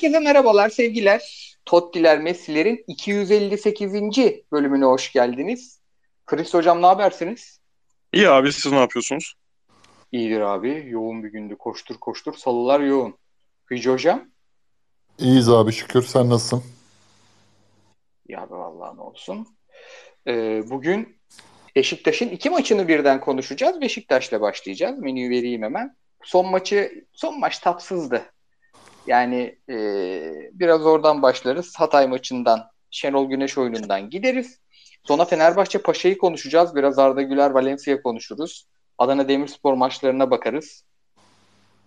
Herkese merhabalar, sevgiler. Tottiler, Messi'lerin 258. bölümüne hoş geldiniz. Chris Hocam ne habersiniz? İyi abi siz ne yapıyorsunuz? İyidir abi. Yoğun bir gündü. Koştur koştur. Salılar yoğun. Hücü Hocam? İyiyiz abi şükür. Sen nasılsın? Ya be vallahi ne olsun. Ee, bugün Beşiktaş'ın iki maçını birden konuşacağız. Beşiktaş'la başlayacağız. Menüyü vereyim hemen. Son maçı, son maç tatsızdı. Yani e, biraz oradan başlarız. Hatay maçından, Şenol Güneş oyunundan gideriz. Sonra Fenerbahçe Paşa'yı konuşacağız. Biraz Arda Güler Valencia konuşuruz. Adana Demirspor maçlarına bakarız.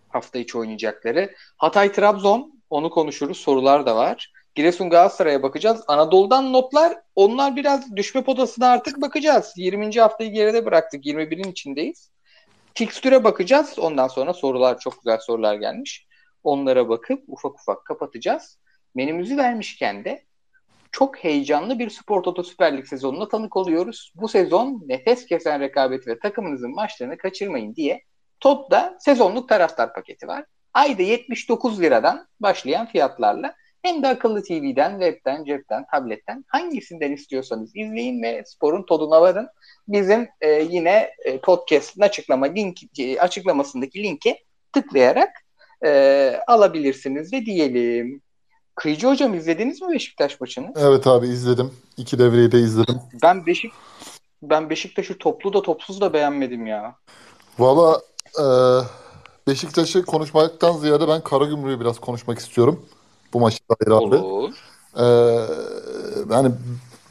Hafta içi oynayacakları. Hatay Trabzon onu konuşuruz. Sorular da var. Giresun Galatasaray'a bakacağız. Anadolu'dan notlar onlar biraz düşme potasına artık bakacağız. 20. haftayı geride bıraktık. 21'in içindeyiz. Fikstüre bakacağız. Ondan sonra sorular çok güzel sorular gelmiş. Onlara bakıp ufak ufak kapatacağız. Menümüzü vermişken de çok heyecanlı bir Spor Toto Süper Lig sezonuna tanık oluyoruz. Bu sezon nefes kesen rekabet ve takımınızın maçlarını kaçırmayın diye TOT'da sezonluk taraftar paketi var. Ayda 79 liradan başlayan fiyatlarla hem de akıllı TV'den, webten, cepten, tabletten hangisinden istiyorsanız izleyin ve sporun tadına varın. Bizim e, yine e, podcast'ın açıklama link, e, açıklamasındaki linke tıklayarak e, alabilirsiniz ve diyelim. Kıyıcı hocam izlediniz mi Beşiktaş maçını? Evet abi izledim. İki devreyi de izledim. Ben Beşik ben Beşiktaş'ı toplu da topsuz da beğenmedim ya. Valla e, Beşiktaş'ı konuşmaktan ziyade ben Karagümrük'ü biraz konuşmak istiyorum. Bu maçta dair abi. Olur. E, yani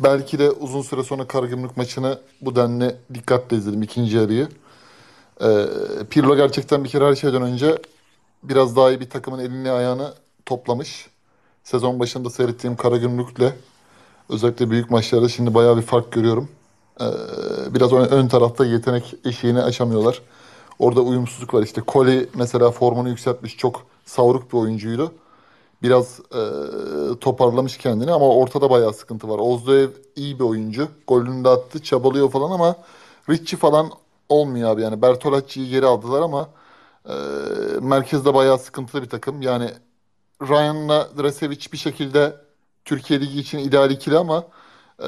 belki de uzun süre sonra Karagümrük maçını bu denli dikkatle izledim ikinci yarıyı. E, Pirlo gerçekten bir kere her şeyden önce biraz daha iyi bir takımın elini ayağını toplamış. Sezon başında seyrettiğim Karagümrük'le özellikle büyük maçlarda şimdi bayağı bir fark görüyorum. Ee, biraz ön, ön tarafta yetenek eşiğini aşamıyorlar. Orada uyumsuzluk var. İşte Koli mesela formunu yükseltmiş. Çok savruk bir oyuncuydu. Biraz e, toparlamış kendini ama ortada bayağı sıkıntı var. Ozdoev iyi bir oyuncu. Golünü de attı. Çabalıyor falan ama Ricci falan olmuyor abi. Yani Bertolacci'yi geri aldılar ama e, merkezde bayağı sıkıntılı bir takım. Yani Ryan'la Drasevic bir şekilde Türkiye Ligi için ideal ikili ama e,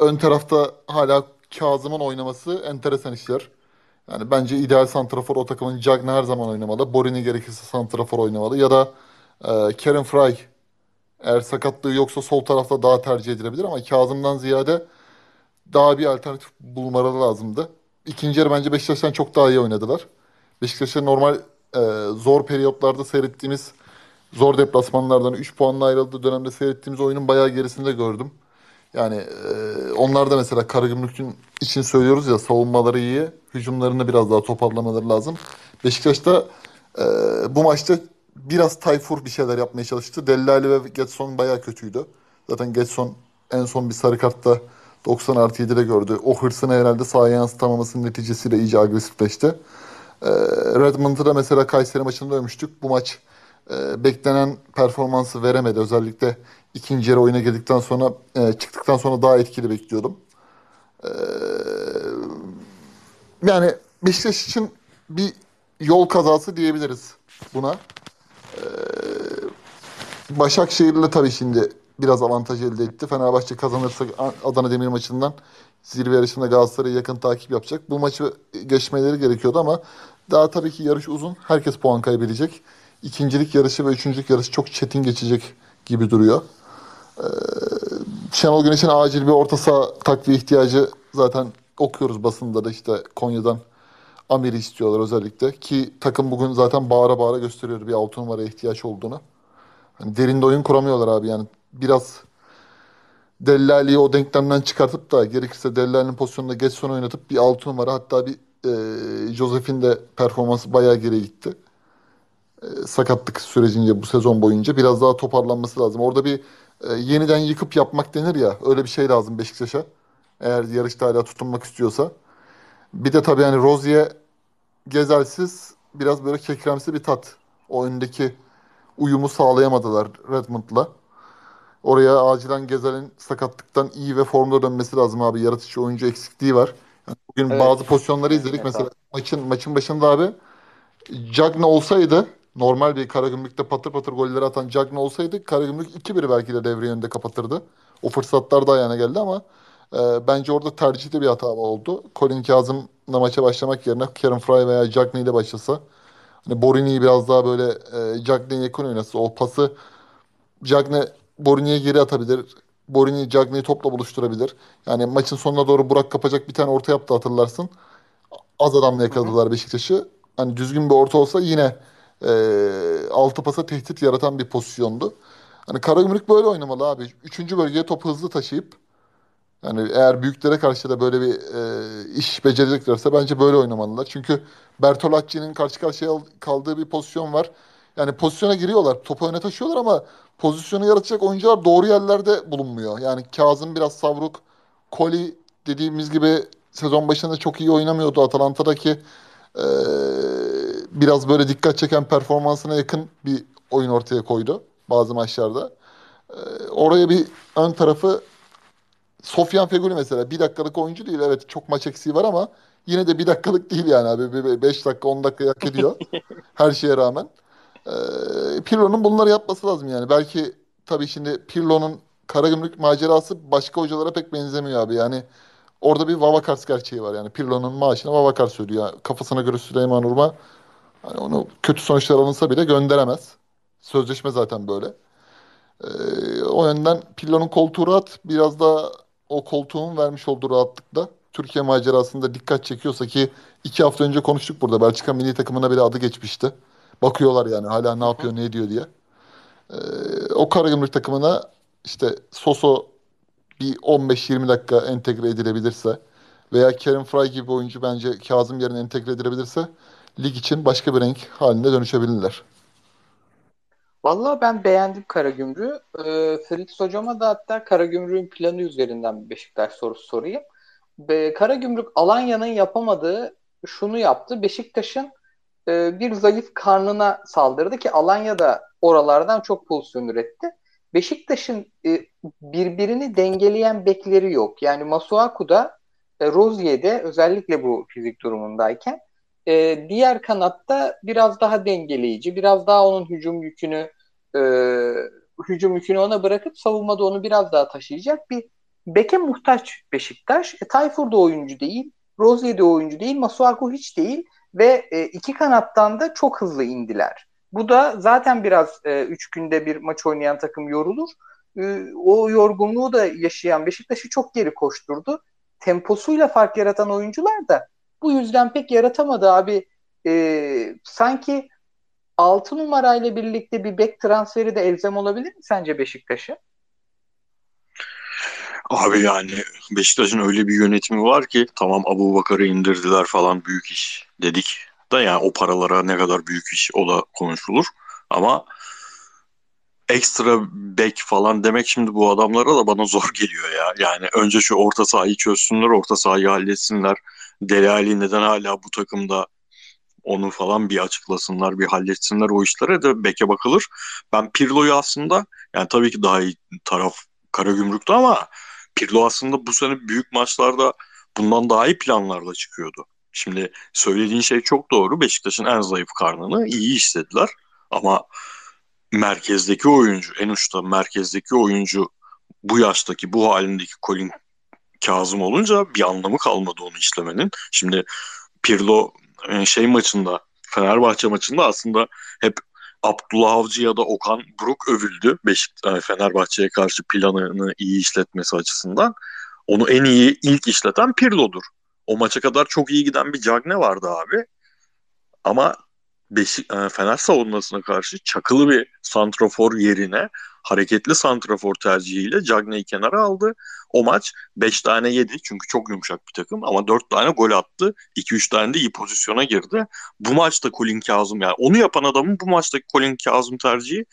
ön tarafta hala Kazım'ın oynaması enteresan işler. Yani bence ideal santrafor o takımın Cagney her zaman oynamalı. Borini gerekirse santrafor oynamalı. Ya da e, Karen Fry eğer sakatlığı yoksa sol tarafta daha tercih edilebilir ama Kazım'dan ziyade daha bir alternatif bulmaları lazımdı. İkinci yarı bence Beşiktaş'tan çok daha iyi oynadılar. Beşiktaş'ın normal e, zor periyotlarda seyrettiğimiz zor deplasmanlardan 3 puanla ayrıldığı dönemde seyrettiğimiz oyunun bayağı gerisinde gördüm. Yani e, onlar da mesela Karagümrük'ün için söylüyoruz ya savunmaları iyi, hücumlarını biraz daha toparlamaları lazım. Beşiktaş'ta e, bu maçta biraz Tayfur bir şeyler yapmaya çalıştı. Dellali ve Getson bayağı kötüydü. Zaten Getson en son bir sarı kartta 90 artı 7'de gördü. O hırsını herhalde sahaya yansıtamamasının neticesiyle iyice agresifleşti. E, Redmond'u da mesela Kayseri maçında övmüştük. Bu maç e, beklenen performansı veremedi. Özellikle ikinci yarı oyuna girdikten sonra e, çıktıktan sonra daha etkili bekliyordum. E, yani Beşiktaş için bir yol kazası diyebiliriz buna. E, Başakşehir'le tabii şimdi biraz avantaj elde etti. Fenerbahçe kazanırsa Adana Demir maçından zirve yarışında Galatasaray'ı yakın takip yapacak. Bu maçı geçmeleri gerekiyordu ama daha tabii ki yarış uzun. Herkes puan kaybedecek ikincilik yarışı ve üçüncülük yarışı çok çetin geçecek gibi duruyor. Ee, Şenol Güneş'in acil bir orta saha takviye ihtiyacı zaten okuyoruz basında da işte Konya'dan Amir'i istiyorlar özellikle. Ki takım bugün zaten bağıra bağıra gösteriyor bir altı numaraya ihtiyaç olduğunu. Hani derinde oyun kuramıyorlar abi yani biraz Dellali'yi o denklemden çıkartıp da gerekirse Dellali'nin pozisyonunda geç son oynatıp bir altı numara hatta bir e, Joseph'in de performansı bayağı geri gitti. E, sakatlık sürecince bu sezon boyunca biraz daha toparlanması lazım. Orada bir e, yeniden yıkıp yapmak denir ya öyle bir şey lazım Beşiktaş'a. Eğer yarışta hala tutunmak istiyorsa. Bir de tabii yani Rozier Gezelsiz biraz böyle kekremsi bir tat. O öndeki uyumu sağlayamadılar Redmond'la. Oraya acilen Gezel'in sakatlıktan iyi ve formda dönmesi lazım abi. Yaratıcı oyuncu eksikliği var. Yani bugün evet. bazı pozisyonları izledik. Evet, Mesela maçın maçın başında abi Cagney olsaydı normal bir Karagümrük'te patır patır golleri atan Cagney olsaydı Karagümrük 2-1 belki de devre yönünde kapatırdı. O fırsatlar da ayağına geldi ama e, bence orada tercihte bir hata oldu. Colin Kazım'la maça başlamak yerine Karen Fry veya Cagney ile başlasa hani Borini'yi biraz daha böyle e, Cagney'e yakın oynasa o pası Cagney Borini'ye geri atabilir. Borini Cagney'i topla buluşturabilir. Yani maçın sonuna doğru Burak kapacak bir tane orta yaptı hatırlarsın. Az adamla yakaladılar Beşiktaş'ı. Hani düzgün bir orta olsa yine e, altı pasa tehdit yaratan bir pozisyondu. Hani Karagümrük böyle oynamalı abi. Üçüncü bölgeye topu hızlı taşıyıp yani eğer büyüklere karşı da böyle bir e, iş becereceklerse bence böyle oynamalılar. Çünkü Bertolacci'nin karşı karşıya kaldığı bir pozisyon var. Yani pozisyona giriyorlar, topu öne taşıyorlar ama pozisyonu yaratacak oyuncular doğru yerlerde bulunmuyor. Yani Kazım biraz savruk, Koli dediğimiz gibi sezon başında çok iyi oynamıyordu. Atalanta'daki e, biraz böyle dikkat çeken performansına yakın bir oyun ortaya koydu bazı maçlarda. E, oraya bir ön tarafı Sofyan Feguli mesela bir dakikalık oyuncu değil. Evet çok maç eksiği var ama yine de bir dakikalık değil yani abi. 5 dakika 10 dakika hak ediyor. Her şeye rağmen. Ee, Pirlo'nun bunları yapması lazım yani. Belki tabii şimdi Pirlo'nun Karagümrük macerası başka hocalara pek benzemiyor abi. Yani orada bir Vavakars gerçeği var. Yani Pirlo'nun maaşına Vavakars ödüyor. Kafasına göre Süleyman Urma hani onu kötü sonuçlar alınsa bile gönderemez. Sözleşme zaten böyle. Ee, o yönden Pirlo'nun koltuğu rahat. Biraz da o koltuğun vermiş olduğu rahatlıkla Türkiye macerasında dikkat çekiyorsa ki iki hafta önce konuştuk burada. Belçika milli takımına bile adı geçmişti. Bakıyorlar yani hala ne yapıyor ne ediyor diye. Ee, o Karagümrük takımına işte Soso bir 15-20 dakika entegre edilebilirse veya Kerim Fry gibi oyuncu bence Kazım yerine entegre edilebilirse lig için başka bir renk haline dönüşebilirler. Vallahi ben beğendim Karagümrük'ü. Ee, Fritz hocama da hatta Karagümrük'ün planı üzerinden bir Beşiktaş sorusu sorayım. Be, Karagümrük Alanya'nın yapamadığı şunu yaptı. Beşiktaş'ın e, bir zayıf karnına saldırdı ki Alanya da oralardan çok pozisyon üretti. Beşiktaş'ın e, birbirini dengeleyen bekleri yok. Yani Masuaku'da, e, Rozier'de özellikle bu fizik durumundayken e, diğer kanatta biraz daha dengeleyici, biraz daha onun hücum yükünü e, hücum yükünü ona bırakıp savunmada onu biraz daha taşıyacak bir beke muhtaç Beşiktaş. E, Tayfur da oyuncu değil, Rozier de oyuncu değil, Masuaku hiç değil ve e, iki kanattan da çok hızlı indiler. Bu da zaten biraz e, üç günde bir maç oynayan takım yorulur. E, o yorgunluğu da yaşayan Beşiktaş'ı çok geri koşturdu. Temposuyla fark yaratan oyuncular da bu yüzden pek yaratamadı abi. E, sanki 6 numarayla birlikte bir bek transferi de elzem olabilir mi sence Beşiktaş'a? Abi yani Beşiktaş'ın öyle bir yönetimi var ki tamam Abu Bakar'ı indirdiler falan büyük iş dedik da yani o paralara ne kadar büyük iş o da konuşulur. Ama ekstra bek falan demek şimdi bu adamlara da bana zor geliyor ya. Yani önce şu orta sahayı çözsünler, orta sahayı halletsinler. Deli neden hala bu takımda onu falan bir açıklasınlar, bir halletsinler o işlere de beke bakılır. Ben Pirlo'yu aslında yani tabii ki daha iyi taraf Karagümrük'tü ama Pirlo aslında bu sene büyük maçlarda bundan daha iyi planlarla çıkıyordu. Şimdi söylediğin şey çok doğru. Beşiktaş'ın en zayıf karnını iyi istediler. Ama merkezdeki oyuncu, en uçta merkezdeki oyuncu bu yaştaki, bu halindeki Colin Kazım olunca bir anlamı kalmadı onu işlemenin. Şimdi Pirlo e, şey maçında, Fenerbahçe maçında aslında hep Abdullah Avcı ya da Okan Buruk övüldü Beşiktaş e, Fenerbahçe'ye karşı planını iyi işletmesi açısından. Onu en iyi ilk işleten Pirlo'dur. O maça kadar çok iyi giden bir Cagne vardı abi. Ama Beşik, e, Fener savunmasına karşı çakılı bir santrafor yerine hareketli santrafor tercihiyle Cagne'yi kenara aldı. O maç 5 tane yedi çünkü çok yumuşak bir takım ama 4 tane gol attı. 2-3 tane de iyi pozisyona girdi. Bu maçta Colin Kazım yani onu yapan adamın bu maçtaki Colin Kazım tercihi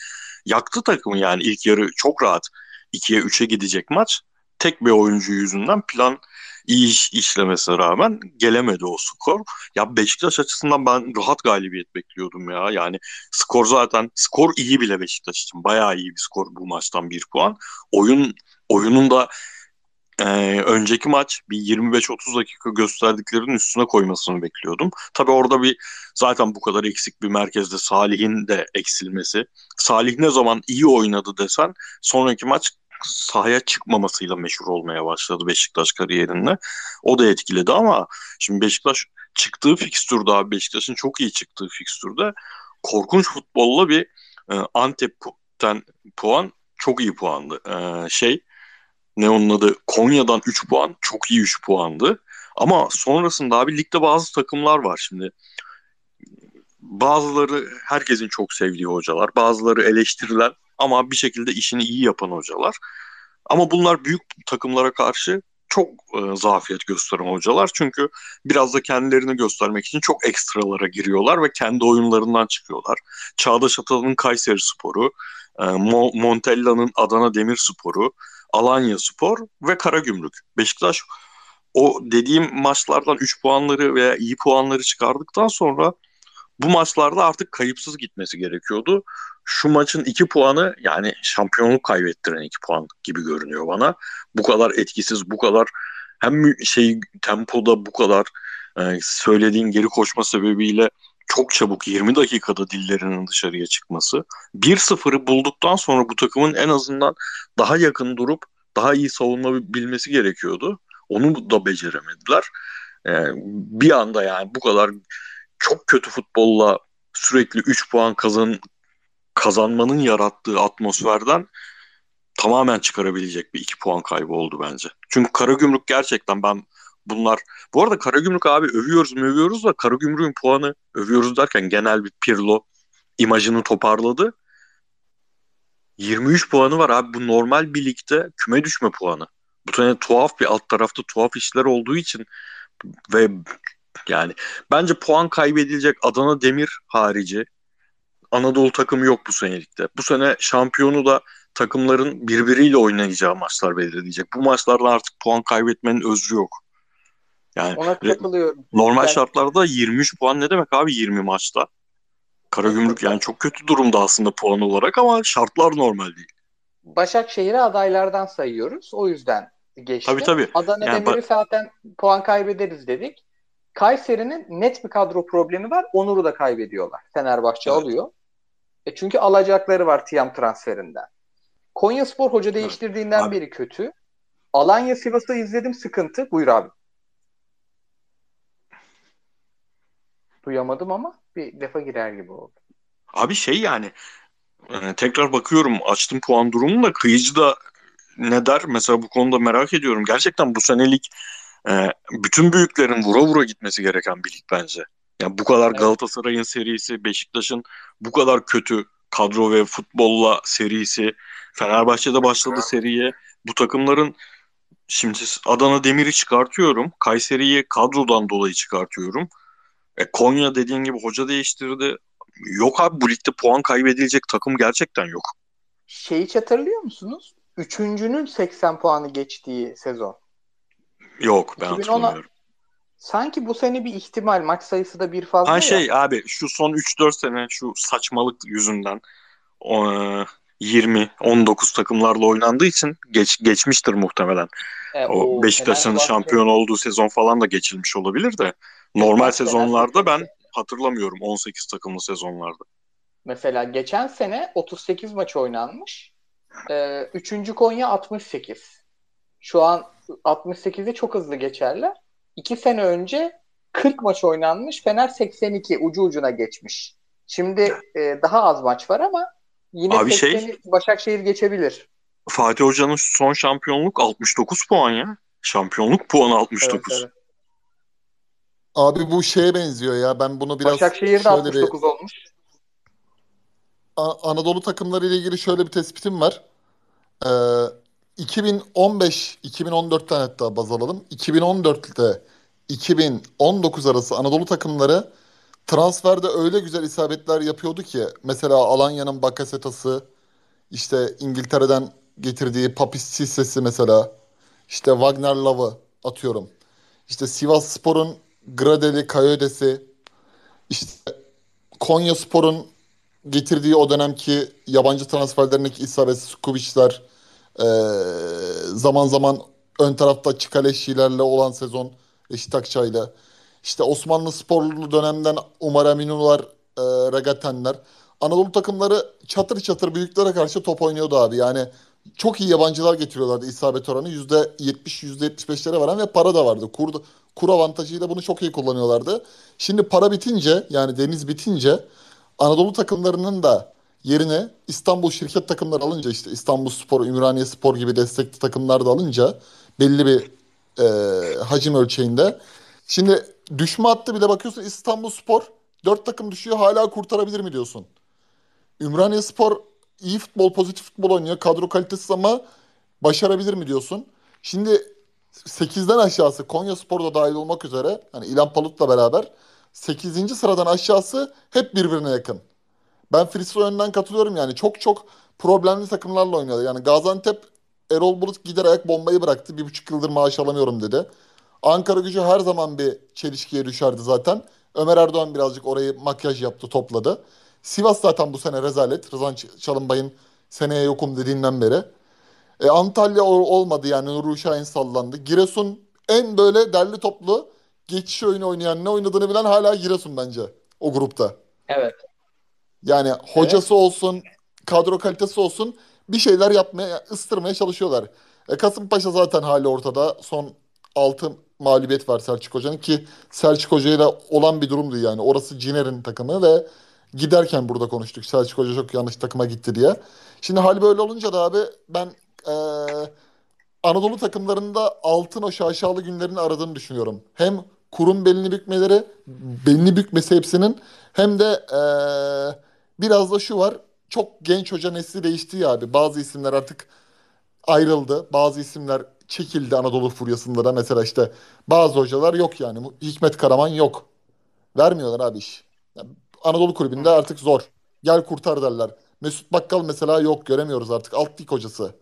yaktı takımı yani ilk yarı çok rahat 2'ye 3'e gidecek maç. Tek bir oyuncu yüzünden plan iyi iş işlemesine rağmen gelemedi o skor. Ya Beşiktaş açısından ben rahat galibiyet bekliyordum ya. Yani skor zaten skor iyi bile Beşiktaş için. Bayağı iyi bir skor bu maçtan bir puan. Oyun oyunun da e, önceki maç bir 25-30 dakika gösterdiklerinin üstüne koymasını bekliyordum. Tabi orada bir zaten bu kadar eksik bir merkezde Salih'in de eksilmesi. Salih ne zaman iyi oynadı desen sonraki maç sahaya çıkmamasıyla meşhur olmaya başladı Beşiktaş kariyerinde. O da etkiledi ama şimdi Beşiktaş çıktığı fikstürde abi Beşiktaş'ın çok iyi çıktığı fikstürde korkunç futbolla bir e, Antep'ten puan çok iyi puandı. E, şey ne onun adı Konya'dan 3 puan çok iyi 3 puandı. Ama sonrasında abi ligde bazı takımlar var şimdi. Bazıları herkesin çok sevdiği hocalar, bazıları eleştirilen ama bir şekilde işini iyi yapan hocalar. Ama bunlar büyük takımlara karşı çok e, zafiyet gösteren hocalar. Çünkü biraz da kendilerini göstermek için çok ekstralara giriyorlar ve kendi oyunlarından çıkıyorlar. Çağdaş Atalı'nın Kayseri Sporu, e, Mo- Montella'nın Adana Demirsporu, Alanya Spor ve Karagümrük. Beşiktaş o dediğim maçlardan 3 puanları veya iyi puanları çıkardıktan sonra bu maçlarda artık kayıpsız gitmesi gerekiyordu. Şu maçın 2 puanı yani şampiyonluk kaybettiren 2 puan gibi görünüyor bana. Bu kadar etkisiz, bu kadar hem şey tempoda bu kadar e, söylediğin geri koşma sebebiyle çok çabuk 20 dakikada dillerinin dışarıya çıkması. 1-0'ı bulduktan sonra bu takımın en azından daha yakın durup daha iyi savunma bilmesi gerekiyordu. Onu da beceremediler. Ee, bir anda yani bu kadar çok kötü futbolla sürekli 3 puan kazan kazanmanın yarattığı atmosferden tamamen çıkarabilecek bir 2 puan kaybı oldu bence. Çünkü Karagümrük gerçekten ben bunlar bu arada Karagümrük abi övüyoruz mu övüyoruz da Karagümrük'ün puanı övüyoruz derken genel bir Pirlo imajını toparladı. 23 puanı var abi bu normal bir ligde küme düşme puanı. Bu sene tuhaf bir alt tarafta tuhaf işler olduğu için ve yani bence puan kaybedilecek Adana Demir harici Anadolu takımı yok bu senelikte. Bu sene şampiyonu da takımların birbiriyle oynayacağı maçlar belirleyecek. Bu maçlarda artık puan kaybetmenin özrü yok. Yani Ona katılıyorum. Normal yani... şartlarda 23 puan ne demek abi 20 maçta? Karagümrük yani çok kötü durumda aslında puan olarak ama şartlar normal değil. Başakşehir'i adaylardan sayıyoruz. O yüzden geçti. Tabii tabii. Adana yani Demir'i zaten puan kaybederiz dedik. Kayseri'nin net bir kadro problemi var. Onur'u da kaybediyorlar. Fenerbahçe evet. alıyor. E çünkü alacakları var Tiam transferinden. Konya Spor hoca değiştirdiğinden evet. beri kötü. Alanya Sivas'ı izledim sıkıntı. Buyur abi. Duyamadım ama bir defa girer gibi oldu. Abi şey yani e, tekrar bakıyorum açtım puan durumunu da kıyıcı da ne der? Mesela bu konuda merak ediyorum. Gerçekten bu senelik e, bütün büyüklerin vura vura gitmesi gereken bir lig bence. Yani bu kadar evet. Galatasaray'ın serisi, Beşiktaş'ın bu kadar kötü kadro ve futbolla serisi, Fenerbahçe'de başladı seriye. Bu takımların şimdi Adana Demir'i çıkartıyorum. Kayseri'yi kadrodan dolayı çıkartıyorum. E, Konya dediğin gibi hoca değiştirdi. Yok abi bu ligde puan kaybedilecek takım gerçekten yok. Şeyi hatırlıyor musunuz? Üçüncünün 80 puanı geçtiği sezon. Yok ben 2010'a... hatırlamıyorum. Sanki bu sene bir ihtimal maç sayısı da bir fazla ha, ya. şey abi şu son 3-4 sene şu saçmalık yüzünden o, 20 19 takımlarla oynandığı için geç geçmiştir muhtemelen. E, o, o Beşiktaş'ın şampiyon olduğu sezon falan da geçilmiş olabilir de normal sezonlarda ben hatırlamıyorum 18 takımlı sezonlarda. Mesela geçen sene 38 maç oynanmış. Ee, üçüncü Konya 68. Şu an 68'i çok hızlı geçerler. İki sene önce 40 maç oynanmış. Fener 82 ucu ucuna geçmiş. Şimdi e, daha az maç var ama yine Abi 80'i şey, Başakşehir geçebilir. Fatih Hoca'nın son şampiyonluk 69 puan ya. Şampiyonluk puanı 69. Evet, evet. Abi bu şeye benziyor ya. Ben bunu biraz Başakşehir'de 69 bir... olmuş. A- Anadolu takımları ile ilgili şöyle bir tespitim var. Ee, 2015 2014'ten hatta baz alalım. 2014'te 2019 arası Anadolu takımları transferde öyle güzel isabetler yapıyordu ki mesela Alanya'nın Bakasetas'ı işte İngiltere'den getirdiği Papis mesela işte Wagner Love'ı atıyorum. İşte Sivas Spor'un Gradeli, Kayodesi işte Konya Spor'un getirdiği o dönemki yabancı transferlerindeki isabetsiz Kubic'ler e, zaman zaman ön tarafta Çikaleşilerle olan sezon Reşit Akçay'la. İşte Osmanlı sporlu dönemden Umar Eminular, e, Regatenler. Anadolu takımları çatır çatır büyüklere karşı top oynuyordu abi. Yani çok iyi yabancılar getiriyorlardı isabet oranı. %70, %75'lere varan ve para da vardı. Kur, kur avantajıyla bunu çok iyi kullanıyorlardı. Şimdi para bitince yani deniz bitince Anadolu takımlarının da yerine İstanbul şirket takımları alınca işte İstanbul Spor, Ümraniye Spor gibi destekli takımlar da alınca belli bir e, hacim ölçeğinde. Şimdi düşme hattı bile bakıyorsun İstanbul Spor dört takım düşüyor hala kurtarabilir mi diyorsun. Ümraniye Spor iyi futbol, pozitif futbol oynuyor. Kadro kalitesiz ama başarabilir mi diyorsun. Şimdi 8'den aşağısı Konya Spor da dahil olmak üzere hani İlhan Palut'la beraber 8. sıradan aşağısı hep birbirine yakın. Ben Friso yönden katılıyorum yani. Çok çok problemli takımlarla oynuyorlar. Yani Gaziantep Erol Bulut gider ayak bombayı bıraktı. Bir buçuk yıldır maaş alamıyorum dedi. Ankara gücü her zaman bir çelişkiye düşerdi zaten. Ömer Erdoğan birazcık orayı makyaj yaptı, topladı. Sivas zaten bu sene rezalet. Rızan Çalınbay'ın seneye yokum dediğinden beri. E, Antalya olmadı yani Nuri Şahin sallandı. Giresun en böyle derli toplu geçiş oyunu oynayan ne oynadığını bilen hala Giresun bence o grupta. Evet. Yani hocası evet. olsun, kadro kalitesi olsun bir şeyler yapmaya, ıstırmaya çalışıyorlar. E, Kasımpaşa zaten hali ortada. Son 6 mağlubiyet var Selçuk Hoca'nın ki Selçuk Hoca'yla olan bir durumdu yani. Orası Ciner'in takımı ve giderken burada konuştuk. Selçuk Hoca çok yanlış takıma gitti diye. Şimdi hal böyle olunca da abi ben e, Anadolu takımlarında altın o şaşalı günlerini aradığını düşünüyorum. Hem kurum belini bükmeleri, belini bükmesi hepsinin hem de e, biraz da şu var. Çok genç hoca nesli değişti ya abi. Bazı isimler artık ayrıldı. Bazı isimler çekildi Anadolu furyasında da. Mesela işte bazı hocalar yok yani. Hikmet Karaman yok. Vermiyorlar abi iş. Anadolu kulübünde artık zor. Gel kurtar derler. Mesut Bakkal mesela yok göremiyoruz artık. Alt lig hocası.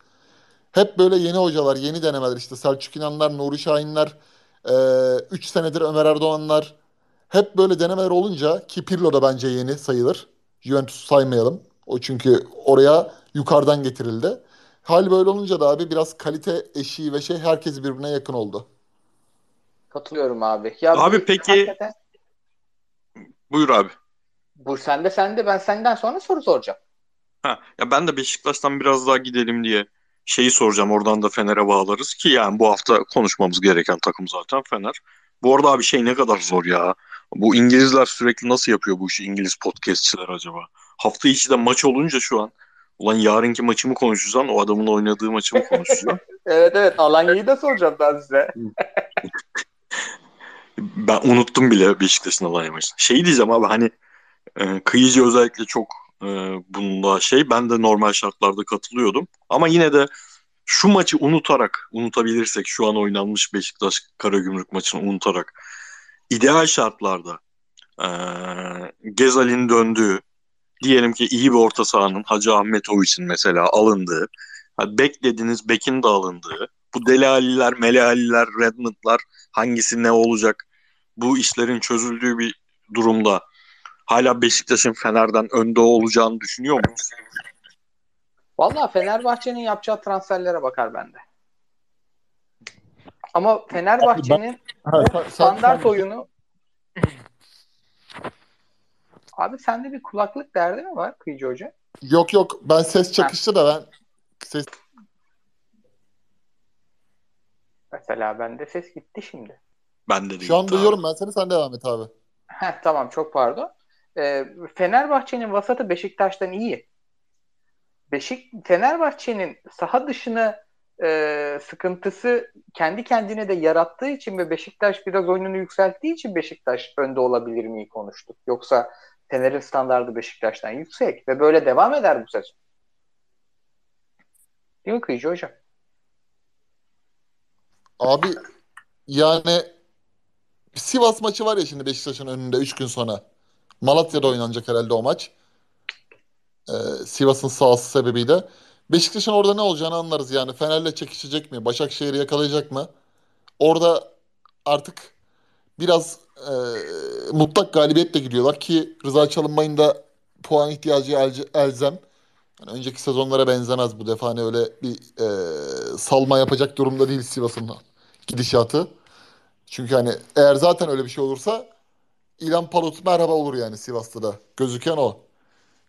Hep böyle yeni hocalar, yeni denemeler işte Selçuk İnanlar, Nuri Şahinler, 3 senedir Ömer Erdoğanlar. Hep böyle denemeler olunca ki Pirlo da bence yeni sayılır. Juventus saymayalım. O çünkü oraya yukarıdan getirildi. Hal böyle olunca da abi biraz kalite eşiği ve şey herkes birbirine yakın oldu. Katılıyorum abi. Ya abi bir, peki hakikaten... buyur abi. Bu sende sende ben senden sonra soru soracağım. Ha, ya ben de Beşiktaş'tan biraz daha gidelim diye şeyi soracağım. Oradan da Fener'e bağlarız ki yani bu hafta konuşmamız gereken takım zaten Fener. Bu arada abi şey ne kadar zor ya. Bu İngilizler sürekli nasıl yapıyor bu işi İngiliz podcastçiler acaba? Hafta içi de maç olunca şu an Ulan yarınki maçı mı konuşacağız o adamın oynadığı maçı mı konuşacağız? evet evet Alanya'yı da soracağım ben size. ben unuttum bile Beşiktaş'ın Alanya maçını. Şey diyeceğim abi hani e, Kıyıcı özellikle çok e, bununla şey ben de normal şartlarda katılıyordum. Ama yine de şu maçı unutarak unutabilirsek şu an oynanmış Beşiktaş Karagümrük maçını unutarak ideal şartlarda e, Gezal'in döndüğü diyelim ki iyi bir orta sahanın Hacı Ahmetovic'in mesela alındığı, beklediğiniz bekin de alındığı, bu Delaliler, Melaliler, Redmond'lar hangisi ne olacak bu işlerin çözüldüğü bir durumda hala Beşiktaş'ın Fener'den önde olacağını düşünüyor musunuz? Valla Fenerbahçe'nin yapacağı transferlere bakar bende. Ama Fenerbahçe'nin standart oyunu Abi sende bir kulaklık derdi mi var Kıyıcı Hoca? Yok yok ben ses çakıştı da ben ses Mesela bende ses gitti şimdi. Ben de değil. Şu an duyuyorum ben seni sen devam et abi. Heh, tamam çok pardon. Ee, Fenerbahçe'nin vasatı Beşiktaş'tan iyi. Beşik Fenerbahçe'nin saha dışına e, sıkıntısı kendi kendine de yarattığı için ve Beşiktaş biraz oyununu yükselttiği için Beşiktaş önde olabilir mi konuştuk. Yoksa Fener'in standardı Beşiktaş'tan yüksek ve böyle devam eder bu sezon. Değil mi Kıyıcı Hocam? Abi yani Sivas maçı var ya şimdi Beşiktaş'ın önünde 3 gün sonra. Malatya'da oynanacak herhalde o maç. Ee, Sivas'ın sahası sebebiyle. Beşiktaş'ın orada ne olacağını anlarız yani. Fener'le çekişecek mi? Başakşehir'i yakalayacak mı? Orada artık biraz e, mutlak galibiyetle gidiyorlar ki Rıza Çalınbay'ın da puan ihtiyacı elzem. Yani önceki sezonlara benzemez bu defa hani öyle bir e, salma yapacak durumda değil Sivas'ın gidişatı. Çünkü hani eğer zaten öyle bir şey olursa İlhan Palut merhaba olur yani Sivas'ta da. Gözüken o.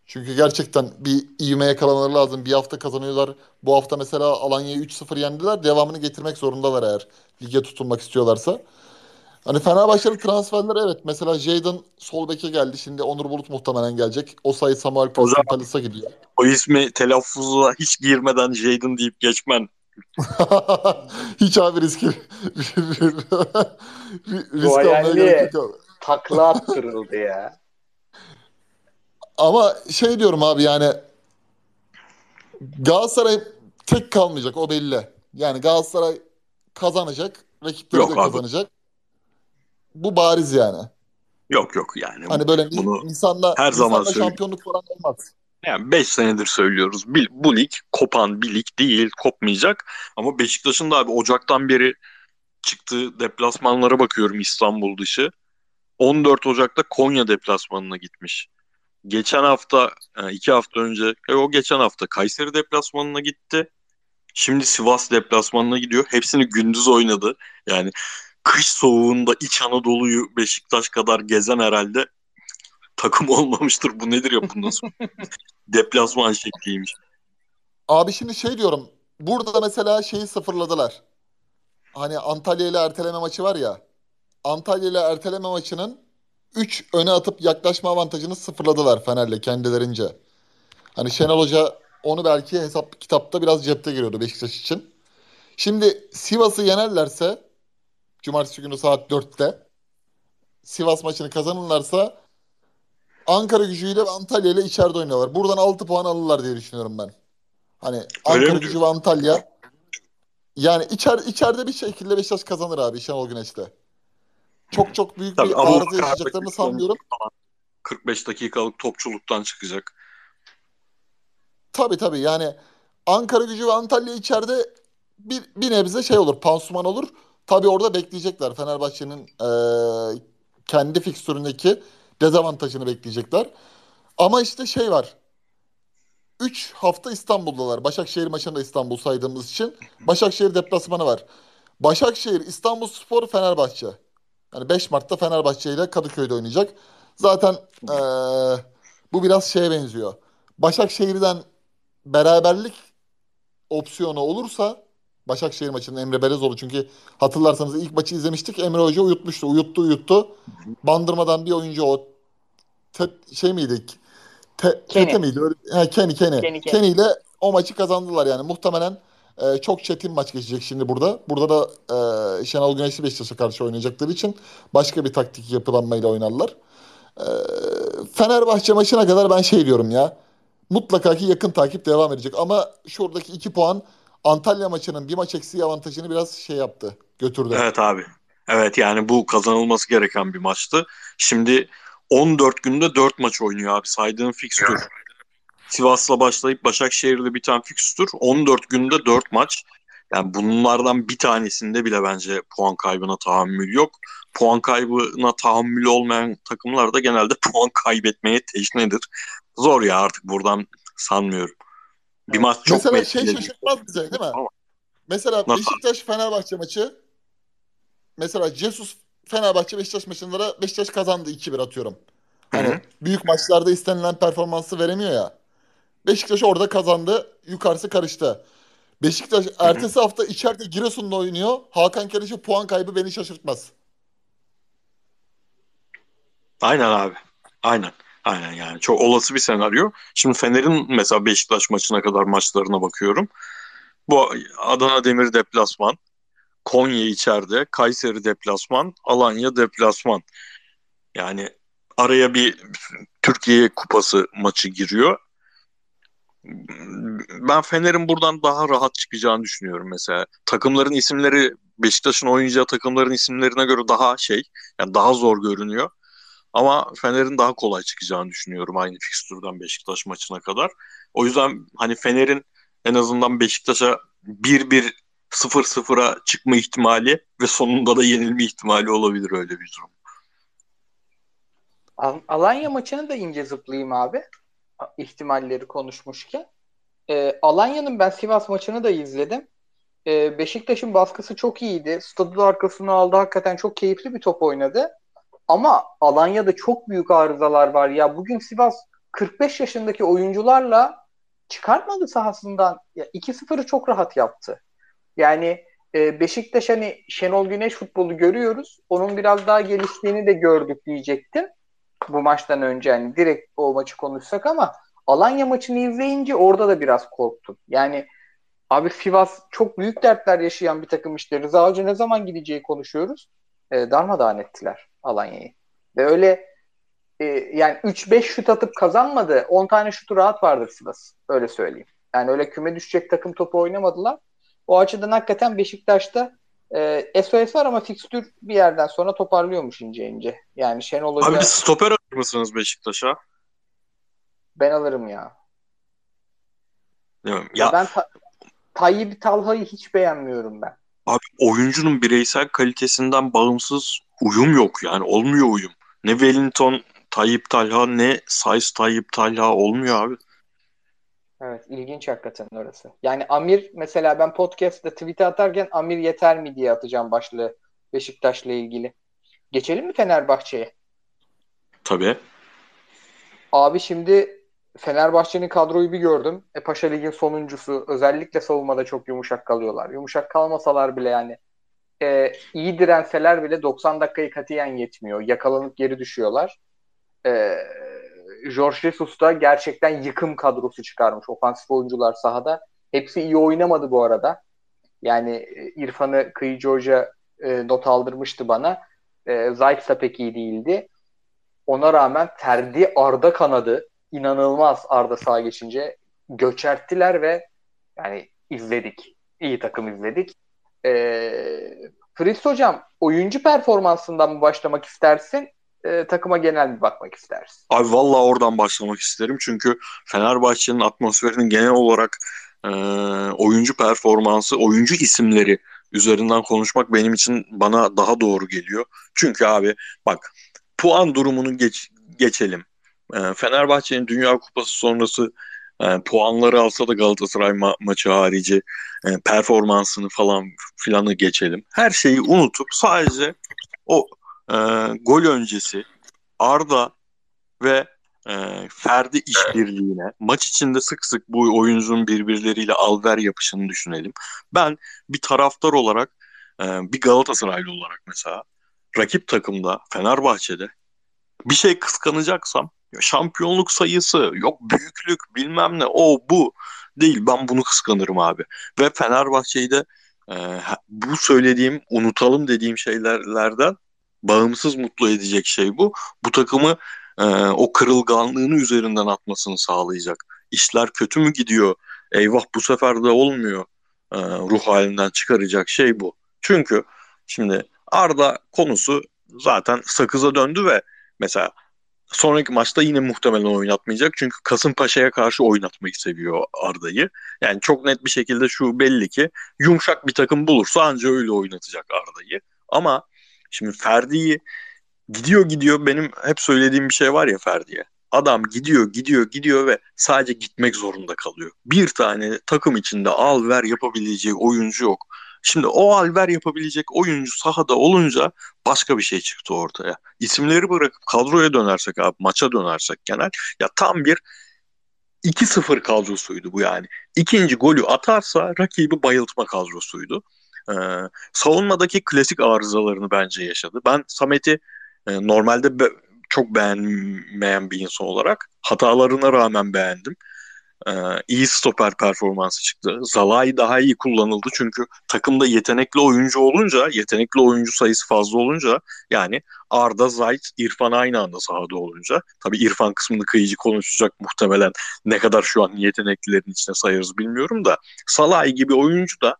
Çünkü gerçekten bir ivme yakalamaları lazım. Bir hafta kazanıyorlar. Bu hafta mesela Alanya'yı 3-0 yendiler. Devamını getirmek zorundalar eğer lige tutunmak istiyorlarsa. Hani Fenerbahçe'nin transferleri evet. Mesela Jadon sol beke geldi. Şimdi Onur Bulut muhtemelen gelecek. O sayı Samuel Palace'a gidiyor. O ismi telaffuzuna hiç girmeden Jadon deyip geçmen. hiç abi riski risk almaya gerek yok. Takla attırıldı ya. Ama şey diyorum abi yani Galatasaray tek kalmayacak o belli. Yani Galatasaray kazanacak, rakipleri yok de kazanacak. Abi. Bu bariz yani. Yok yok yani. Hani böyle bunu insanla, her zaman şampiyonluk falan olmaz. Yani 5 senedir söylüyoruz. Bu lig kopan bir lig değil, kopmayacak. Ama Beşiktaş'ın da abi Ocak'tan beri çıktığı deplasmanlara bakıyorum İstanbul dışı. 14 Ocak'ta Konya deplasmanına gitmiş. Geçen hafta, e, iki hafta önce, e, o geçen hafta Kayseri deplasmanına gitti. Şimdi Sivas deplasmanına gidiyor. Hepsini gündüz oynadı. Yani kış soğuğunda İç Anadolu'yu Beşiktaş kadar gezen herhalde takım olmamıştır. Bu nedir ya bu nasıl deplasman şekliymiş. Abi şimdi şey diyorum. Burada mesela şeyi sıfırladılar. Hani Antalya ile erteleme maçı var ya. Antalya ile erteleme maçının 3 öne atıp yaklaşma avantajını sıfırladılar Fener'le kendilerince. Hani Şenol Hoca onu belki hesap kitapta biraz cepte giriyordu Beşiktaş için. Şimdi Sivas'ı yenerlerse Cumartesi günü saat 4'te Sivas maçını kazanırlarsa Ankara gücüyle Antalya ile içeride oynuyorlar. Buradan 6 puan alırlar diye düşünüyorum ben. Hani Ankara gücü ve Antalya yani içer, içeride bir şekilde Beşiktaş kazanır abi Şenol Güneş'te. Çok çok büyük Tabii, bir arıza yaşayacaklarını sanmıyorum. 45 dakikalık topçuluktan çıkacak. Tabii tabii yani Ankara gücü ve Antalya içeride bir, bir nebze şey olur, pansuman olur. Tabii orada bekleyecekler. Fenerbahçe'nin e, kendi fikstüründeki dezavantajını bekleyecekler. Ama işte şey var. 3 hafta İstanbul'dalar. Başakşehir maçında İstanbul saydığımız için. Başakşehir deplasmanı var. Başakşehir, İstanbul Spor, Fenerbahçe. Yani 5 Mart'ta Fenerbahçe ile Kadıköy'de oynayacak. Zaten ee, bu biraz şeye benziyor. Başakşehir'den beraberlik opsiyonu olursa Başakşehir maçının Emre Belezoğlu çünkü hatırlarsanız ilk maçı izlemiştik. Emre Hoca uyutmuştu. Uyuttu uyuttu. Bandırmadan bir oyuncu o te, şey miydi? Te, Tete miydi? Öyle, he, Kenny, Kenny. Kenny, Kenny. ile o maçı kazandılar yani. Muhtemelen e, çok çetin maç geçecek şimdi burada. Burada da e, Şenol Güneşli Beşiktaş'a karşı oynayacakları için başka bir taktik yapılanmayla oynarlar. E, Fenerbahçe maçına kadar ben şey diyorum ya. Mutlaka ki yakın takip devam edecek. Ama şuradaki iki puan Antalya maçının bir maç eksiği avantajını biraz şey yaptı, götürdü. Evet abi. Evet yani bu kazanılması gereken bir maçtı. Şimdi 14 günde 4 maç oynuyor abi saydığın fikstür. Sivas'la başlayıp Başakşehir'le biten fikstür 14 günde 4 maç. Yani bunlardan bir tanesinde bile bence puan kaybına tahammül yok. Puan kaybına tahammül olmayan takımlar da genelde puan kaybetmeye teşnedir. Zor ya artık buradan sanmıyorum. Bir maç çok Mesela şey şaşırtmaz bize değil mi? Ama. Mesela Nasıl? Beşiktaş Fenerbahçe maçı mesela Jesus Fenerbahçe Beşiktaş maçında Beşiktaş kazandı 2-1 atıyorum. Hani Hı-hı. büyük maçlarda istenilen performansı veremiyor ya. Beşiktaş orada kazandı. Yukarısı karıştı. Beşiktaş ertesi hafta içeride Giresun'la oynuyor. Hakan Kereş'e puan kaybı beni şaşırtmaz. Aynen abi. Aynen. Aynen yani çok olası bir senaryo. Şimdi Fener'in mesela Beşiktaş maçına kadar maçlarına bakıyorum. Bu Adana Demir deplasman, Konya içeride, Kayseri deplasman, Alanya deplasman. Yani araya bir Türkiye Kupası maçı giriyor. Ben Fener'in buradan daha rahat çıkacağını düşünüyorum mesela. Takımların isimleri Beşiktaş'ın oynayacağı takımların isimlerine göre daha şey, yani daha zor görünüyor. Ama Fener'in daha kolay çıkacağını düşünüyorum aynı fikstürden Beşiktaş maçına kadar. O yüzden hani Fener'in en azından Beşiktaş'a 1-1 0-0'a çıkma ihtimali ve sonunda da yenilme ihtimali olabilir öyle bir durum. Al- Alanya maçını da ince zıplayayım abi. İhtimalleri konuşmuşken. Ee, Alanya'nın ben Sivas maçını da izledim. e, Beşiktaş'ın baskısı çok iyiydi. Stadı arkasına aldı. Hakikaten çok keyifli bir top oynadı. Ama Alanya'da çok büyük arızalar var. Ya bugün Sivas 45 yaşındaki oyuncularla çıkartmadı sahasından. Ya 2-0'ı çok rahat yaptı. Yani e, Beşiktaş hani Şenol Güneş futbolu görüyoruz. Onun biraz daha geliştiğini de gördük diyecektim. Bu maçtan önce hani direkt o maçı konuşsak ama Alanya maçını izleyince orada da biraz korktum. Yani abi Sivas çok büyük dertler yaşayan bir takım işte. Rıza Hoca ne zaman gideceği konuşuyoruz. E, darmadağın ettiler Alanya'yı. Ve öyle e, yani 3-5 şut atıp kazanmadı. 10 tane şutu rahat vardır Sivas. Öyle söyleyeyim. Yani öyle küme düşecek takım topu oynamadılar. O açıdan hakikaten Beşiktaş'ta e, SOS var ama fikstür bir yerden sonra toparlıyormuş ince ince. Yani Şenol Hoca... Abi stoper alır mısınız Beşiktaş'a? Ben alırım ya. Ya, ya ben ta- Tayyip Talha'yı hiç beğenmiyorum ben. Abi oyuncunun bireysel kalitesinden bağımsız uyum yok yani olmuyor uyum. Ne Wellington Tayyip Talha ne Sayıs Tayyip Talha olmuyor abi. Evet ilginç hakikaten orası. Yani Amir mesela ben podcast'ta tweet atarken Amir yeter mi diye atacağım başlığı Beşiktaş'la ilgili. Geçelim mi Fenerbahçe'ye? Tabii. Abi şimdi Fenerbahçe'nin kadroyu bir gördüm. E Paşa Lig'in sonuncusu. Özellikle savunmada çok yumuşak kalıyorlar. Yumuşak kalmasalar bile yani e, iyi direnseler bile 90 dakikayı katiyen yetmiyor. Yakalanıp geri düşüyorlar. E, Jorge Jesus da gerçekten yıkım kadrosu çıkarmış. Ofansif oyuncular sahada. Hepsi iyi oynamadı bu arada. Yani e, İrfan'ı Kıyıcı Hoca e, not aldırmıştı bana. E, Zayt pek iyi değildi. Ona rağmen Ferdi Arda kanadı inanılmaz Arda sağa geçince göçerttiler ve yani izledik. İyi takım izledik. Ee, Fritz hocam oyuncu performansından mı başlamak istersin? E, takıma genel bir bakmak istersin. Abi valla oradan başlamak isterim. Çünkü Fenerbahçe'nin atmosferinin genel olarak e, oyuncu performansı, oyuncu isimleri üzerinden konuşmak benim için bana daha doğru geliyor. Çünkü abi bak puan durumunu geç, geçelim. E, Fenerbahçe'nin Dünya Kupası sonrası e, puanları alsa da Galatasaray ma- maçı harici e, performansını falan filanı geçelim. Her şeyi unutup sadece o e, gol öncesi Arda ve e, Ferdi işbirliğine maç içinde sık sık bu oyuncunun birbirleriyle alver yapışını düşünelim. Ben bir taraftar olarak e, bir Galatasaraylı olarak mesela rakip takımda Fenerbahçe'de bir şey kıskanacaksam şampiyonluk sayısı yok büyüklük bilmem ne o bu değil ben bunu kıskanırım abi ve Fenerbahçe'yi de e, bu söylediğim unutalım dediğim şeylerden bağımsız mutlu edecek şey bu bu takımı e, o kırılganlığını üzerinden atmasını sağlayacak işler kötü mü gidiyor eyvah bu sefer de olmuyor e, ruh halinden çıkaracak şey bu çünkü şimdi Arda konusu zaten sakıza döndü ve mesela sonraki maçta yine muhtemelen oynatmayacak. Çünkü Kasımpaşa'ya karşı oynatmayı seviyor Arda'yı. Yani çok net bir şekilde şu belli ki yumuşak bir takım bulursa anca öyle oynatacak Arda'yı. Ama şimdi Ferdi'yi gidiyor gidiyor benim hep söylediğim bir şey var ya Ferdi'ye. Adam gidiyor gidiyor gidiyor ve sadece gitmek zorunda kalıyor. Bir tane takım içinde al ver yapabileceği oyuncu yok. Şimdi o alver yapabilecek oyuncu sahada olunca başka bir şey çıktı ortaya. İsimleri bırakıp kadroya dönersek abi maça dönersek genel ya tam bir 2-0 kadrosuydu bu yani. İkinci golü atarsa rakibi bayıltma kadrosuydu. Ee, savunmadaki klasik arızalarını bence yaşadı. Ben Samet'i e, normalde be, çok beğenmeyen bir insan olarak hatalarına rağmen beğendim e, iyi stoper performansı çıktı. Zalai daha iyi kullanıldı çünkü takımda yetenekli oyuncu olunca, yetenekli oyuncu sayısı fazla olunca yani Arda, Zayt, İrfan aynı anda sahada olunca tabii İrfan kısmını kıyıcı konuşacak muhtemelen ne kadar şu an yeteneklilerin içine sayarız bilmiyorum da Salai gibi oyuncu da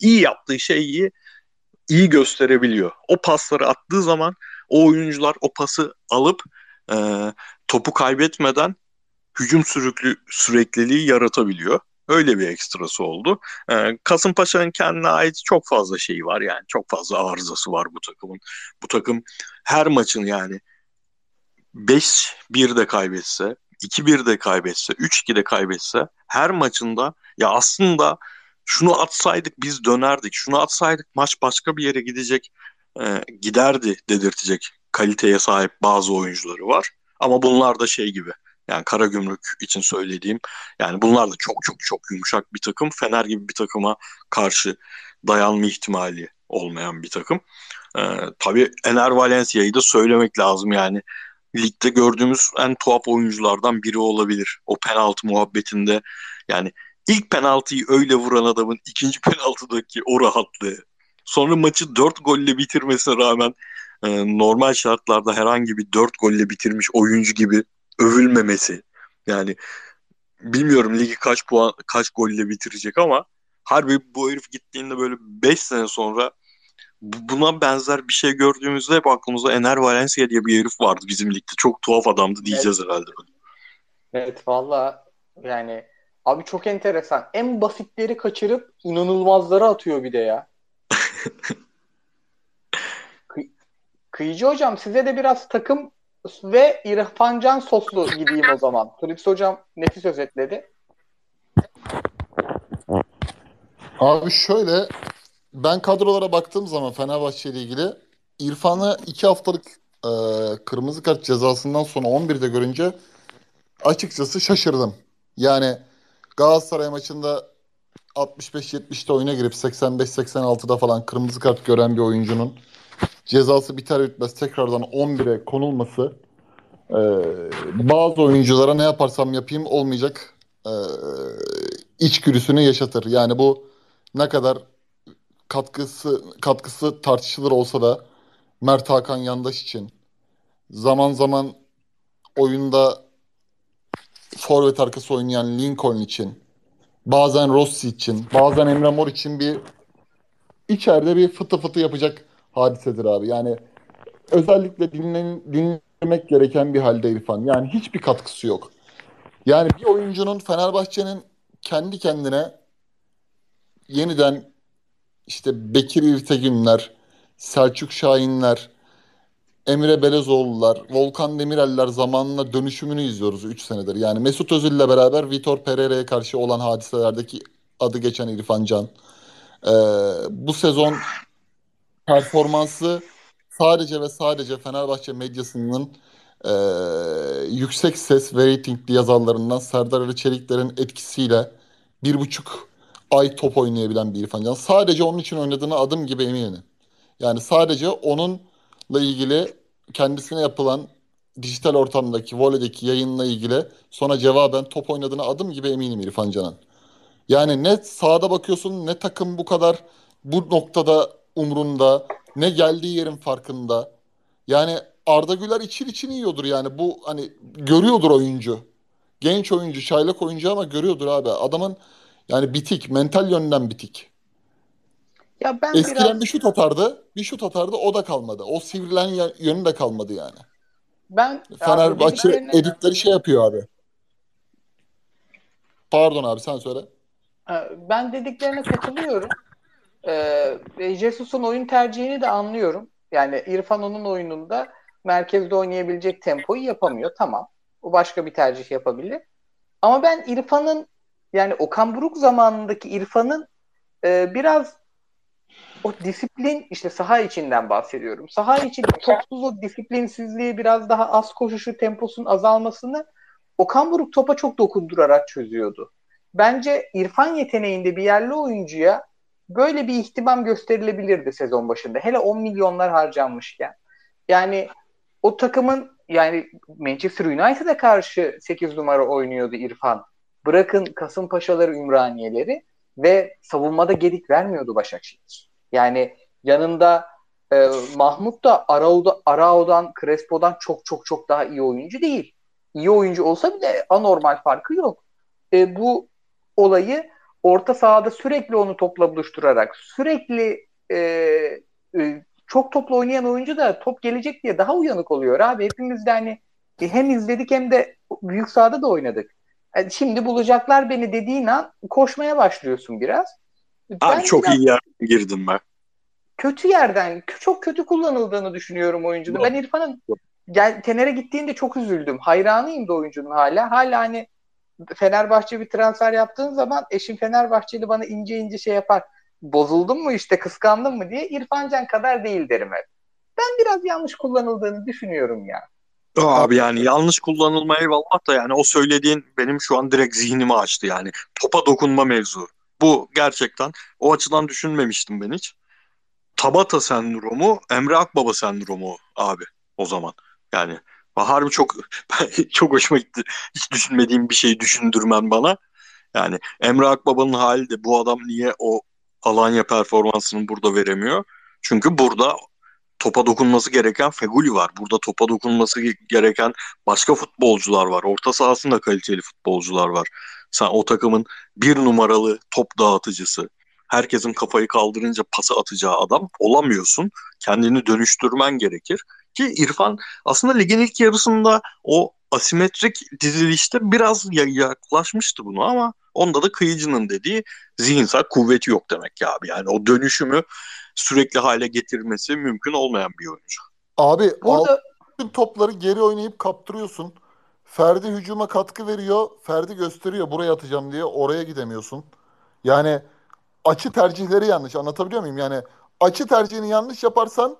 iyi yaptığı şeyi iyi gösterebiliyor. O pasları attığı zaman o oyuncular o pası alıp e, topu kaybetmeden hücum sürüklü, sürekliliği yaratabiliyor. Öyle bir ekstrası oldu. Ee, Kasımpaşa'nın kendine ait çok fazla şeyi var yani. Çok fazla arızası var bu takımın. Bu takım her maçın yani 5-1 de kaybetse, 2-1 de kaybetse, 3-2 de kaybetse her maçında ya aslında şunu atsaydık biz dönerdik. Şunu atsaydık maç başka bir yere gidecek e, giderdi dedirtecek kaliteye sahip bazı oyuncuları var. Ama bunlar da şey gibi. Yani Karagümrük için söylediğim yani bunlar da çok çok çok yumuşak bir takım. Fener gibi bir takıma karşı dayanma ihtimali olmayan bir takım. Ee, tabii Ener Valencia'yı da söylemek lazım yani. Ligde gördüğümüz en tuhaf oyunculardan biri olabilir. O penaltı muhabbetinde yani ilk penaltıyı öyle vuran adamın ikinci penaltıdaki o rahatlığı. Sonra maçı dört golle bitirmesine rağmen e, normal şartlarda herhangi bir dört golle bitirmiş oyuncu gibi övülmemesi. Yani bilmiyorum ligi kaç puan kaç golle bitirecek ama harbi bu herif gittiğinde böyle 5 sene sonra buna benzer bir şey gördüğümüzde hep aklımıza Ener Valencia diye bir herif vardı bizim ligde. Çok tuhaf adamdı diyeceğiz evet. herhalde. Evet valla yani abi çok enteresan. En basitleri kaçırıp inanılmazları atıyor bir de ya. Kı- Kıyıcı hocam size de biraz takım ve İrfan Can soslu gideyim o zaman. Fritz hocam nefis özetledi. Abi şöyle ben kadrolara baktığım zaman Fenerbahçe ile ilgili İrfan'ı iki haftalık e, kırmızı kart cezasından sonra 11'de görünce açıkçası şaşırdım. Yani Galatasaray maçında 65-70'te oyuna girip 85-86'da falan kırmızı kart gören bir oyuncunun cezası biter bitmez tekrardan 11'e konulması e, bazı oyunculara ne yaparsam yapayım olmayacak e, içgüdüsünü yaşatır. Yani bu ne kadar katkısı katkısı tartışılır olsa da Mert Hakan Yandaş için zaman zaman oyunda forvet arkası oynayan Lincoln için bazen Rossi için bazen Emre Mor için bir içeride bir fıtı fıtı yapacak hadisedir abi. Yani özellikle dinlen, dinlemek gereken bir halde İrfan. Yani hiçbir katkısı yok. Yani bir oyuncunun Fenerbahçe'nin kendi kendine yeniden işte Bekir İrtegünler, Selçuk Şahinler, Emre Belezoğlu'lar, Volkan Demireller zamanla dönüşümünü izliyoruz 3 senedir. Yani Mesut Özil'le beraber Vitor Pereira'ya karşı olan hadiselerdeki adı geçen İrfan Can. Ee, bu sezon performansı sadece ve sadece Fenerbahçe medyasının e, yüksek ses ve reytingli yazarlarından Serdar Ali Çelikler'in etkisiyle bir buçuk ay top oynayabilen bir İrfan Can. Sadece onun için oynadığını adım gibi eminim. Yani sadece onunla ilgili kendisine yapılan dijital ortamdaki, voleydeki yayınla ilgili sonra cevaben top oynadığını adım gibi eminim İrfan Can'ın. Yani ne sahada bakıyorsun ne takım bu kadar bu noktada umrunda ne geldiği yerin farkında. Yani Arda Güler için için yiyordur yani bu hani görüyordur oyuncu. Genç oyuncu, çaylak oyuncu ama görüyordur abi. Adamın yani bitik, mental yönden bitik. Ya ben Eskiden biraz... bir şut atardı, bir şut atardı o da kalmadı. O sivrilen yönü de kalmadı yani. Ben Fenerbahçe editleri şey yapıyor abi. Pardon abi sen söyle. Ben dediklerine katılıyorum. Ee, Jesus'un oyun tercihini de anlıyorum. Yani İrfan onun oyununda merkezde oynayabilecek tempoyu yapamıyor. Tamam. O başka bir tercih yapabilir. Ama ben İrfan'ın yani Okan Buruk zamanındaki İrfan'ın e, biraz o disiplin işte saha içinden bahsediyorum. Saha için topsuz o disiplinsizliği biraz daha az koşuşu temposunun azalmasını Okan Buruk topa çok dokundurarak çözüyordu. Bence İrfan yeteneğinde bir yerli oyuncuya böyle bir ihtimam gösterilebilirdi sezon başında. Hele 10 milyonlar harcanmışken. Yani o takımın yani Manchester United'a karşı 8 numara oynuyordu İrfan. Bırakın Kasımpaşaları, Ümraniyeleri ve savunmada gedik vermiyordu Başakşehir. Yani yanında e, Mahmut da Arao'da, Arao'dan, Crespo'dan çok çok çok daha iyi oyuncu değil. İyi oyuncu olsa bile anormal farkı yok. E, bu olayı orta sahada sürekli onu topla buluşturarak sürekli e, e, çok topla oynayan oyuncu da top gelecek diye daha uyanık oluyor abi. Hepimiz de hani hem izledik hem de büyük sahada da oynadık. Yani şimdi bulacaklar beni dediğin an koşmaya başlıyorsun biraz. Abi ben çok iyi yerden girdim ben. Kötü yerden, çok kötü kullanıldığını düşünüyorum oyuncunun. Ben İrfan'ın gel Tener'e gittiğinde çok üzüldüm. Hayranıyım da oyuncunun hala. Hala hani Fenerbahçe bir transfer yaptığın zaman eşim Fenerbahçeli bana ince ince şey yapar. Bozuldun mu işte kıskandın mı diye İrfan Can kadar değil derim hep. Ben biraz yanlış kullanıldığını düşünüyorum ya. Abi yani yanlış kullanılma eyvallah da yani o söylediğin benim şu an direkt zihnimi açtı yani. Topa dokunma mevzu. Bu gerçekten o açıdan düşünmemiştim ben hiç. Tabata sendromu, Emre Akbaba sendromu abi o zaman. Yani harbi çok çok hoşuma gitti. Hiç düşünmediğim bir şeyi düşündürmen bana. Yani Emre Akbaba'nın hali de bu adam niye o Alanya performansını burada veremiyor? Çünkü burada topa dokunması gereken Feguli var. Burada topa dokunması gereken başka futbolcular var. Orta sahasında kaliteli futbolcular var. Sen o takımın bir numaralı top dağıtıcısı, herkesin kafayı kaldırınca pası atacağı adam olamıyorsun. Kendini dönüştürmen gerekir. Ki İrfan aslında ligin ilk yarısında o asimetrik dizilişte biraz yaklaşmıştı bunu ama onda da kıyıcının dediği zihinsel kuvveti yok demek ya abi. Yani o dönüşümü sürekli hale getirmesi mümkün olmayan bir oyuncu. Abi Burada... bütün topları geri oynayıp kaptırıyorsun. Ferdi hücuma katkı veriyor. Ferdi gösteriyor buraya atacağım diye oraya gidemiyorsun. Yani açı tercihleri yanlış. Anlatabiliyor muyum? Yani açı tercihini yanlış yaparsan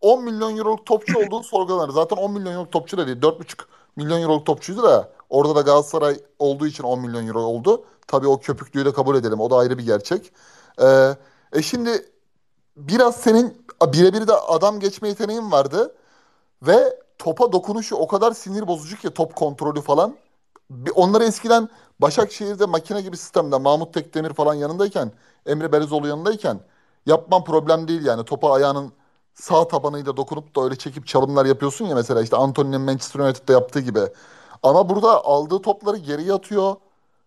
10 milyon euroluk topçu olduğu sorgulanır. Zaten 10 milyon euroluk topçu da değil. 4,5 milyon euroluk topçuydu da orada da Galatasaray olduğu için 10 milyon euro oldu. Tabii o köpüklüğü de kabul edelim. O da ayrı bir gerçek. Ee, e şimdi biraz senin birebir de adam geçme yeteneğin vardı ve topa dokunuşu o kadar sinir bozucu ki top kontrolü falan. Onları eskiden Başakşehir'de makine gibi sistemde Mahmut Tekdemir falan yanındayken Emre Belezoğlu yanındayken yapman problem değil yani. Topa ayağının sağ tabanıyla dokunup da öyle çekip çalımlar yapıyorsun ya mesela işte Anthony'nin Manchester United'da yaptığı gibi. Ama burada aldığı topları geriye atıyor.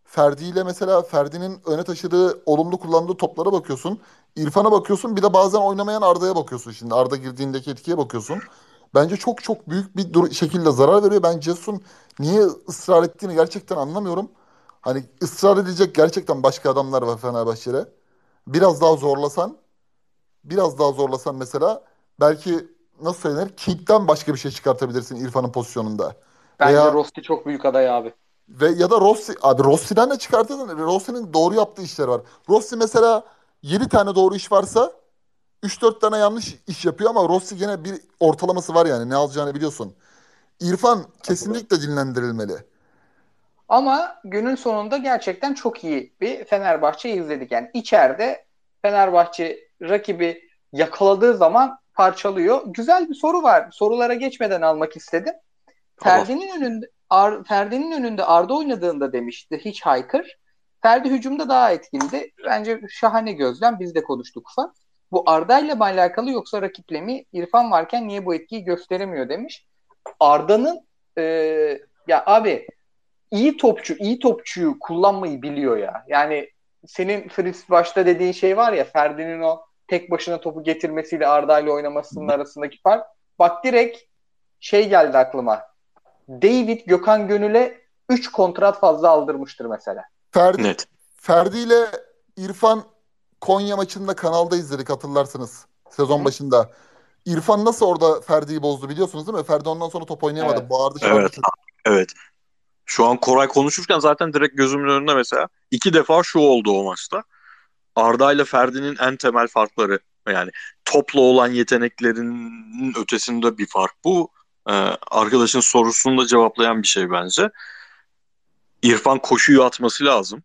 Ferdi ile mesela Ferdi'nin öne taşıdığı, olumlu kullandığı toplara bakıyorsun. İrfan'a bakıyorsun bir de bazen oynamayan Arda'ya bakıyorsun şimdi. Arda girdiğindeki etkiye bakıyorsun. Bence çok çok büyük bir dur- şekilde zarar veriyor. Ben Cesun niye ısrar ettiğini gerçekten anlamıyorum. Hani ısrar edecek gerçekten başka adamlar var Fenerbahçe'de. Biraz daha zorlasan, biraz daha zorlasan mesela belki nasıl söylenir? King'den başka bir şey çıkartabilirsin İrfan'ın pozisyonunda. Bence Veya, Rossi çok büyük aday abi. Ve ya da Rossi, abi Rossi'den de çıkartırdın. Rossi'nin doğru yaptığı işler var. Rossi mesela 7 tane doğru iş varsa 3-4 tane yanlış iş yapıyor ama Rossi gene bir ortalaması var yani ne alacağını biliyorsun. İrfan kesinlikle dinlendirilmeli. Ama günün sonunda gerçekten çok iyi bir Fenerbahçe izledik. Yani içeride Fenerbahçe rakibi yakaladığı zaman parçalıyor. Güzel bir soru var. Sorulara geçmeden almak istedim. Ferdi'nin önünde Ar, Ferdi'nin önünde Arda oynadığında demişti hiç haykır. Ferdi hücumda daha etkiliydi. Bence şahane gözlem. Biz de konuştuk ufak. Bu Arda ile mi alakalı yoksa rakiple mi? İrfan varken niye bu etkiyi gösteremiyor demiş. Arda'nın e, ya abi iyi topçu, iyi topçuyu kullanmayı biliyor ya. Yani senin Fritz başta dediğin şey var ya Ferdi'nin o tek başına topu getirmesiyle Arda ile oynamasının arasındaki fark. Bak direkt şey geldi aklıma. David Gökhan Gönül'e 3 kontrat fazla aldırmıştır mesela. Ferdi, Net. Ferdi ile İrfan Konya maçında kanalda izledik hatırlarsınız sezon Hı. başında. İrfan nasıl orada Ferdi'yi bozdu biliyorsunuz değil mi? Ferdi ondan sonra top oynayamadı. Evet. Bağırdı. Evet. evet. Şu an Koray konuşurken zaten direkt gözümün önünde mesela iki defa şu oldu o maçta. Arda ile Ferdi'nin en temel farkları yani topla olan yeteneklerinin ötesinde bir fark bu. Ee, arkadaşın sorusunu da cevaplayan bir şey bence. İrfan koşuyu atması lazım.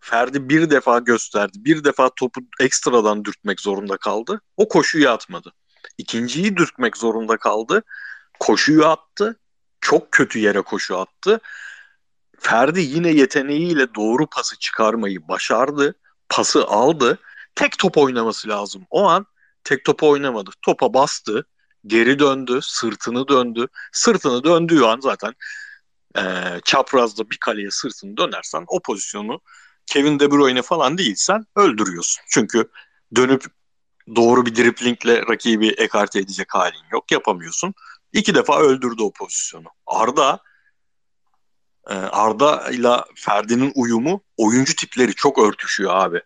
Ferdi bir defa gösterdi. Bir defa topu ekstradan dürtmek zorunda kaldı. O koşuyu atmadı. İkinciyi dürtmek zorunda kaldı. Koşuyu attı. Çok kötü yere koşu attı. Ferdi yine yeteneğiyle doğru pası çıkarmayı başardı. Pası aldı. Tek top oynaması lazım. O an tek topu oynamadı. Topa bastı. Geri döndü. Sırtını döndü. Sırtını döndüğü an zaten e, çaprazda bir kaleye sırtını dönersen o pozisyonu Kevin De Bruyne falan değilsen öldürüyorsun. Çünkü dönüp doğru bir driplingle rakibi ekarte edecek halin yok. Yapamıyorsun. İki defa öldürdü o pozisyonu. Arda e, Arda ile Ferdi'nin uyumu oyuncu tipleri çok örtüşüyor abi.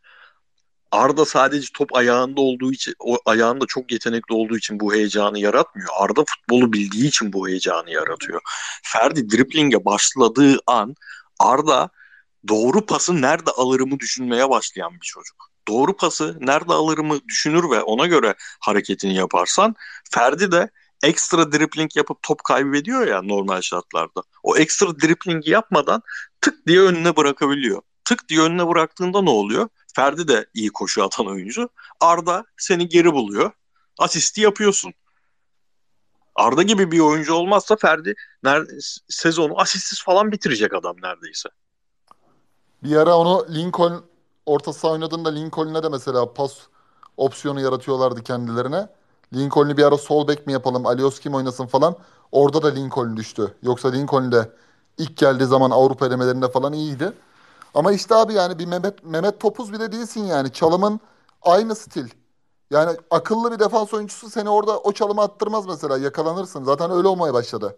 Arda sadece top ayağında olduğu için, o ayağında çok yetenekli olduğu için bu heyecanı yaratmıyor. Arda futbolu bildiği için bu heyecanı yaratıyor. Ferdi dripling'e başladığı an Arda doğru pası nerede alırımı düşünmeye başlayan bir çocuk. Doğru pası nerede alırımı düşünür ve ona göre hareketini yaparsan Ferdi de ekstra dribbling yapıp top kaybediyor ya normal şartlarda. O ekstra dribblingi yapmadan tık diye önüne bırakabiliyor. Tık diye önüne bıraktığında ne oluyor? Ferdi de iyi koşu atan oyuncu. Arda seni geri buluyor. Asisti yapıyorsun. Arda gibi bir oyuncu olmazsa Ferdi sezonu asistsiz falan bitirecek adam neredeyse. Bir ara onu Lincoln orta saha oynadığında Lincoln'e de mesela pas opsiyonu yaratıyorlardı kendilerine. Lincoln'u bir ara sol bek mi yapalım, Alios kim oynasın falan. Orada da Lincoln düştü. Yoksa Lincoln de ilk geldiği zaman Avrupa elemelerinde falan iyiydi. Ama işte abi yani bir Mehmet, Mehmet Topuz bile değilsin yani. Çalımın aynı stil. Yani akıllı bir defans oyuncusu seni orada o çalımı attırmaz mesela. Yakalanırsın. Zaten öyle olmaya başladı.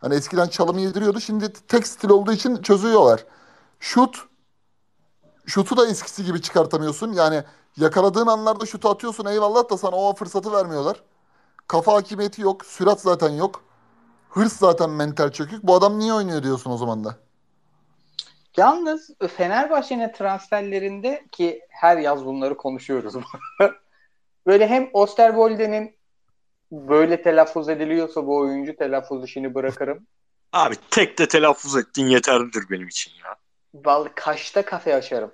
Hani eskiden çalımı yediriyordu. Şimdi tek stil olduğu için çözüyorlar. Şut. Şutu da eskisi gibi çıkartamıyorsun. Yani yakaladığın anlarda şutu atıyorsun eyvallah da sana o fırsatı vermiyorlar. Kafa hakimiyeti yok. Sürat zaten yok. Hırs zaten mental çökük. Bu adam niye oynuyor diyorsun o zaman da. Yalnız Fenerbahçe'nin transferlerinde ki her yaz bunları konuşuyoruz. böyle hem Osterwolde'nin böyle telaffuz ediliyorsa bu oyuncu telaffuz işini bırakırım. Abi tek de telaffuz ettiğin yeterlidir benim için ya. Vallahi kaçta kafe açarım.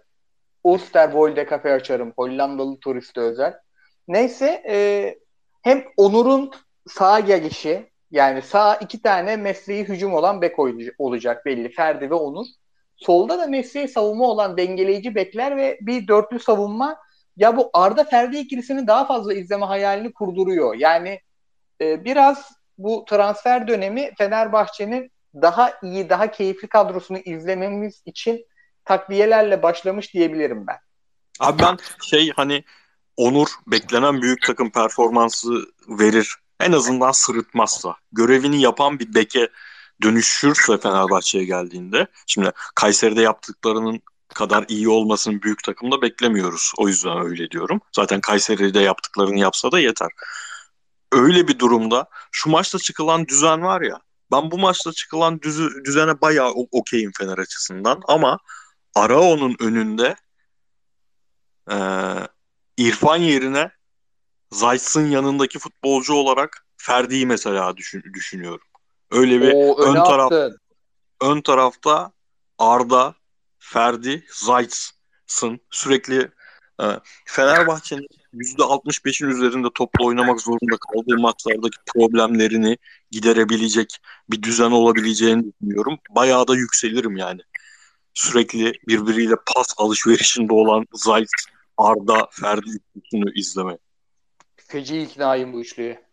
Osterwolde kafe açarım. Hollandalı turiste özel. Neyse e, hem Onur'un sağ gelişi yani sağ iki tane mesleği hücum olan bek olacak belli. Ferdi ve Onur. Solda da mesleği savunma olan dengeleyici bekler ve bir dörtlü savunma ya bu Arda Ferdi ikilisini daha fazla izleme hayalini kurduruyor. Yani e, biraz bu transfer dönemi Fenerbahçe'nin daha iyi, daha keyifli kadrosunu izlememiz için takviyelerle başlamış diyebilirim ben. Abi ben şey hani Onur beklenen büyük takım performansı verir. En azından sırıtmazsa. Görevini yapan bir beke dönüşürse Fenerbahçe'ye geldiğinde. Şimdi Kayseri'de yaptıklarının kadar iyi olmasını büyük takımda beklemiyoruz. O yüzden öyle diyorum. Zaten Kayseri'de yaptıklarını yapsa da yeter. Öyle bir durumda şu maçta çıkılan düzen var ya ben bu maçta çıkılan düzü, düzene bayağı okeyim Fener açısından ama Arao'nun önünde e, İrfan yerine Zayt'sın yanındaki futbolcu olarak Ferdi'yi mesela düşün, düşünüyorum. Öyle bir Oo, ön taraf ön tarafta Arda, Ferdi, Zayt'sın sürekli e, Fenerbahçe'nin %65'in üzerinde topla oynamak zorunda kaldığı maçlardaki problemlerini giderebilecek bir düzen olabileceğini düşünüyorum. Bayağı da yükselirim yani. Sürekli birbiriyle pas alışverişinde olan Zayt, Arda, Ferdi üçlüsünü izleme. Feci iknayım bu üçlüye.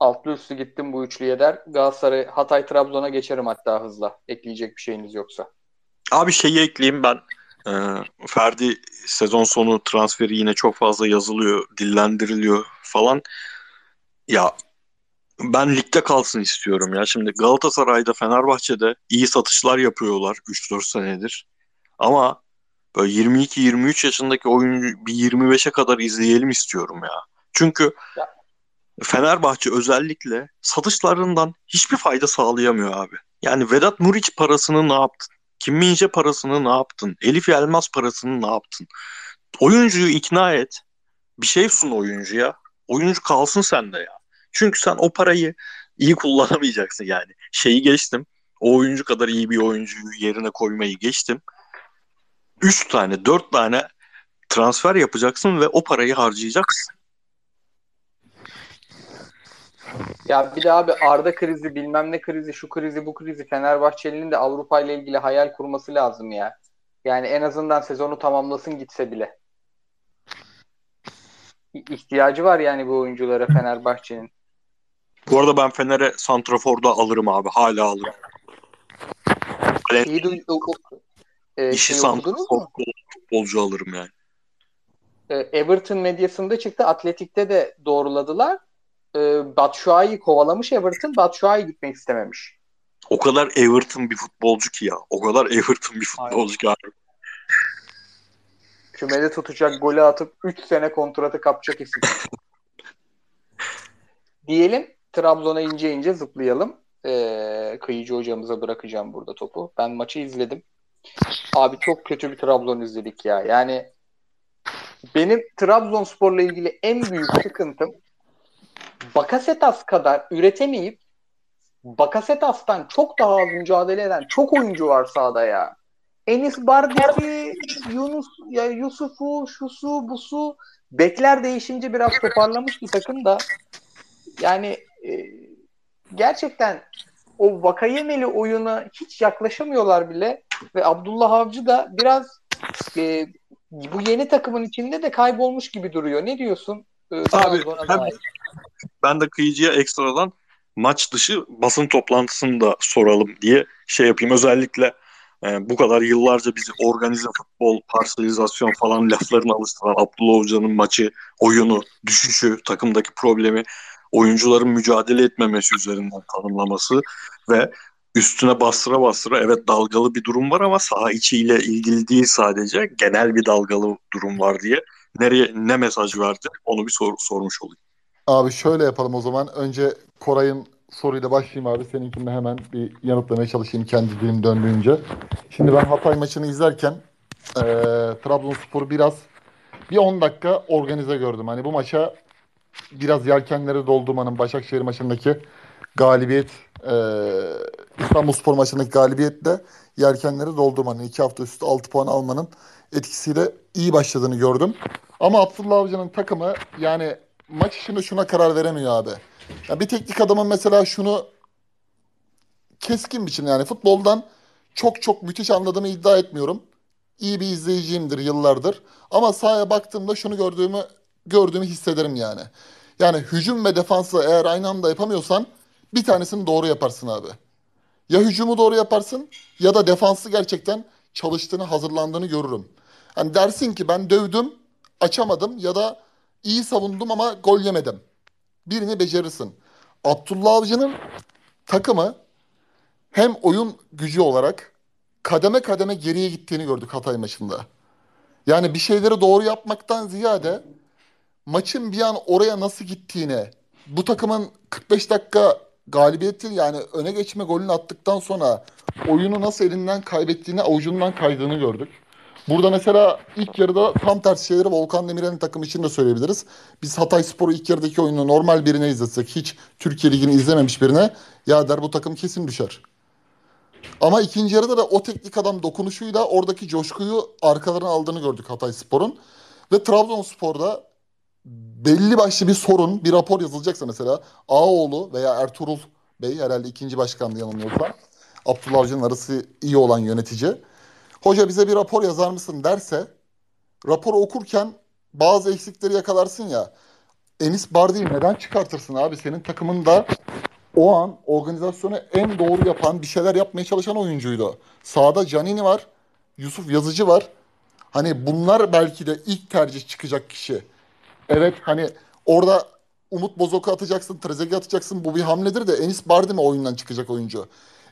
Altlı üstü gittim bu üçlüye der. Galatasaray, Hatay, Trabzon'a geçerim hatta hızla. Ekleyecek bir şeyiniz yoksa. Abi şeyi ekleyeyim ben. Ee, Ferdi sezon sonu transferi yine çok fazla yazılıyor, dillendiriliyor falan. Ya ben ligde kalsın istiyorum ya. Şimdi Galatasaray'da, Fenerbahçe'de iyi satışlar yapıyorlar 3-4 senedir. Ama böyle 22-23 yaşındaki oyuncu bir 25'e kadar izleyelim istiyorum ya. Çünkü ya. Fenerbahçe özellikle satışlarından hiçbir fayda sağlayamıyor abi. Yani Vedat Muriç parasını ne yaptın? Kim Minje parasını ne yaptın? Elif Yelmaz parasını ne yaptın? Oyuncuyu ikna et. Bir şey sun oyuncuya. Oyuncu kalsın sende ya. Çünkü sen o parayı iyi kullanamayacaksın yani. Şeyi geçtim. O oyuncu kadar iyi bir oyuncuyu yerine koymayı geçtim. Üç tane, dört tane transfer yapacaksın ve o parayı harcayacaksın. Ya bir de abi Arda krizi, bilmem ne krizi, şu krizi, bu krizi Fenerbahçeli'nin de Avrupa ile ilgili hayal kurması lazım ya. Yani en azından sezonu tamamlasın gitse bile. İhtiyacı var yani bu oyunculara Fenerbahçe'nin. Bu arada ben Fener'e Santrafor'da alırım abi. Hala alırım. İyi du- o, e, İşi şey futbolcu alırım yani. E, Everton medyasında çıktı. Atletik'te de doğruladılar e, Batshuayi kovalamış Everton. Batshuayi gitmek istememiş. O kadar Everton bir futbolcu ki ya. O kadar Everton bir futbolcu ki abi. Kümede tutacak golü atıp 3 sene kontratı kapacak isim. Diyelim Trabzon'a ince ince zıplayalım. e, Kıyıcı hocamıza bırakacağım burada topu. Ben maçı izledim. Abi çok kötü bir Trabzon izledik ya. Yani benim Trabzonspor'la ilgili en büyük sıkıntım Bakasetas kadar üretemeyip Bakasetas'tan çok daha az mücadele eden çok oyuncu var sahada ya. Enis Bardisi, Yunus, ya Yusuf'u, şusu, busu bekler değişince biraz toparlamış bir takım da yani e, gerçekten o Vakayemeli oyuna hiç yaklaşamıyorlar bile ve Abdullah Avcı da biraz e, bu yeni takımın içinde de kaybolmuş gibi duruyor. Ne diyorsun? Ee, Abi ben, ben de kıyıcıya ekstradan maç dışı basın toplantısını da soralım diye şey yapayım. Özellikle e, bu kadar yıllarca bizi organize futbol, parselizasyon falan laflarına alıştıran Abdullah Hoca'nın maçı, oyunu, düşüşü, takımdaki problemi, oyuncuların mücadele etmemesi üzerinden tanımlaması ve üstüne bastıra bastıra evet dalgalı bir durum var ama saha içiyle ilgili değil sadece genel bir dalgalı durum var diye nereye ne mesaj verdi onu bir sor, sormuş olayım. Abi şöyle yapalım o zaman. Önce Koray'ın soruyla başlayayım abi. Seninkini hemen bir yanıtlamaya çalışayım kendi dilim döndüğünce. Şimdi ben Hatay maçını izlerken e, Trabzonspor'u biraz bir 10 dakika organize gördüm. Hani bu maça biraz yelkenleri doldurmanın Başakşehir maçındaki galibiyet e, İstanbul Spor maçındaki galibiyetle yelkenleri doldurmanın iki hafta üstü 6 puan almanın etkisiyle iyi başladığını gördüm. Ama Abdullah Avcı'nın takımı yani maç içinde şuna karar veremiyor abi. Ya bir teknik adamın mesela şunu keskin biçim yani futboldan çok çok müthiş anladığımı iddia etmiyorum. İyi bir izleyiciyimdir yıllardır. Ama sahaya baktığımda şunu gördüğümü gördüğümü hissederim yani. Yani hücum ve defansı eğer aynı anda yapamıyorsan bir tanesini doğru yaparsın abi. Ya hücumu doğru yaparsın ya da defansı gerçekten çalıştığını, hazırlandığını görürüm. Hani dersin ki ben dövdüm, açamadım ya da iyi savundum ama gol yemedim. Birini becerirsin. Abdullah Avcı'nın takımı hem oyun gücü olarak kademe kademe geriye gittiğini gördük Hatay maçında. Yani bir şeyleri doğru yapmaktan ziyade maçın bir an oraya nasıl gittiğine, bu takımın 45 dakika galibiyeti yani öne geçme golünü attıktan sonra oyunu nasıl elinden kaybettiğini, avucundan kaydığını gördük. Burada mesela ilk yarıda tam tersi şeyleri Volkan Demirel'in takım için de söyleyebiliriz. Biz Hatay Spor'u ilk yarıdaki oyunu normal birine izletsek, hiç Türkiye Ligi'ni izlememiş birine ya der bu takım kesin düşer. Ama ikinci yarıda da o teknik adam dokunuşuyla oradaki coşkuyu arkalarına aldığını gördük Hatay Spor'un. Ve Trabzonspor'da belli başlı bir sorun, bir rapor yazılacaksa mesela Ağoğlu veya Ertuğrul Bey herhalde ikinci başkandı yanılmıyorsam. Abdullah Avcı'nın arası iyi olan yönetici. Hoca bize bir rapor yazar mısın derse raporu okurken bazı eksikleri yakalarsın ya. Enis Bardi'yi neden çıkartırsın abi? Senin takımında o an organizasyonu en doğru yapan, bir şeyler yapmaya çalışan oyuncuydu. Sağda Canini var, Yusuf Yazıcı var. Hani bunlar belki de ilk tercih çıkacak kişi. Evet hani orada Umut Bozok'u atacaksın, Trezeguet atacaksın. Bu bir hamledir de Enis Bardi mi oyundan çıkacak oyuncu?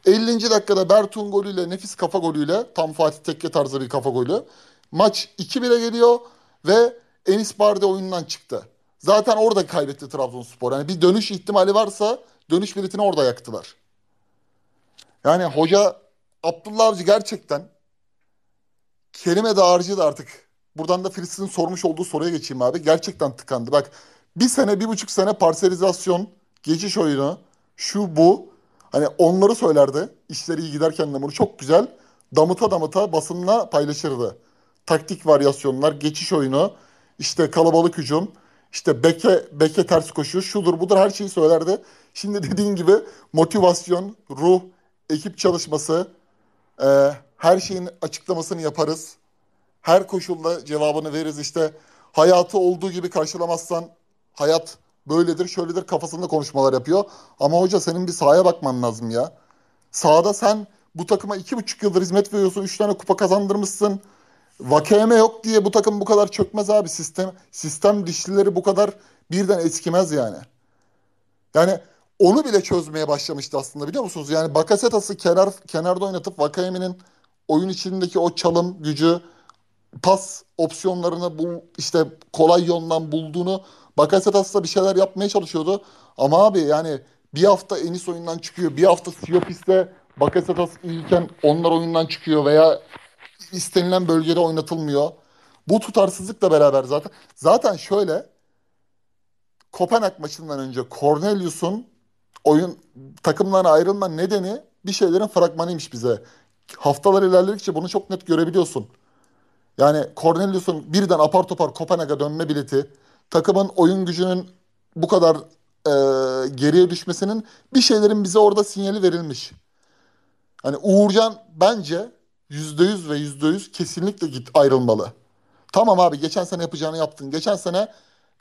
50. dakikada Bertun golüyle, nefis kafa golüyle, tam Fatih Tekke tarzı bir kafa golü. Maç 2-1'e geliyor ve Enis Bardi oyundan çıktı. Zaten orada kaybetti Trabzonspor. Yani bir dönüş ihtimali varsa dönüş biletini orada yaktılar. Yani hoca Abdullah Avcı gerçekten kelime dağarcıydı artık Buradan da Filistin'in sormuş olduğu soruya geçeyim abi. Gerçekten tıkandı. Bak bir sene, bir buçuk sene parselizasyon, geçiş oyunu, şu bu. Hani onları söylerdi. İşleri iyi giderken de bunu çok güzel damıta damıta basınla paylaşırdı. Taktik varyasyonlar, geçiş oyunu, işte kalabalık hücum, işte beke, beke ters koşu, şudur budur her şeyi söylerdi. Şimdi dediğin gibi motivasyon, ruh, ekip çalışması, e, her şeyin açıklamasını yaparız her koşulda cevabını veririz. İşte hayatı olduğu gibi karşılamazsan hayat böyledir şöyledir kafasında konuşmalar yapıyor. Ama hoca senin bir sahaya bakman lazım ya. Sahada sen bu takıma iki buçuk yıldır hizmet veriyorsun. Üç tane kupa kazandırmışsın. Vakeme yok diye bu takım bu kadar çökmez abi. Sistem sistem dişlileri bu kadar birden eskimez yani. Yani onu bile çözmeye başlamıştı aslında biliyor musunuz? Yani Bakasetas'ı kenar kenarda oynatıp Vakayeme'nin oyun içindeki o çalım gücü, pas opsiyonlarını bu işte kolay yoldan bulduğunu Bakasetas da bir şeyler yapmaya çalışıyordu. Ama abi yani Bir hafta Enis oyundan çıkıyor. Bir hafta Siopis'te Bakasetas iyiyken onlar oyundan çıkıyor veya istenilen bölgede oynatılmıyor. Bu tutarsızlıkla beraber zaten zaten şöyle Kopenhag maçından önce Cornelius'un oyun takımdan ayrılma nedeni bir şeylerin fragmanıymış bize. Haftalar ilerledikçe bunu çok net görebiliyorsun. Yani Cornelius'un birden apar topar Kopenhag'a dönme bileti, takımın oyun gücünün bu kadar e, geriye düşmesinin bir şeylerin bize orada sinyali verilmiş. Hani Uğurcan bence %100 ve %100 kesinlikle git ayrılmalı. Tamam abi geçen sene yapacağını yaptın. Geçen sene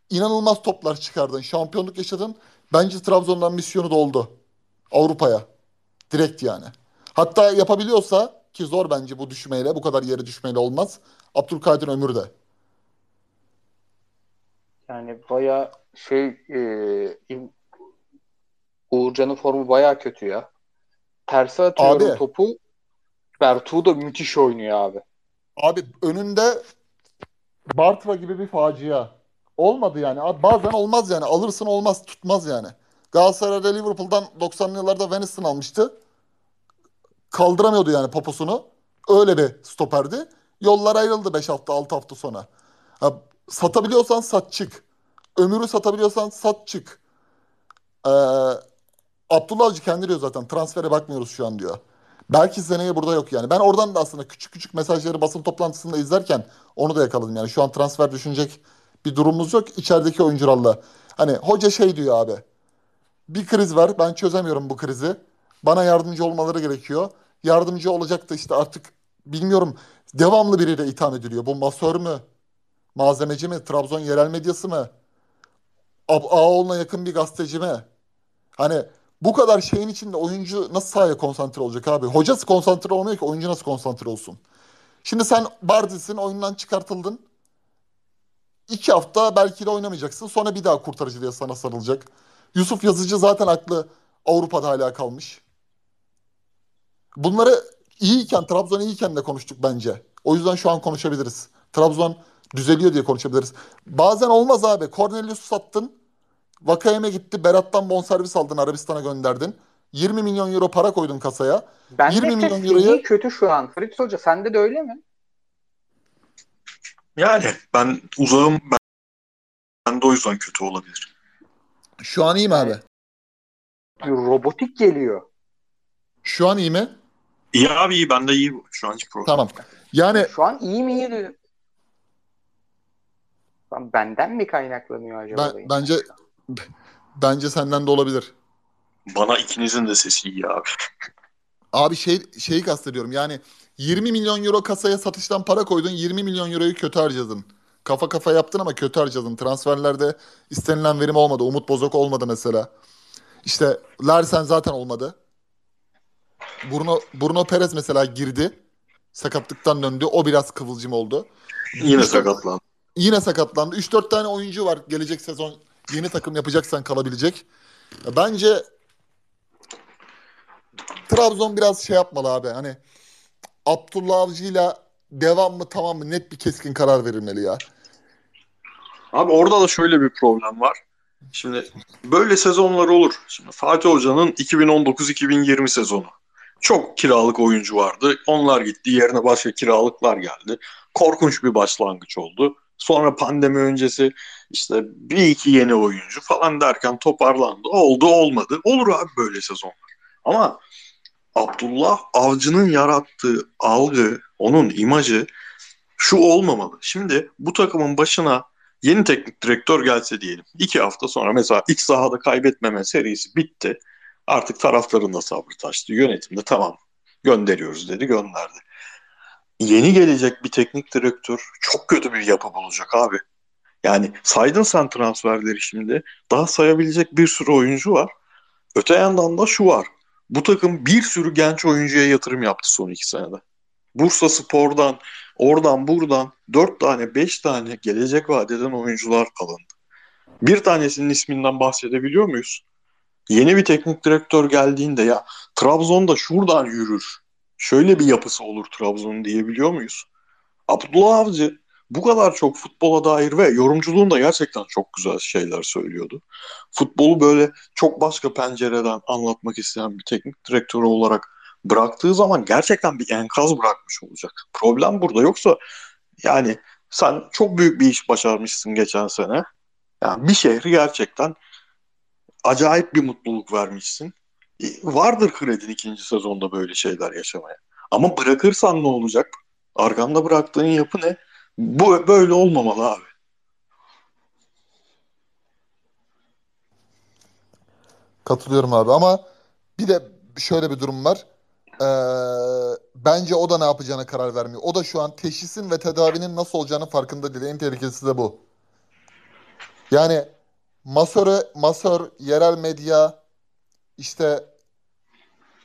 inanılmaz toplar çıkardın. Şampiyonluk yaşadın. Bence Trabzon'dan misyonu doldu. Avrupa'ya. Direkt yani. Hatta yapabiliyorsa ki zor bence bu düşmeyle bu kadar yere düşmeyle olmaz. Abdülkadir Ömür de. Yani baya şey e, Uğurcan'ın formu baya kötü ya. Terse atıyorum Abi. topu. Bertu da müthiş oynuyor abi. Abi önünde Bartra gibi bir facia. Olmadı yani. Abi bazen olmaz yani. Alırsın olmaz. Tutmaz yani. Galatasaray'da Liverpool'dan 90'lı yıllarda Venison almıştı. Kaldıramıyordu yani poposunu. Öyle bir stoperdi. Yollar ayrıldı 5 hafta 6 hafta sonra. Ha, satabiliyorsan sat çık. Ömürü satabiliyorsan sat çık. Ee, Abdullah Avcı kendi diyor zaten. Transfere bakmıyoruz şu an diyor. Belki seneye burada yok yani. Ben oradan da aslında küçük küçük mesajları basın toplantısında izlerken onu da yakaladım. Yani şu an transfer düşünecek bir durumumuz yok içerideki oyuncularla. Hani hoca şey diyor abi. Bir kriz var. Ben çözemiyorum bu krizi. Bana yardımcı olmaları gerekiyor. Yardımcı olacak da işte artık bilmiyorum devamlı biriyle itham ediliyor. Bu masör mü? Malzemeci mi? Trabzon yerel medyası mı? A- Ağoğlu'na yakın bir gazeteci mi? Hani bu kadar şeyin içinde oyuncu nasıl sahaya konsantre olacak abi? Hocası konsantre olmuyor ki oyuncu nasıl konsantre olsun? Şimdi sen Bardis'in oyundan çıkartıldın. İki hafta belki de oynamayacaksın. Sonra bir daha kurtarıcı diye sana sarılacak. Yusuf Yazıcı zaten aklı Avrupa'da hala kalmış. Bunları iyiyken, Trabzon iyiyken de konuştuk bence. O yüzden şu an konuşabiliriz. Trabzon düzeliyor diye konuşabiliriz. Bazen olmaz abi. Cornelius'u sattın. Vakayeme gitti. Berat'tan bonservis aldın. Arabistan'a gönderdin. 20 milyon euro para koydun kasaya. Bence 20 de milyon euroyu- kötü şu an. Fritz Hoca sende de öyle mi? Yani ben uzağım ben, ben de o yüzden kötü olabilir. Şu an iyi mi abi? Robotik geliyor. Şu an iyi mi? İyi abi iyi ben de iyi. Şu an hiç problem. Tamam. Yani Şu an iyi mi iyi diyor. Lan benden mi kaynaklanıyor acaba? ben, bence bence senden de olabilir. Bana ikinizin de sesi iyi abi. Abi şey şeyi kastediyorum. Yani 20 milyon euro kasaya satıştan para koydun. 20 milyon euroyu kötü harcadın. Kafa kafa yaptın ama kötü harcadın. Transferlerde istenilen verim olmadı. Umut Bozok olmadı mesela. İşte Larsen zaten olmadı. Bruno, Bruno Perez mesela girdi. Sakatlıktan döndü. O biraz kıvılcım oldu. Yine İşte- sakatlandı. Yine sakatlandı. 3-4 tane oyuncu var gelecek sezon yeni takım yapacaksan kalabilecek. Bence Trabzon biraz şey yapmalı abi. Hani Abdullah Avcı'yla devam mı tamam mı net bir keskin karar verilmeli ya. Abi orada da şöyle bir problem var. Şimdi böyle sezonlar olur. Şimdi Fatih Hoca'nın 2019-2020 sezonu. Çok kiralık oyuncu vardı. Onlar gitti. Yerine başka kiralıklar geldi. Korkunç bir başlangıç oldu. Sonra pandemi öncesi işte bir iki yeni oyuncu falan derken toparlandı. Oldu olmadı. Olur abi böyle sezonlar. Ama Abdullah Avcı'nın yarattığı algı, onun imajı şu olmamalı. Şimdi bu takımın başına yeni teknik direktör gelse diyelim. iki hafta sonra mesela iç sahada kaybetmeme serisi bitti. Artık taraftarın da sabrı taştı. Yönetimde tamam gönderiyoruz dedi gönderdi. Yeni gelecek bir teknik direktör çok kötü bir yapı bulacak abi. Yani saydın sen transferleri şimdi. Daha sayabilecek bir sürü oyuncu var. Öte yandan da şu var. Bu takım bir sürü genç oyuncuya yatırım yaptı son iki senede. Bursa Spor'dan, oradan buradan dört tane, beş tane gelecek vadeden oyuncular alındı. Bir tanesinin isminden bahsedebiliyor muyuz? Yeni bir teknik direktör geldiğinde ya Trabzon'da şuradan yürür. Şöyle bir yapısı olur Trabzon'un diyebiliyor muyuz? Abdullah Avcı bu kadar çok futbola dair ve yorumculuğunda gerçekten çok güzel şeyler söylüyordu. Futbolu böyle çok başka pencereden anlatmak isteyen bir teknik direktör olarak bıraktığı zaman gerçekten bir enkaz bırakmış olacak. Problem burada yoksa yani sen çok büyük bir iş başarmışsın geçen sene. Yani bir şehri gerçekten acayip bir mutluluk vermişsin. E, vardır kredin ikinci sezonda böyle şeyler yaşamaya. Ama bırakırsan ne olacak? Arkanda bıraktığın yapı ne? Bu böyle olmamalı abi. Katılıyorum abi ama bir de şöyle bir durum var. Ee, bence o da ne yapacağına karar vermiyor. O da şu an teşhisin ve tedavinin nasıl olacağını farkında değil. En tehlikelisi de bu. Yani masör, masör, yerel medya, işte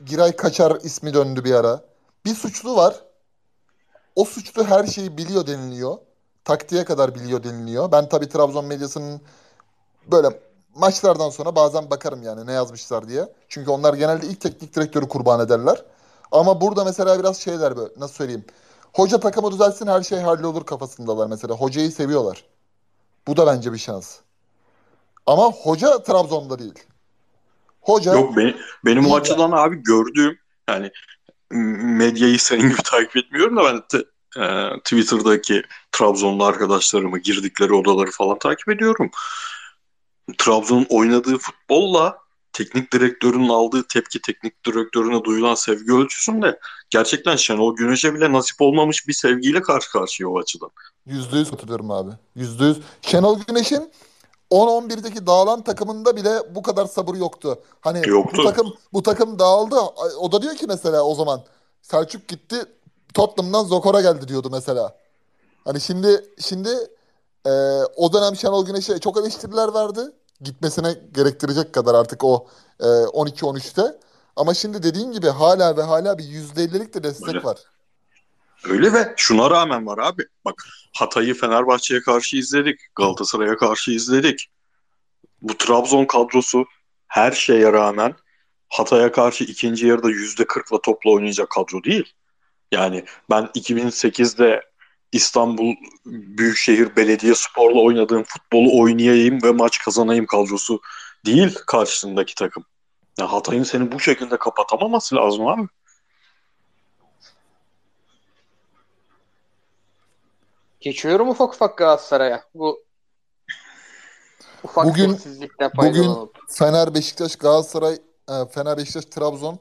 Giray Kaçar ismi döndü bir ara. Bir suçlu var. O suçlu her şeyi biliyor deniliyor. Taktiğe kadar biliyor deniliyor. Ben tabii Trabzon medyasının böyle maçlardan sonra bazen bakarım yani ne yazmışlar diye. Çünkü onlar genelde ilk teknik direktörü kurban ederler. Ama burada mesela biraz şeyler böyle nasıl söyleyeyim. Hoca takımı düzelsin her şey hallolur kafasındalar mesela. Hocayı seviyorlar. Bu da bence bir şans. Ama hoca Trabzon'da değil. Hoca Yok benim, benim o açıdan abi gördüğüm yani medyayı senin gibi takip etmiyorum da ben de, e, Twitter'daki Trabzonlu arkadaşlarımı girdikleri odaları falan takip ediyorum. Trabzon'un oynadığı futbolla teknik direktörün aldığı tepki, teknik direktörüne duyulan sevgi ölçüsünde gerçekten Şenol Güneş'e bile nasip olmamış bir sevgiyle karşı karşıya o açıdan. Yüzde yüz katılıyorum abi. Yüzde yüz. Şenol Güneş'in 10-11'deki dağılan takımında bile bu kadar sabır yoktu. Hani yoktu. bu takım bu takım dağıldı. O da diyor ki mesela o zaman Selçuk gitti Tottenham'dan Zokor'a geldi diyordu mesela. Hani şimdi şimdi e, o dönem Şenol Güneş'e çok eleştiriler verdi. Gitmesine gerektirecek kadar artık o e, 12-13'te. Ama şimdi dediğin gibi hala ve hala bir %50'lik de destek Öyle. var. Öyle ve şuna rağmen var abi. Bak Hatay'ı Fenerbahçe'ye karşı izledik. Galatasaray'a karşı izledik. Bu Trabzon kadrosu her şeye rağmen Hatay'a karşı ikinci yarıda yüzde kırkla topla oynayacak kadro değil. Yani ben 2008'de İstanbul Büyükşehir Belediye Spor'la oynadığım futbolu oynayayım ve maç kazanayım kadrosu değil karşısındaki takım. Ya Hatay'ın seni bu şekilde kapatamaması lazım abi. Geçiyorum ufak ufak Galatasaray'a. Bu ufak Bugün- bugün-. Fener, Beşiktaş, Galatasaray, e, Fener, Beşiktaş, Trabzon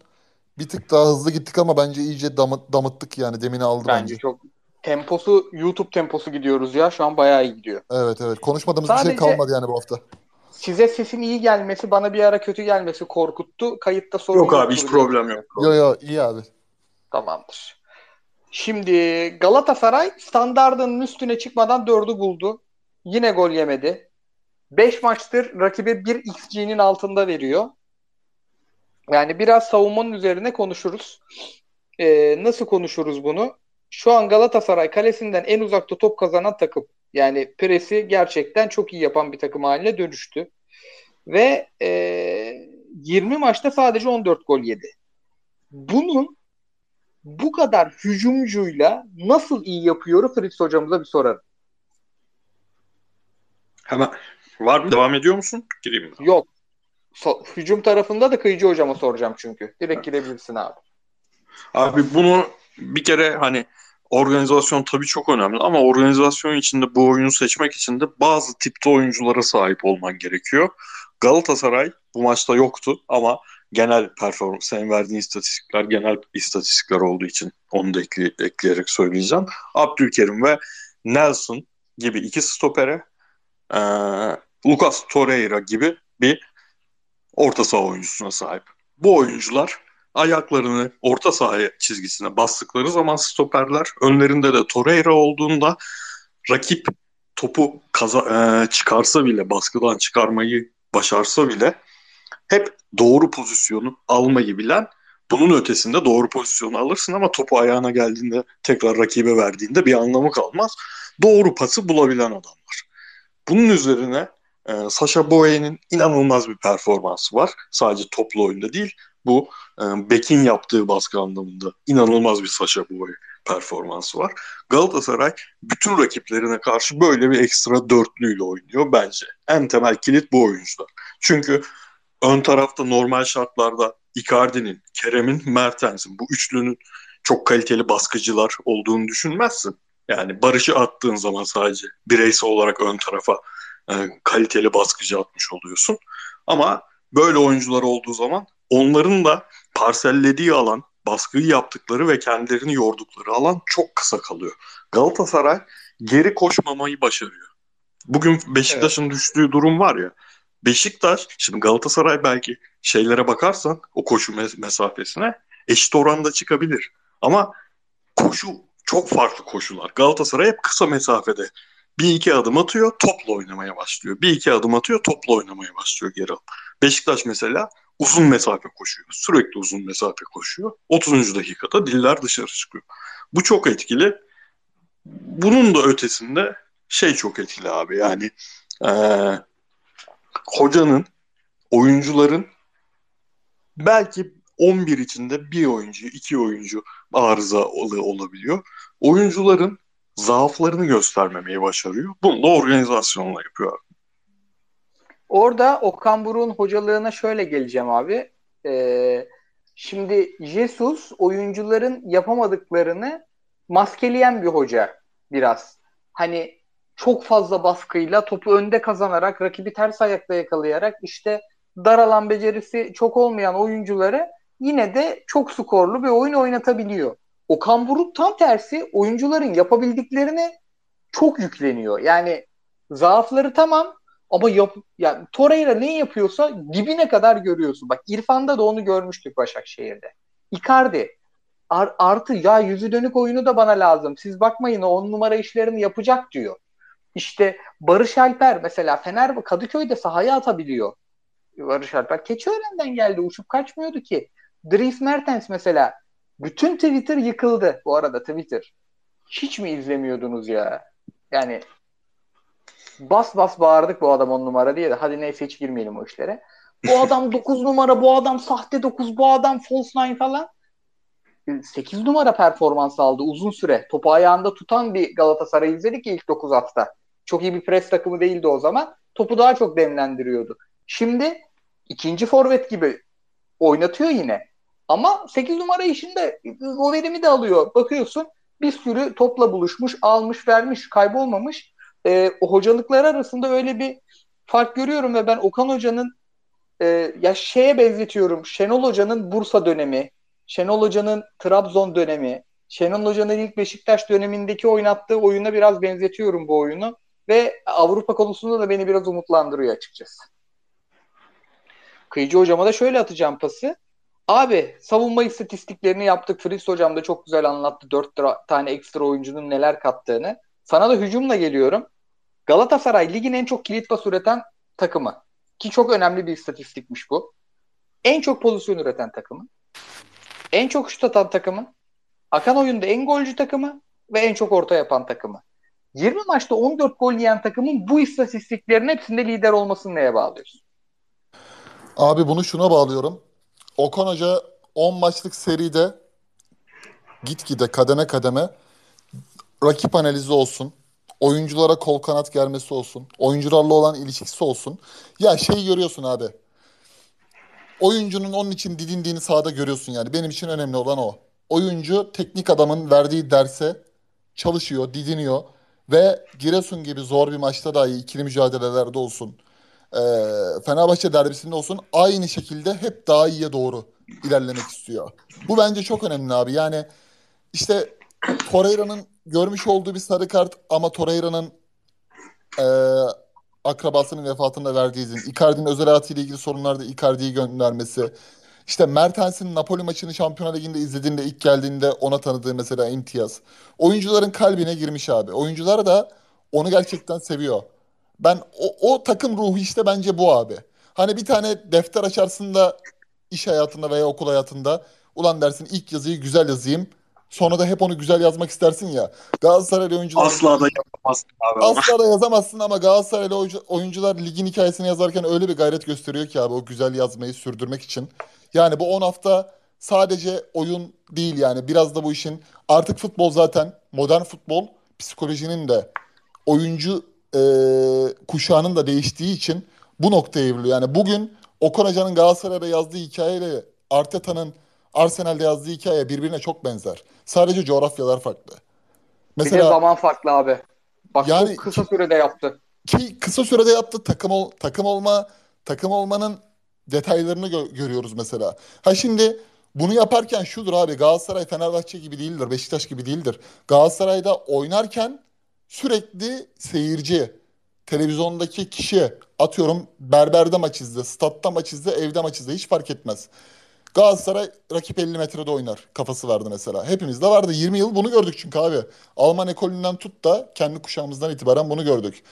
bir tık daha hızlı gittik ama bence iyice damıt, damıttık yani. Demini aldı Bence bence. çok temposu YouTube temposu gidiyoruz ya. Şu an bayağı iyi gidiyor. Evet evet. Konuşmadığımız bir şey Sadece- kalmadı yani bu hafta. Size sesin iyi gelmesi, bana bir ara kötü gelmesi korkuttu. Kayıtta sorun Yok abi yoktur hiç problem yok. Yo yo iyi abi. Tamamdır. Şimdi Galatasaray standardının üstüne çıkmadan dördü buldu. Yine gol yemedi. 5 maçtır rakibe 1 XG'nin altında veriyor. Yani biraz savunmanın üzerine konuşuruz. Ee, nasıl konuşuruz bunu? Şu an Galatasaray kalesinden en uzakta top kazanan takım. Yani presi gerçekten çok iyi yapan bir takım haline dönüştü. Ve e, 20 maçta sadece 14 gol yedi. Bunun bu kadar hücumcuyla nasıl iyi yapıyor Fritz hocamıza bir sorarım. Hemen var mı? Devam ediyor musun? Gireyim mi? Yok. So- hücum tarafında da Kıyıcı hocama soracağım çünkü. Direkt girebilirsin abi. Abi bunu bir kere hani organizasyon tabii çok önemli ama organizasyon içinde bu oyunu seçmek için de bazı tipte oyunculara sahip olman gerekiyor. Galatasaray bu maçta yoktu ama genel performans, senin verdiğin istatistikler genel istatistikler olduğu için onu da ekle- ekleyerek söyleyeceğim. Abdülkerim ve Nelson gibi iki stopere eee Lucas Torreira gibi bir orta saha oyuncusuna sahip. Bu oyuncular ayaklarını orta saha çizgisine bastıkları zaman stoperler önlerinde de Torreira olduğunda rakip topu kaza- e, çıkarsa bile baskıdan çıkarmayı başarsa bile hep doğru pozisyonu almayı bilen bunun ötesinde doğru pozisyonu alırsın ama topu ayağına geldiğinde tekrar rakibe verdiğinde bir anlamı kalmaz. Doğru pası bulabilen adamlar. Bunun üzerine e, Sasha Boye'nin inanılmaz bir performansı var. Sadece toplu oyunda değil. Bu e, Beck'in yaptığı baskı anlamında inanılmaz bir Sasha Boye performansı var. Galatasaray bütün rakiplerine karşı böyle bir ekstra dörtlüyle oynuyor bence. En temel kilit bu oyuncular. Çünkü ön tarafta normal şartlarda Icardi'nin, Kerem'in, Mertens'in bu üçlünün çok kaliteli baskıcılar olduğunu düşünmezsin. Yani Barış'ı attığın zaman sadece bireysel olarak ön tarafa e, kaliteli baskıcı atmış oluyorsun. Ama böyle oyuncular olduğu zaman onların da parsellediği alan, baskıyı yaptıkları ve kendilerini yordukları alan çok kısa kalıyor. Galatasaray geri koşmamayı başarıyor. Bugün Beşiktaş'ın evet. düştüğü durum var ya. Beşiktaş, şimdi Galatasaray belki şeylere bakarsan o koşu mesafesine eşit oranda çıkabilir. Ama koşu çok farklı koşular. Galatasaray hep kısa mesafede bir iki adım atıyor, topla oynamaya başlıyor. Bir iki adım atıyor, topla oynamaya başlıyor geri Beşiktaş mesela uzun mesafe koşuyor. Sürekli uzun mesafe koşuyor. 30. dakikada diller dışarı çıkıyor. Bu çok etkili. Bunun da ötesinde şey çok etkili abi yani ee, hocanın oyuncuların belki 11 içinde bir oyuncu, iki oyuncu arıza olabiliyor. Oyuncuların zaaflarını göstermemeyi başarıyor. Bunu da organizasyonla yapıyor. Orada Okan Buruk'un hocalığına şöyle geleceğim abi. Ee, şimdi Jesus oyuncuların yapamadıklarını maskeleyen bir hoca biraz. Hani çok fazla baskıyla topu önde kazanarak rakibi ters ayakta yakalayarak işte dar alan becerisi çok olmayan oyuncuları yine de çok skorlu bir oyun oynatabiliyor. Okan Buruk tam tersi oyuncuların yapabildiklerine çok yükleniyor. Yani zaafları tamam ama yap, yani Torreira ne yapıyorsa dibine kadar görüyorsun. Bak İrfan'da da onu görmüştük Başakşehir'de. Icardi ar, artı ya yüzü dönük oyunu da bana lazım. Siz bakmayın o on numara işlerini yapacak diyor. İşte Barış Alper mesela Fener Kadıköy'de sahaya atabiliyor. Barış Alper Keçiören'den geldi uçup kaçmıyordu ki. Dries Mertens mesela bütün Twitter yıkıldı bu arada Twitter. Hiç mi izlemiyordunuz ya? Yani bas bas bağırdık bu adam on numara diye de hadi neyse hiç girmeyelim o işlere. Bu adam 9 numara, bu adam sahte 9, bu adam false 9 falan. 8 numara performans aldı uzun süre. Topu ayağında tutan bir Galatasaray izledik ilk 9 hafta. Çok iyi bir pres takımı değildi o zaman. Topu daha çok demlendiriyordu. Şimdi ikinci forvet gibi oynatıyor yine. Ama 8 numara işinde o verimi de alıyor. Bakıyorsun bir sürü topla buluşmuş, almış, vermiş, kaybolmamış. E, o hocalıklar arasında öyle bir fark görüyorum ve ben Okan Hoca'nın e, ya şeye benzetiyorum. Şenol Hoca'nın Bursa dönemi, Şenol Hoca'nın Trabzon dönemi, Şenol Hoca'nın ilk Beşiktaş dönemindeki oynattığı oyuna biraz benzetiyorum bu oyunu ve Avrupa konusunda da beni biraz umutlandırıyor açıkçası. Kıyıcı hocama da şöyle atacağım pası. Abi savunma istatistiklerini yaptık. Fritz hocam da çok güzel anlattı. Dört tane ekstra oyuncunun neler kattığını. Sana da hücumla geliyorum. Galatasaray ligin en çok kilit pas üreten takımı. Ki çok önemli bir istatistikmiş bu. En çok pozisyon üreten takımı. En çok şut atan takımı. Akan oyunda en golcü takımı ve en çok orta yapan takımı. 20 maçta 14 gol yiyen takımın bu istatistiklerin hepsinde lider olmasını neye bağlıyorsun? Abi bunu şuna bağlıyorum. Okan Hoca 10 maçlık seride gitgide kademe kademe rakip analizi olsun. Oyunculara kol kanat gelmesi olsun. Oyuncularla olan ilişkisi olsun. Ya şey görüyorsun abi. Oyuncunun onun için didindiğini sahada görüyorsun yani. Benim için önemli olan o. Oyuncu teknik adamın verdiği derse çalışıyor, didiniyor. Ve Giresun gibi zor bir maçta dahi ikili mücadelelerde olsun e, Fenerbahçe derbisinde olsun aynı şekilde hep daha iyiye doğru ilerlemek istiyor. Bu bence çok önemli abi. Yani işte Torreira'nın görmüş olduğu bir sarı kart ama Torreira'nın e, akrabasının vefatında verdiği izin, Icardi'nin özel hayatıyla ilgili sorunlarda Icardi'yi göndermesi, işte Mertens'in Napoli maçını Şampiyonlar Ligi'nde izlediğinde ilk geldiğinde ona tanıdığı mesela imtiyaz. Oyuncuların kalbine girmiş abi. Oyuncular da onu gerçekten seviyor. Ben o, o takım ruhu işte bence bu abi. Hani bir tane defter açarsın da iş hayatında veya okul hayatında ulan dersin ilk yazıyı güzel yazayım. Sonra da hep onu güzel yazmak istersin ya. Galatasaraylı oyuncular... Asla da yapamazsın abi. Asla da yazamazsın ama Galatasaraylı oyuncular ligin hikayesini yazarken öyle bir gayret gösteriyor ki abi o güzel yazmayı sürdürmek için. Yani bu 10 hafta sadece oyun değil yani biraz da bu işin artık futbol zaten modern futbol psikolojinin de oyuncu e, kuşağının da değiştiği için bu noktaya evriliyor. Yani bugün Okan Hoca'nın Galatasaray'da yazdığı hikayeyle Arteta'nın Arsenal'de yazdığı hikaye birbirine çok benzer. Sadece coğrafyalar farklı. Mesela, bir de zaman farklı abi. Bak yani, çok kısa sürede yaptı. Ki kısa sürede yaptı. Takım ol, takım olma takım olmanın detaylarını gö- görüyoruz mesela. Ha şimdi bunu yaparken şudur abi Galatasaray Fenerbahçe gibi değildir. Beşiktaş gibi değildir. Galatasaray'da oynarken sürekli seyirci, televizyondaki kişi atıyorum berberde maç izle, statta maç izle, evde maç izle hiç fark etmez. Galatasaray rakip 50 metrede oynar kafası vardı mesela. Hepimizde vardı. 20 yıl bunu gördük çünkü abi. Alman ekolünden tut da kendi kuşağımızdan itibaren bunu gördük.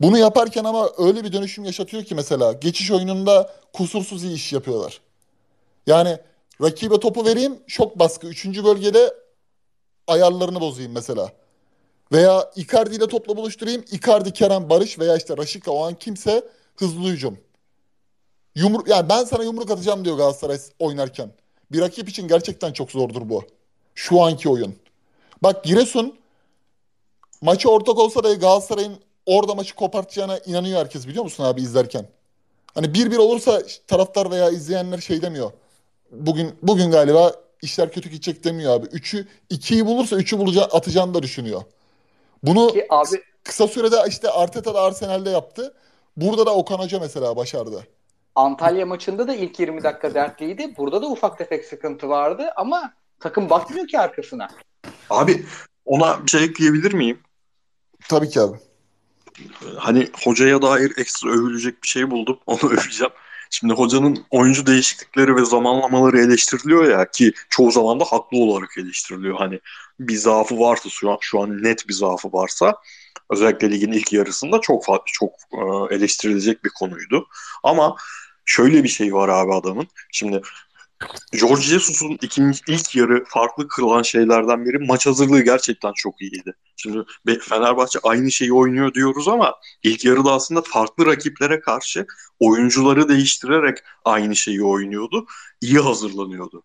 Bunu yaparken ama öyle bir dönüşüm yaşatıyor ki mesela geçiş oyununda kusursuz iyi iş yapıyorlar. Yani rakibe topu vereyim şok baskı. Üçüncü bölgede ayarlarını bozayım mesela. Veya Icardi ile topla buluşturayım. Icardi, Kerem, Barış veya işte Raşika o an kimse hızlı hücum. Yumruk, yani ben sana yumruk atacağım diyor Galatasaray oynarken. Bir rakip için gerçekten çok zordur bu. Şu anki oyun. Bak Giresun maçı ortak olsa da Galatasaray'ın orada maçı kopartacağına inanıyor herkes biliyor musun abi izlerken? Hani 1-1 olursa taraftar veya izleyenler şey demiyor. Bugün bugün galiba işler kötü gidecek demiyor abi. 3'ü 2'yi bulursa 3'ü bulacak atacağını da düşünüyor. Bunu Ki abi kısa sürede işte Arteta da Arsenal'de yaptı. Burada da Okan Hoca mesela başardı. Antalya maçında da ilk 20 dakika dertliydi. Burada da ufak tefek sıkıntı vardı ama takım bakmıyor ki arkasına. Abi ona bir şey ekleyebilir miyim? Tabii ki abi. Hani hocaya dair ekstra övülecek bir şey buldum. Onu öveceğim. Şimdi hocanın oyuncu değişiklikleri ve zamanlamaları eleştiriliyor ya ki çoğu zaman da haklı olarak eleştiriliyor. Hani bir zaafı varsa şu an, şu an net bir zaafı varsa özellikle ligin ilk yarısında çok çok e, eleştirilecek bir konuydu. Ama şöyle bir şey var abi adamın. Şimdi George Jesus'un ikinci, ilk yarı farklı kırılan şeylerden biri maç hazırlığı gerçekten çok iyiydi. Şimdi Fenerbahçe aynı şeyi oynuyor diyoruz ama ilk yarıda aslında farklı rakiplere karşı oyuncuları değiştirerek aynı şeyi oynuyordu. İyi hazırlanıyordu.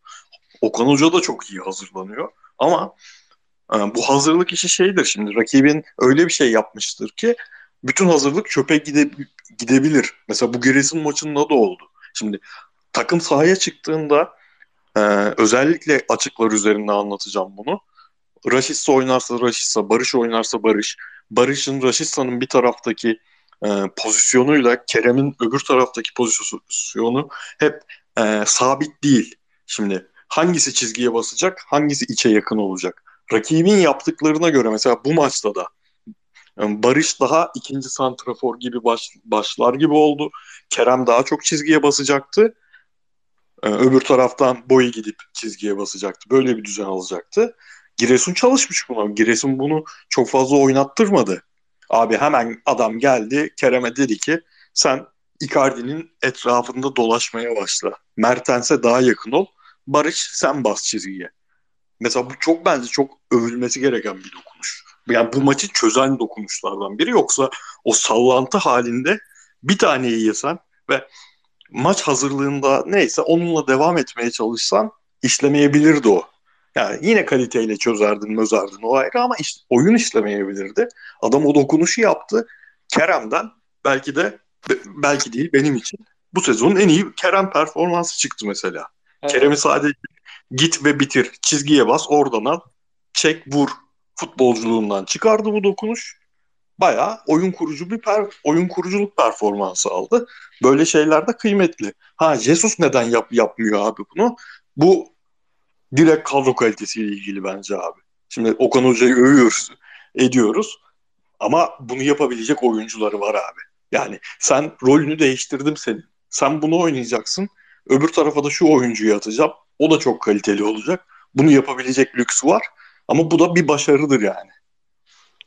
Okan Hoca da çok iyi hazırlanıyor. Ama e, bu hazırlık işi şeydir şimdi rakibin öyle bir şey yapmıştır ki bütün hazırlık çöpe gide, gidebilir. Mesela bu Giresun maçında da oldu. Şimdi takım sahaya çıktığında e, özellikle açıklar üzerinde anlatacağım bunu. Raşitsa oynarsa Raşitsa, Barış oynarsa Barış. Barış'ın Raşitsa'nın bir taraftaki e, pozisyonuyla Kerem'in öbür taraftaki pozisyonu hep e, sabit değil. Şimdi hangisi çizgiye basacak, hangisi içe yakın olacak. Rakibin yaptıklarına göre mesela bu maçta da Barış daha ikinci santrafor gibi baş, başlar gibi oldu. Kerem daha çok çizgiye basacaktı. Ee, öbür taraftan boyu gidip çizgiye basacaktı. Böyle bir düzen alacaktı. Giresun çalışmış buna. Giresun bunu çok fazla oynattırmadı. Abi hemen adam geldi Kerem'e dedi ki sen Icardi'nin etrafında dolaşmaya başla. Mertens'e daha yakın ol. Barış sen bas çizgiye. Mesela bu çok bence çok övülmesi gereken bir dokunuş. Yani bu maçı çözen dokunuşlardan biri. Yoksa o sallantı halinde bir taneyi yesen ve maç hazırlığında neyse onunla devam etmeye çalışsan işlemeyebilirdi o. Yani yine kaliteyle çözerdin, mözerdin o ayrı ama işte oyun işlemeyebilirdi. Adam o dokunuşu yaptı. Kerem'den belki de belki değil benim için bu sezonun en iyi Kerem performansı çıktı mesela. Evet. Kerem'i sadece git ve bitir, çizgiye bas, oradan al, çek, vur futbolculuğundan çıkardı bu dokunuş. Bayağı oyun kurucu bir per, oyun kuruculuk performansı aldı. Böyle şeyler de kıymetli. Ha Jesus neden yap, yapmıyor abi bunu? Bu direkt kadro kalitesiyle ilgili bence abi. Şimdi Okan Hoca'yı övüyoruz, ediyoruz. Ama bunu yapabilecek oyuncuları var abi. Yani sen rolünü değiştirdim senin. Sen bunu oynayacaksın. Öbür tarafa da şu oyuncuyu atacağım. O da çok kaliteli olacak. Bunu yapabilecek lüks var. Ama bu da bir başarıdır yani.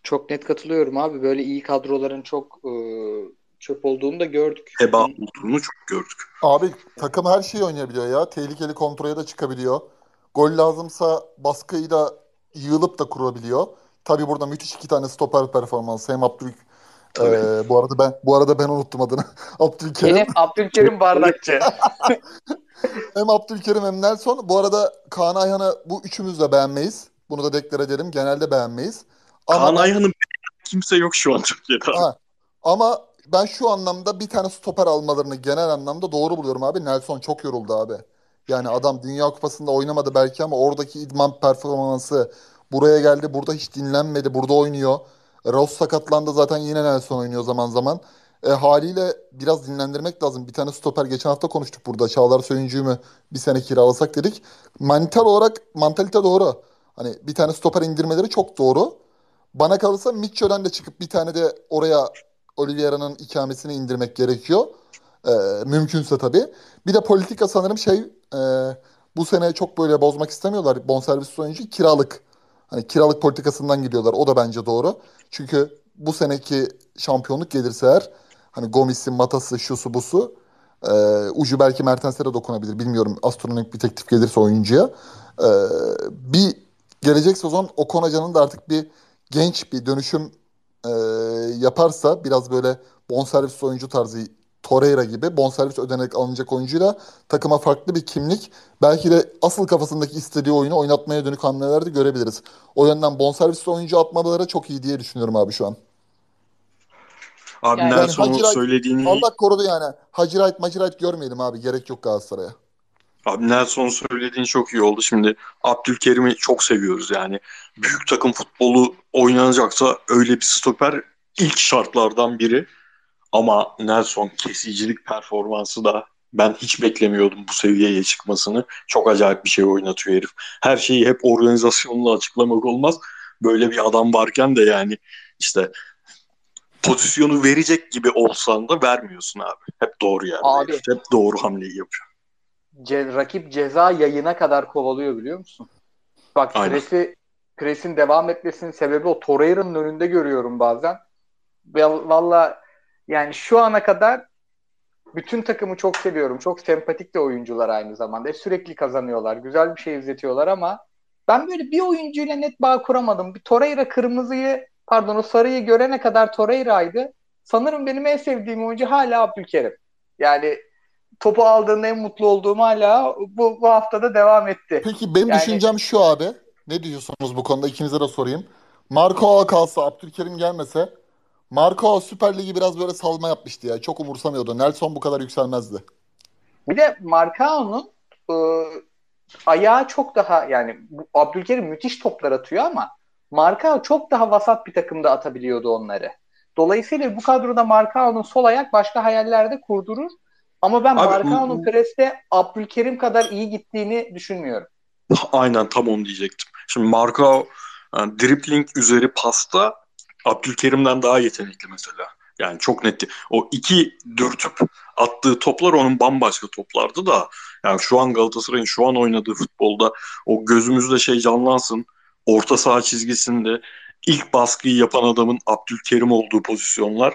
Çok net katılıyorum abi. Böyle iyi kadroların çok e, çöp olduğunu da gördük. Heba olduğunu çok gördük. Abi takım her şeyi oynayabiliyor ya. Tehlikeli kontrole de çıkabiliyor. Gol lazımsa baskıyı da yığılıp da kurabiliyor. Tabii burada müthiş iki tane stoper performansı. Hem Abdülk Ee, bu arada ben bu arada ben unuttum adını. Abdülkerim. Benim Abdülkerim Bardakçı. hem Abdülkerim hem Nelson. Bu arada Kaan Ayhan'ı bu üçümüz de beğenmeyiz. Bunu da deklar edelim. Genelde beğenmeyiz. Ama Kaan Ayhan'ın kimse yok şu an Türkiye'de. Ha, ama ben şu anlamda bir tane stoper almalarını genel anlamda doğru buluyorum abi. Nelson çok yoruldu abi. Yani adam Dünya Kupası'nda oynamadı belki ama oradaki idman performansı buraya geldi. Burada hiç dinlenmedi. Burada oynuyor. Ross sakatlandı zaten yine Nelson oynuyor zaman zaman. E, haliyle biraz dinlendirmek lazım. Bir tane stoper geçen hafta konuştuk burada. Çağlar Söyüncü'yü mü bir sene kiralasak dedik. Mental olarak mantalite doğru. Hani bir tane stoper indirmeleri çok doğru. Bana kalırsa Mitchell'den de çıkıp bir tane de oraya Oliveira'nın ikamesini indirmek gerekiyor. Ee, mümkünse tabii. Bir de politika sanırım şey e, bu sene çok böyle bozmak istemiyorlar bonservis oyuncu kiralık. Hani kiralık politikasından gidiyorlar. O da bence doğru. Çünkü bu seneki şampiyonluk gelirse eğer hani Gomis'i, Matas'ı, şusu busu e, ucu belki Mertens'e de dokunabilir. Bilmiyorum astronomik bir teklif gelirse oyuncuya. E, bir gelecek sezon Okan Hoca'nın da artık bir genç bir dönüşüm e, yaparsa biraz böyle bonservis oyuncu tarzı Torreira gibi bonservis ödenerek alınacak oyuncuyla takıma farklı bir kimlik belki de asıl kafasındaki istediği oyunu oynatmaya dönük hamleler de görebiliriz. O yönden bonservis oyuncu atmaları çok iyi diye düşünüyorum abi şu an. Abi Yani Nelson'un Hacı Wright- söylediğini Allah korudu yani. Macı Wright görmeyelim abi. Gerek yok Galatasaray'a. Abi Nelson'un söylediğin çok iyi oldu. Şimdi Abdülkerim'i çok seviyoruz yani. Büyük takım futbolu oynanacaksa öyle bir stoper ilk şartlardan biri. Ama Nelson kesicilik performansı da ben hiç beklemiyordum bu seviyeye çıkmasını. Çok acayip bir şey oynatıyor herif. Her şeyi hep organizasyonla açıklamak olmaz. Böyle bir adam varken de yani işte pozisyonu verecek gibi olsan da vermiyorsun abi. Hep doğru yani. Abi. Herif Hep doğru hamleyi yapıyor. Ce- rakip ceza yayına kadar kovalıyor biliyor musun? Bak Aynen. presi, presin devam etmesinin sebebi o Torreira'nın önünde görüyorum bazen. Valla yani şu ana kadar bütün takımı çok seviyorum. Çok sempatik de oyuncular aynı zamanda. Hep Sürekli kazanıyorlar. Güzel bir şey izletiyorlar ama ben böyle bir oyuncuyla net bağ kuramadım. Bir Torreira kırmızıyı pardon o sarıyı görene kadar Torreira'ydı. Sanırım benim en sevdiğim oyuncu hala Abdülkerim. Yani topu aldığında en mutlu olduğum hala bu, bu haftada devam etti. Peki benim Yani- düşüncem şu abi. Ne diyorsunuz bu konuda? İkinize de sorayım. Marco kalsa, Abdülkerim gelmese Marco Süper Ligi biraz böyle salma yapmıştı ya. Çok umursamıyordu. Nelson bu kadar yükselmezdi. Bir de Marcao'nun e, ayağı çok daha yani bu- Abdülkerim müthiş toplar atıyor ama Marcao çok daha vasat bir takımda atabiliyordu onları. Dolayısıyla bu kadroda Marcao'nun sol ayak başka hayallerde kurdurur. Ama ben Marcao'nun preste Abdülkerim kadar iyi gittiğini düşünmüyorum. Aynen tam onu diyecektim. Şimdi Marco yani dribbling üzeri pasta Abdülkerim'den daha yetenekli mesela. Yani çok netti. O iki dürtüp attığı toplar onun bambaşka toplardı da yani şu an Galatasaray'ın şu an oynadığı futbolda o gözümüzde şey canlansın. Orta saha çizgisinde ilk baskıyı yapan adamın Abdülkerim olduğu pozisyonlar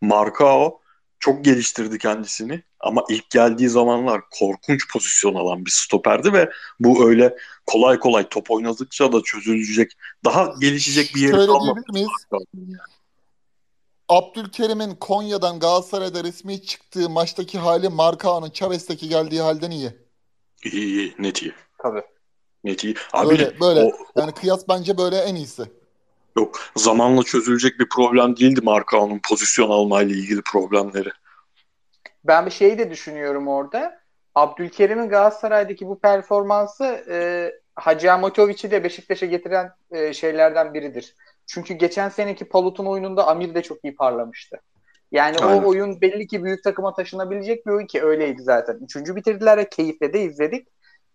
Marcao çok geliştirdi kendisini ama ilk geldiği zamanlar korkunç pozisyon alan bir stoperdi ve bu öyle kolay kolay top oynadıkça da çözülecek, daha gelişecek bir yeri Şöyle kalmadı. diyebilir miyiz? Abdülkerim'in Konya'dan Galatasaray'da resmi çıktığı maçtaki hali Marcao'nun Chavez'teki geldiği halden iyi. İyi iyi, net iyi. Tabii. Net iyi. Abi Böyle böyle. o, Yani kıyas bence böyle en iyisi. Yok zamanla çözülecek bir problem değildi Marcao'nun pozisyon almayla ilgili problemleri. Ben bir şey de düşünüyorum orada. Abdülkerim'in Galatasaray'daki bu performansı e, Hacı Amatovic'i de Beşiktaş'a getiren e, şeylerden biridir. Çünkü geçen seneki Palut'un oyununda Amir de çok iyi parlamıştı. Yani Aynen. o oyun belli ki büyük takıma taşınabilecek bir oyun ki öyleydi zaten. Üçüncü bitirdiler ve keyifle de izledik.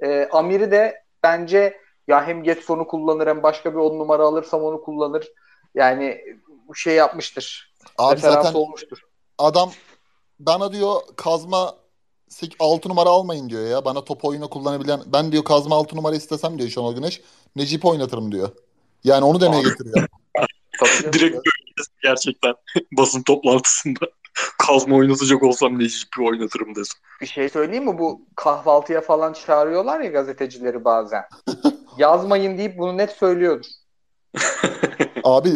E, Amir'i de bence ya hem Getson'u kullanır hem başka bir on numara alırsam onu kullanır. Yani bu şey yapmıştır. Abi zaten olmuştur. adam bana diyor kazma 6 numara almayın diyor ya. Bana top oyunu kullanabilen ben diyor kazma 6 numara istesem diyor Şenol Güneş. Necip oynatırım diyor. Yani onu demeye getiriyor. Direkt gerçekten basın toplantısında kazma oynatacak olsam Necip'i oynatırım desin. Bir şey söyleyeyim mi? Bu kahvaltıya falan çağırıyorlar ya gazetecileri bazen. Yazmayın deyip bunu net söylüyordur. Abi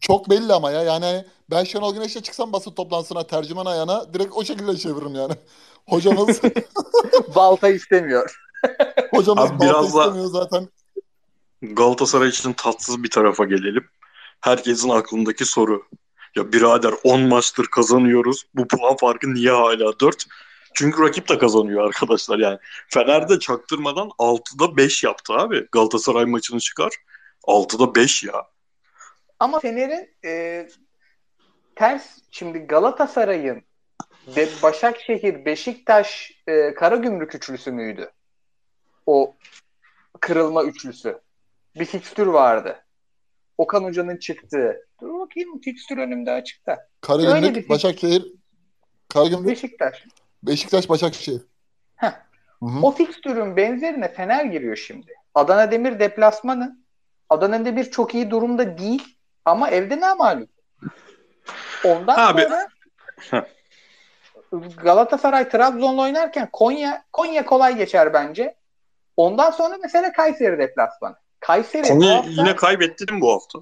Çok belli ama ya. Yani ben Şenol Güneş'le çıksam basın toplantısına tercüman ayağına direkt o şekilde çeviririm yani. Hocamız Balta istemiyor. hocamız Abi balta biraz da- istemiyor zaten. Galatasaray için tatsız bir tarafa gelelim. Herkesin aklındaki soru. Ya birader 10 maçtır kazanıyoruz. Bu puan farkı niye hala 4? Çünkü rakip de kazanıyor arkadaşlar yani. Fener'de çaktırmadan 6'da 5 yaptı abi. Galatasaray maçını çıkar. 6'da 5 ya. Ama Fener'in e, ters şimdi Galatasaray'ın ve Başakşehir, Beşiktaş, e, Karagümrük üçlüsü müydü? O kırılma üçlüsü. Bir fikstür vardı. Okan Hoca'nın çıktığı. Dur bakayım fikstür önümde açıkta. Karagümrük. Başakşehir, Karagümrük, Beşiktaş. Beşiktaş, Başakşehir. Heh. Hı hı. O fikstürün benzerine Fener giriyor şimdi. Adana Demir deplasmanı. Adana Demir çok iyi durumda değil ama evde ne malum. Ondan Abi. sonra Galatasaray Trabzon'la oynarken Konya Konya kolay geçer bence. Ondan sonra mesela Kayseri deplasmanı. Kayseri Konya hafta- yine kaybetti değil mi bu hafta?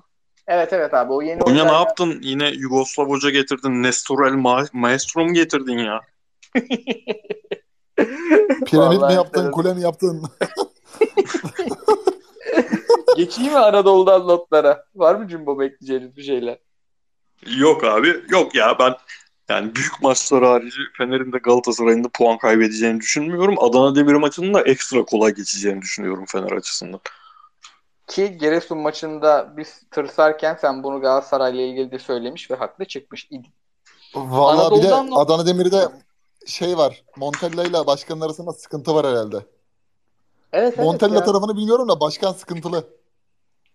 Evet evet abi o yeni Konya ne yaptın? Yine Yugoslav hoca getirdin. Nestor El Ma- Maestro mu getirdin ya? Piramit Vallahi mi yaptın, enteresan. kule mi yaptın? Geçeyim mi Anadolu'dan notlara? Var mı Cumbo bekleyeceğiniz bir şeyler? Yok abi. Yok ya ben yani büyük maçlar harici Fener'in de Galatasaray'ın da puan kaybedeceğini düşünmüyorum. Adana Demir maçının da ekstra kolay geçeceğini düşünüyorum Fener açısından. Ki Giresun maçında biz tırsarken sen bunu Galatasaray'la ilgili de söylemiş ve haklı çıkmış idin. Vallahi bir de Adana Demir'de şey var. Montella ile başkanın arasında sıkıntı var herhalde. Evet evet Montella ya. tarafını bilmiyorum da başkan sıkıntılı.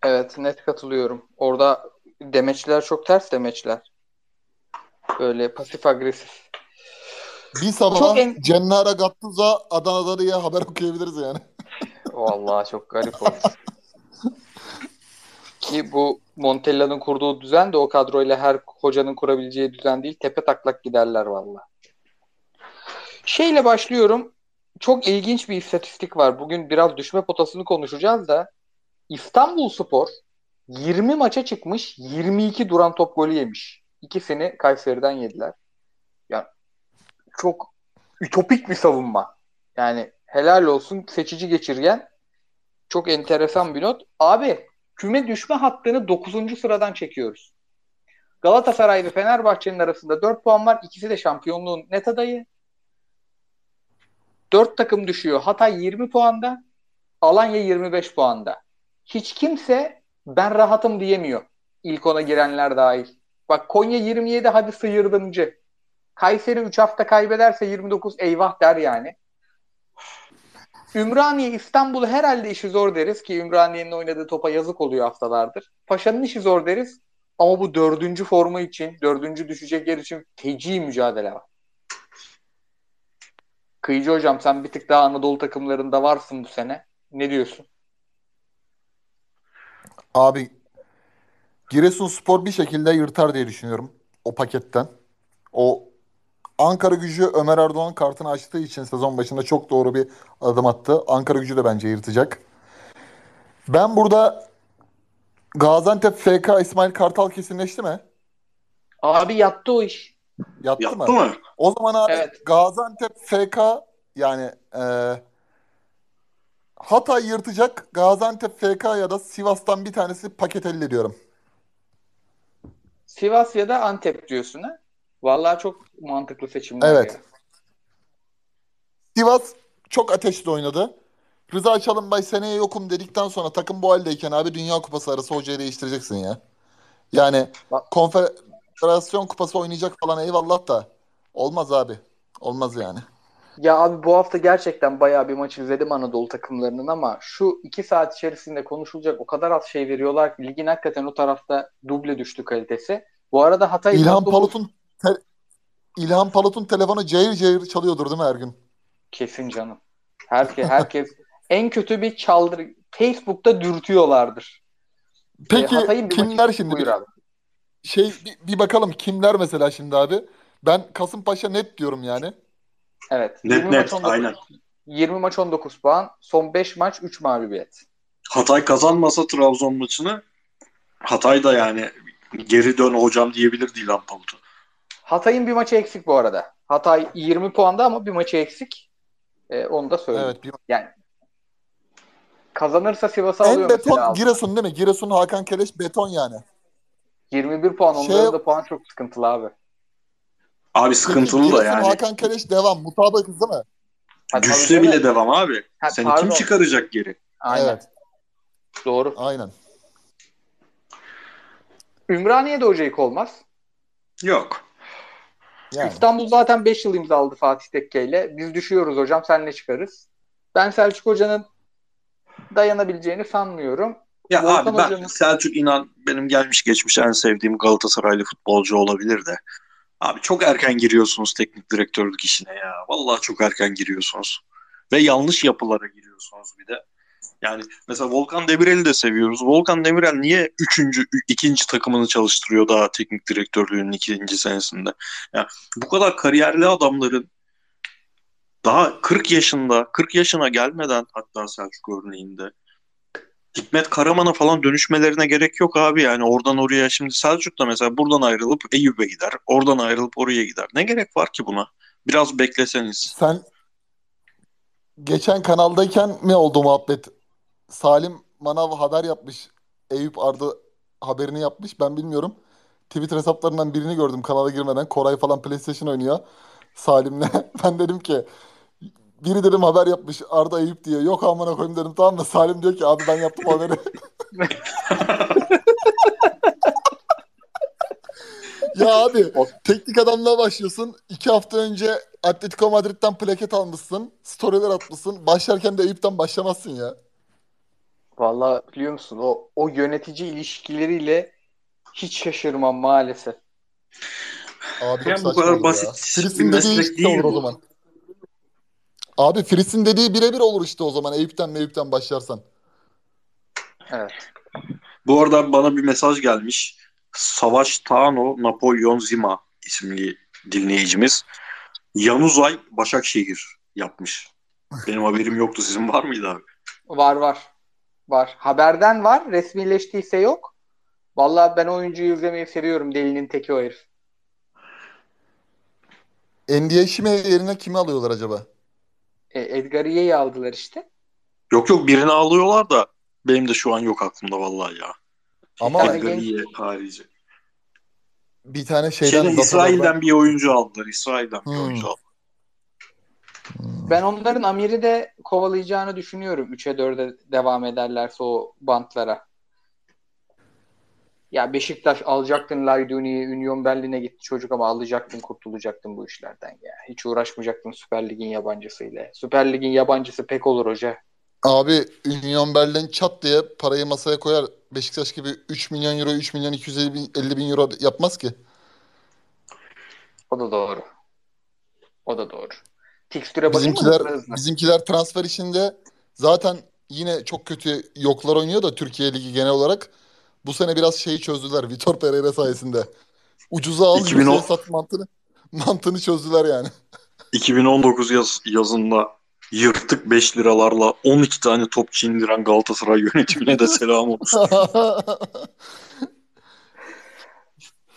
Evet net katılıyorum. Orada demeçler çok ters demeçler. Böyle pasif agresif. Bir sabah en- Cennara Gattuso Adana'da diye haber okuyabiliriz yani. Vallahi çok garip oldu. Ki bu Montella'nın kurduğu düzen de o kadroyla her hocanın kurabileceği düzen değil. Tepe taklak giderler vallahi. Şeyle başlıyorum. Çok ilginç bir istatistik var. Bugün biraz düşme potasını konuşacağız da İstanbulspor 20 maça çıkmış, 22 duran top golü yemiş. İkisini Kayseri'den yediler. Yani çok ütopik bir savunma. Yani helal olsun seçici geçirgen. Çok enteresan bir not. Abi küme düşme hattını 9. sıradan çekiyoruz. Galatasaray ve Fenerbahçe'nin arasında 4 puan var. İkisi de şampiyonluğun net adayı. 4 takım düşüyor. Hatay 20 puanda. Alanya 25 puanda. Hiç kimse ben rahatım diyemiyor. İlk ona girenler dahil. Bak Konya 27 hadi sıyırdımcı. Kayseri 3 hafta kaybederse 29 eyvah der yani. Ümraniye İstanbul'u herhalde işi zor deriz ki Ümraniye'nin oynadığı topa yazık oluyor haftalardır. Paşa'nın işi zor deriz ama bu dördüncü forma için, dördüncü düşecek yer için feci mücadele var. Kıyıcı hocam sen bir tık daha Anadolu takımlarında varsın bu sene. Ne diyorsun? Abi Giresunspor bir şekilde yırtar diye düşünüyorum o paketten. O Ankara gücü Ömer Erdoğan kartını açtığı için sezon başında çok doğru bir adım attı. Ankara gücü de bence yırtacak. Ben burada Gaziantep FK İsmail Kartal kesinleşti mi? Abi yattı o iş. Yattı, Yaptı mı? mı? O zaman abi Evet. Gaziantep FK yani e, Hatay yırtacak. Gaziantep FK ya da Sivas'tan bir tanesi paket elde ediyorum. Sivas ya da Antep diyorsun ha? Vallahi çok mantıklı seçimler Evet. ya. Sivas çok ateşli oynadı. Rıza Çalınbay seneye yokum dedikten sonra takım bu haldeyken abi Dünya Kupası arası hocayı değiştireceksin ya. Yani Bak- konfederasyon kupası oynayacak falan eyvallah da olmaz abi. Olmaz yani. Ya abi bu hafta gerçekten bayağı bir maç izledim Anadolu takımlarının ama şu iki saat içerisinde konuşulacak o kadar az şey veriyorlar ki ligin hakikaten o tarafta duble düştü kalitesi. Bu arada Hatay İlhan 19 Palut'un te- İlhan Palut'un telefonu cayır cayır çalıyordur değil mi her gün? kesin canım. Herkes herkes en kötü bir çaldır Facebook'ta dürtüyorlardır. Peki E, kimler şimdi? Buyur abi. Şey bir, bir bakalım kimler mesela şimdi abi. Ben Kasımpaşa net diyorum yani. Evet. Net 20 net, maç 19, aynen. 20 maç 19 puan. Son 5 maç 3 mağlubiyet. Hatay kazanmasa Trabzon maçını Hatay da yani Geri dön hocam diyebilirdi İlhan Palut'a. Hatay'ın bir maçı eksik bu arada. Hatay 20 puanda ama bir maçı eksik. Ee, onu da söyleyeyim. Evet. Bir... Yani kazanırsa Sivas'ı En alıyor beton mesela. Giresun değil mi? Giresun Hakan Keleş beton yani. 21 puan. Şey- Onların da puan çok sıkıntılı abi. Abi sıkıntılı da yani. Hakan Keleş devam. Mutabakız değil mi? Ha, Düşse bile canım. devam abi. Ha, Seni pardon. kim çıkaracak geri? Aynen. Evet. Doğru. Aynen. Ümraniye'de hocayık olmaz. Yok. Yani. İstanbul zaten 5 yıl imzaladı Fatih Tekke ile. Biz düşüyoruz hocam senle çıkarız. Ben Selçuk Hoca'nın dayanabileceğini sanmıyorum. Ya Volkan abi ben Hoca'nın- Selçuk İnan benim gelmiş geçmiş en sevdiğim Galatasaraylı futbolcu olabilir de. Abi çok erken giriyorsunuz teknik direktörlük işine ya. Vallahi çok erken giriyorsunuz. Ve yanlış yapılara giriyorsunuz bir de. Yani mesela Volkan Demirel'i de seviyoruz. Volkan Demirel niye üçüncü, ikinci takımını çalıştırıyor daha teknik direktörlüğünün ikinci senesinde? Yani bu kadar kariyerli adamların daha 40 yaşında, 40 yaşına gelmeden hatta Selçuk örneğinde Hikmet Karaman'a falan dönüşmelerine gerek yok abi yani oradan oraya şimdi Selçuk da mesela buradan ayrılıp Eyüp'e gider. Oradan ayrılıp oraya gider. Ne gerek var ki buna? Biraz bekleseniz. Sen geçen kanaldayken mi oldu muhabbet? Salim Manav haber yapmış. Eyüp Arda haberini yapmış. Ben bilmiyorum. Twitter hesaplarından birini gördüm kanala girmeden. Koray falan PlayStation oynuyor. Salim'le. Ben dedim ki biri dedim haber yapmış Arda Eyüp diye. Yok amına koyayım dedim tamam da Salim diyor ki abi ben yaptım haberi. Ya abi teknik adamlığa başlıyorsun. İki hafta önce Atletico Madrid'den plaket almışsın. Storyler atmışsın. Başlarken de Eyüp'ten başlamazsın ya. Vallahi biliyor musun o o yönetici ilişkileriyle hiç şaşırmam maalesef. Abi Yani bu kadar basit ya. bir meslek değil o bu. zaman. Abi Filistin dediği birebir olur işte o zaman. Eyüp'ten Meyüp'ten başlarsan. Evet. Bu arada bana bir mesaj gelmiş. Savaş Tano Napolyon Zima isimli dinleyicimiz. Yanuzay Başakşehir yapmış. Benim haberim yoktu. Sizin var mıydı abi? Var var. Var. Haberden var. Resmileştiyse yok. Vallahi ben oyuncuyu izlemeyi seviyorum. Delinin teki o herif. NBA Şime yerine kimi alıyorlar acaba? E, Edgar Ye'yi aldılar işte. Yok yok birini alıyorlar da benim de şu an yok aklımda vallahi ya. Ama Yani Edgar genç- iyi harici. bir tane şeyden Şeyden, datalardan- İsrail'den bir oyuncu aldılar. İsrail'den bir Hmm. oyuncu aldılar. Ben onların Amir'i de kovalayacağını düşünüyorum. 3'e 4'e devam ederlerse o bantlara. Ya Beşiktaş alacaktın Layduni'yi, Union Berlin'e gitti çocuk ama alacaktın, kurtulacaktın bu işlerden ya. Hiç uğraşmayacaktın Süper Lig'in yabancısıyla. Süper Lig'in yabancısı pek olur hoca. Abi Union Berlin çat diye parayı masaya koyar. Beşiktaş gibi 3 milyon euro, 3 milyon 250 bin, 50 bin euro yapmaz ki. O da doğru. O da doğru. Mı Bizimkiler bizimkiler transfer işinde zaten yine çok kötü yoklar oynuyor da Türkiye Ligi genel olarak. Bu sene biraz şeyi çözdüler Vitor Pereira sayesinde. Ucuza al, 2010 yüzeye sat mantığını, mantığını çözdüler yani. 2019 yaz, yazında yırtık 5 liralarla 12 tane topçu indiren Galatasaray yönetimine de selam olsun.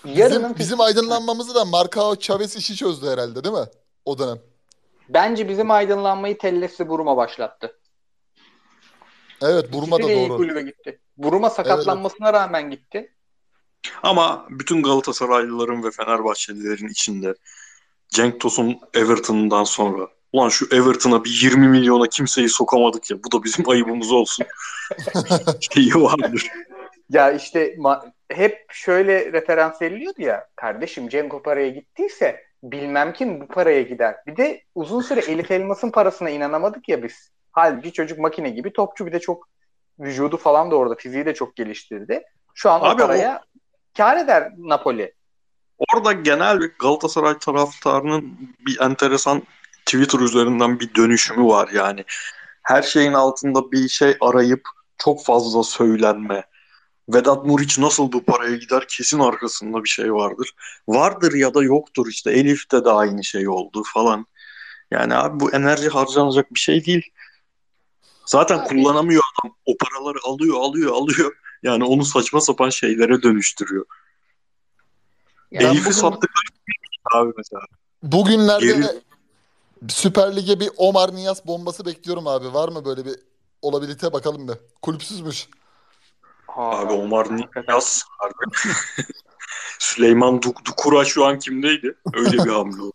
Bizim, bizim aydınlanmamızı da Marcao Chavez işi çözdü herhalde değil mi? O dönem. Bence bizim aydınlanmayı Tellesi Buruma başlattı. Evet Buruma İkisi da doğru. kulübe gitti. Buruma sakatlanmasına rağmen gitti. Ama bütün Galatasaraylıların ve Fenerbahçelilerin içinde Cenk Tosun Everton'dan sonra ulan şu Everton'a bir 20 milyona kimseyi sokamadık ya bu da bizim ayıbımız olsun şeyi vardır. Ya işte ma- hep şöyle referans veriliyordu ya. Kardeşim Cenk o paraya gittiyse bilmem kim bu paraya gider. Bir de uzun süre Elif Elmas'ın parasına inanamadık ya biz. Halbuki çocuk makine gibi topçu bir de çok vücudu falan da orada fiziği de çok geliştirdi. Şu an Abi o paraya kar eder Napoli. Orada genel bir Galatasaray taraftarının bir enteresan Twitter üzerinden bir dönüşümü var yani. Her şeyin altında bir şey arayıp çok fazla söylenme. Vedat Muriç nasıl bu paraya gider kesin arkasında bir şey vardır. Vardır ya da yoktur işte Elif'te de aynı şey oldu falan. Yani abi bu enerji harcanacak bir şey değil. Zaten Abi- kullanamıyor adam. O paraları alıyor alıyor alıyor. Yani onu saçma sapan şeylere dönüştürüyor. Yani Elif'i bugün- sattıkları abi mesela. Bugünlerde Geri- Süper Lig'e bir Omar Niyaz bombası bekliyorum abi. Var mı böyle bir olabilite bakalım bir. Kulüpsüzmüş. Ha, Abi Omar harbi. Süleyman Duk Dukura şu an kimdeydi? Öyle bir hamle oldu.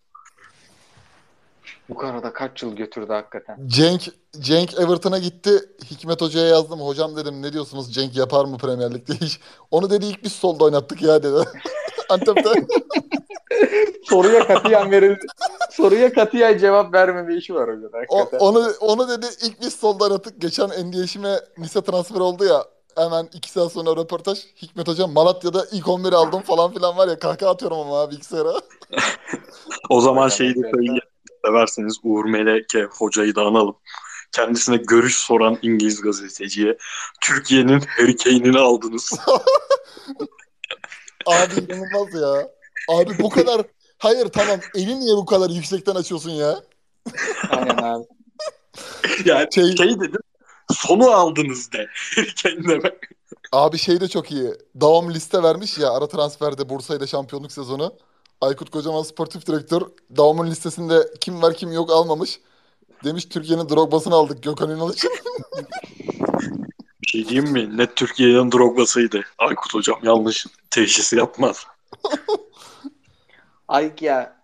Bu arada kaç yıl götürdü hakikaten. Cenk Cenk Everton'a gitti. Hikmet Hoca'ya yazdım. Hocam dedim ne diyorsunuz Cenk yapar mı Premier Lig'de iş? Onu dedi ilk biz solda oynattık ya dedi. Antep'te. Soruya katiyen verildi. Soruya katiyen cevap vermeme işi var hocam O, onu onu dedi ilk biz solda oynattık. Geçen NDH'ime Nice transfer oldu ya. Hemen iki saat sonra röportaj. Hikmet Hocam Malatya'da ilk 11'i aldım falan filan var ya. Kahkaha atıyorum ama abi bilgisayara. O zaman şeyi de evet. Severseniz Uğur Meleke hocayı da analım. Kendisine görüş soran İngiliz gazeteciye Türkiye'nin Harry Kane'ini aldınız. Abi inanılmaz ya. Abi bu kadar... Hayır tamam eli niye bu kadar yüksekten açıyorsun ya? Aynen abi. yani Şey- şey, dedim sonu aldınız de. Kane demek. Abi şey de çok iyi. Davam liste vermiş ya ara transferde Bursa'yla şampiyonluk sezonu. Aykut Kocaman sportif direktör Davam'ın listesinde kim var kim yok almamış. Demiş Türkiye'nin Drogba'sını aldık Gökhan Ünal için. Bir şey diyeyim mi? Net Türkiye'nin Drogba'sıydı. Aykut hocam yanlış teşhisi yapmaz. Ay ya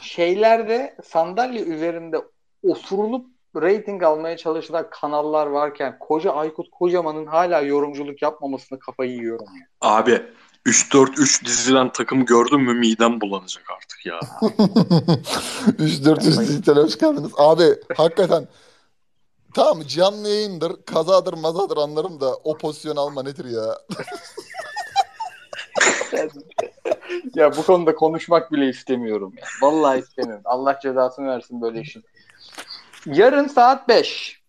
şeylerde sandalye üzerinde osurulup rating almaya çalışılan kanallar varken koca Aykut Kocaman'ın hala yorumculuk yapmamasını kafayı yiyorum ya. Abi 3-4-3 dizilen takım gördün mü midem bulanacak artık ya. 3-400 dijitale hoş geldiniz. Abi hakikaten tamam canlı yayındır, kazadır mazadır anlarım da o pozisyon alma nedir ya? ya bu konuda konuşmak bile istemiyorum ya. Vallahi istemiyorum. Allah cezasını versin böyle işin. Yarın saat 5.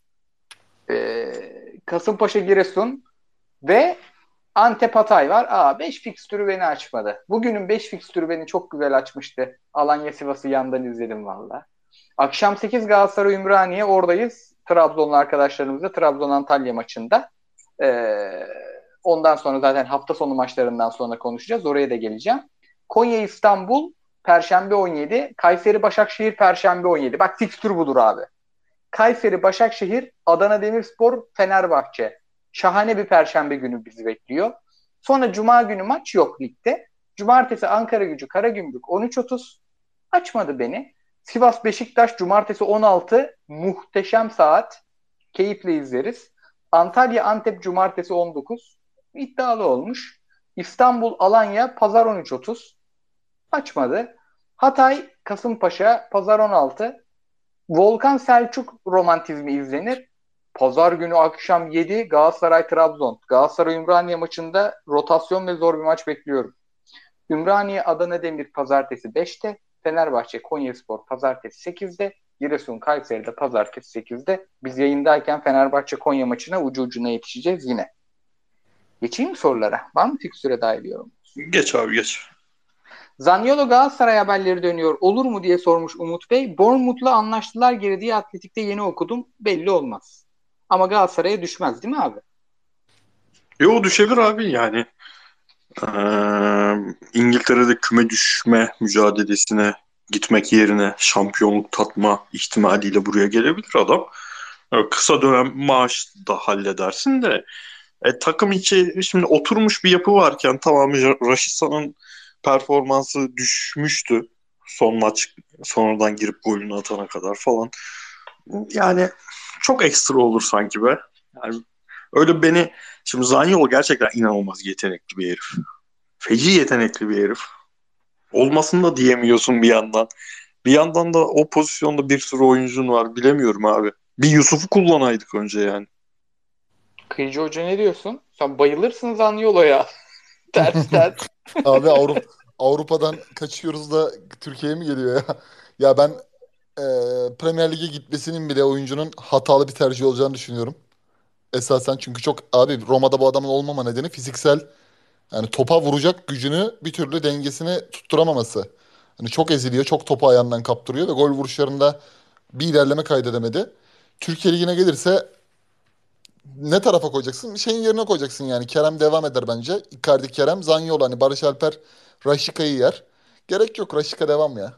Ee, Kasımpaşa Giresun ve Antep Hatay var. Aa 5 fikstürü beni açmadı. Bugünün 5 fikstürü beni çok güzel açmıştı. Alanya Sivas'ı yandan izledim valla. Akşam 8 Galatasaray Ümraniye oradayız. Trabzonlu arkadaşlarımızla Trabzon Antalya maçında. Ee, ondan sonra zaten hafta sonu maçlarından sonra konuşacağız. Oraya da geleceğim. Konya İstanbul Perşembe 17. Kayseri Başakşehir Perşembe 17. Bak fikstür budur abi. Kayseri Başakşehir, Adana Demirspor, Fenerbahçe. Şahane bir perşembe günü bizi bekliyor. Sonra cuma günü maç yok ligde. Cumartesi Ankara Gücü Karagümrük 13.30. Açmadı beni. Sivas Beşiktaş cumartesi 16. Muhteşem saat. Keyifle izleriz. Antalya Antep cumartesi 19. İddialı olmuş. İstanbul Alanya pazar 13.30. Açmadı. Hatay Kasımpaşa pazar 16. Volkan Selçuk romantizmi izlenir. Pazar günü akşam 7 Galatasaray Trabzon. Galatasaray Ümraniye maçında rotasyon ve zor bir maç bekliyorum. Ümraniye Adana Demir pazartesi 5'te. Fenerbahçe Konyaspor pazartesi 8'de. Giresun Kayseri'de pazartesi 8'de. Biz yayındayken Fenerbahçe Konya maçına ucu ucuna yetişeceğiz yine. Geçeyim mi sorulara? Var mı fikstüre dair yorum? Geç abi geç. Zaniolo Galatasaray haberleri dönüyor. Olur mu diye sormuş Umut Bey. Bournemouth'la anlaştılar geri diye Atletik'te yeni okudum. Belli olmaz. Ama Galatasaray'a düşmez değil mi abi? Yo düşebilir abi yani. Ee, İngiltere'de küme düşme mücadelesine gitmek yerine şampiyonluk tatma ihtimaliyle buraya gelebilir adam. Ee, Kısa dönem maaş da halledersin de e, takım içi şimdi oturmuş bir yapı varken tamam Raşitsa'nın performansı düşmüştü son maç sonradan girip golünü atana kadar falan. Yani çok ekstra olur sanki be. Yani öyle beni şimdi Zaniolo gerçekten inanılmaz yetenekli bir herif. Feci yetenekli bir herif. Olmasını da diyemiyorsun bir yandan. Bir yandan da o pozisyonda bir sürü oyuncun var. Bilemiyorum abi. Bir Yusuf'u kullanaydık önce yani. Kıyıcı Hoca ne diyorsun? Sen bayılırsın Zaniolo'ya. ters ters. Abi Avrupa Avrupa'dan kaçıyoruz da Türkiye'ye mi geliyor ya? Ya ben e, Premier Lig'e gitmesinin bile oyuncunun hatalı bir tercih olacağını düşünüyorum. Esasen çünkü çok abi Roma'da bu adamın olmama nedeni fiziksel yani topa vuracak gücünü bir türlü dengesini tutturamaması. Hani çok eziliyor, çok topu ayağından kaptırıyor ve gol vuruşlarında bir ilerleme kaydedemedi. Türkiye Ligi'ne gelirse ne tarafa koyacaksın? Şeyin yerine koyacaksın yani. Kerem devam eder bence. Icardi Kerem, Zaniolo hani Barış Alper Raşika'yı yer. Gerek yok. Raşika devam ya.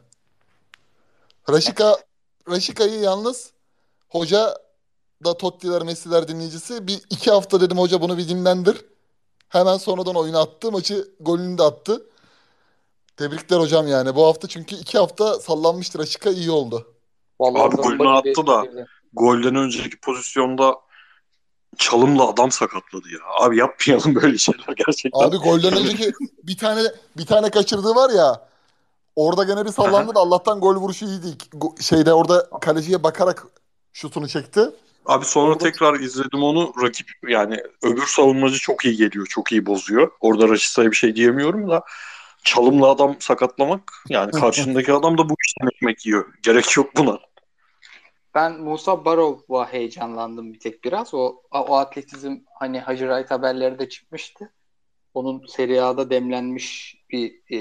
Raşika Raşika'yı yalnız hoca da Totti'ler, Messi'ler dinleyicisi bir iki hafta dedim hoca bunu bir dinlendir. Hemen sonradan oyuna attı. Maçı golünü de attı. Tebrikler hocam yani. Bu hafta çünkü iki hafta sallanmıştır. Raşika iyi oldu. Vallahi Abi golünü attı da golden önceki pozisyonda çalımla adam sakatladı ya. Abi yapmayalım böyle şeyler gerçekten. Abi golden önceki bir tane bir tane kaçırdığı var ya. Orada gene bir sallandı da Allah'tan gol vuruşu iyiydi. Şeyde orada kaleciye bakarak şutunu çekti. Abi sonra Orada- tekrar izledim onu. Rakip yani öbür savunmacı çok iyi geliyor. Çok iyi bozuyor. Orada Raşitsa'ya bir şey diyemiyorum da çalımla adam sakatlamak yani karşındaki adam da bu işten ekmek yiyor. Gerek yok buna. Ben Musa Barov'a heyecanlandım bir tek biraz. O, o atletizm hani Hacı Wright haberleri de çıkmıştı. Onun Serie A'da demlenmiş bir e,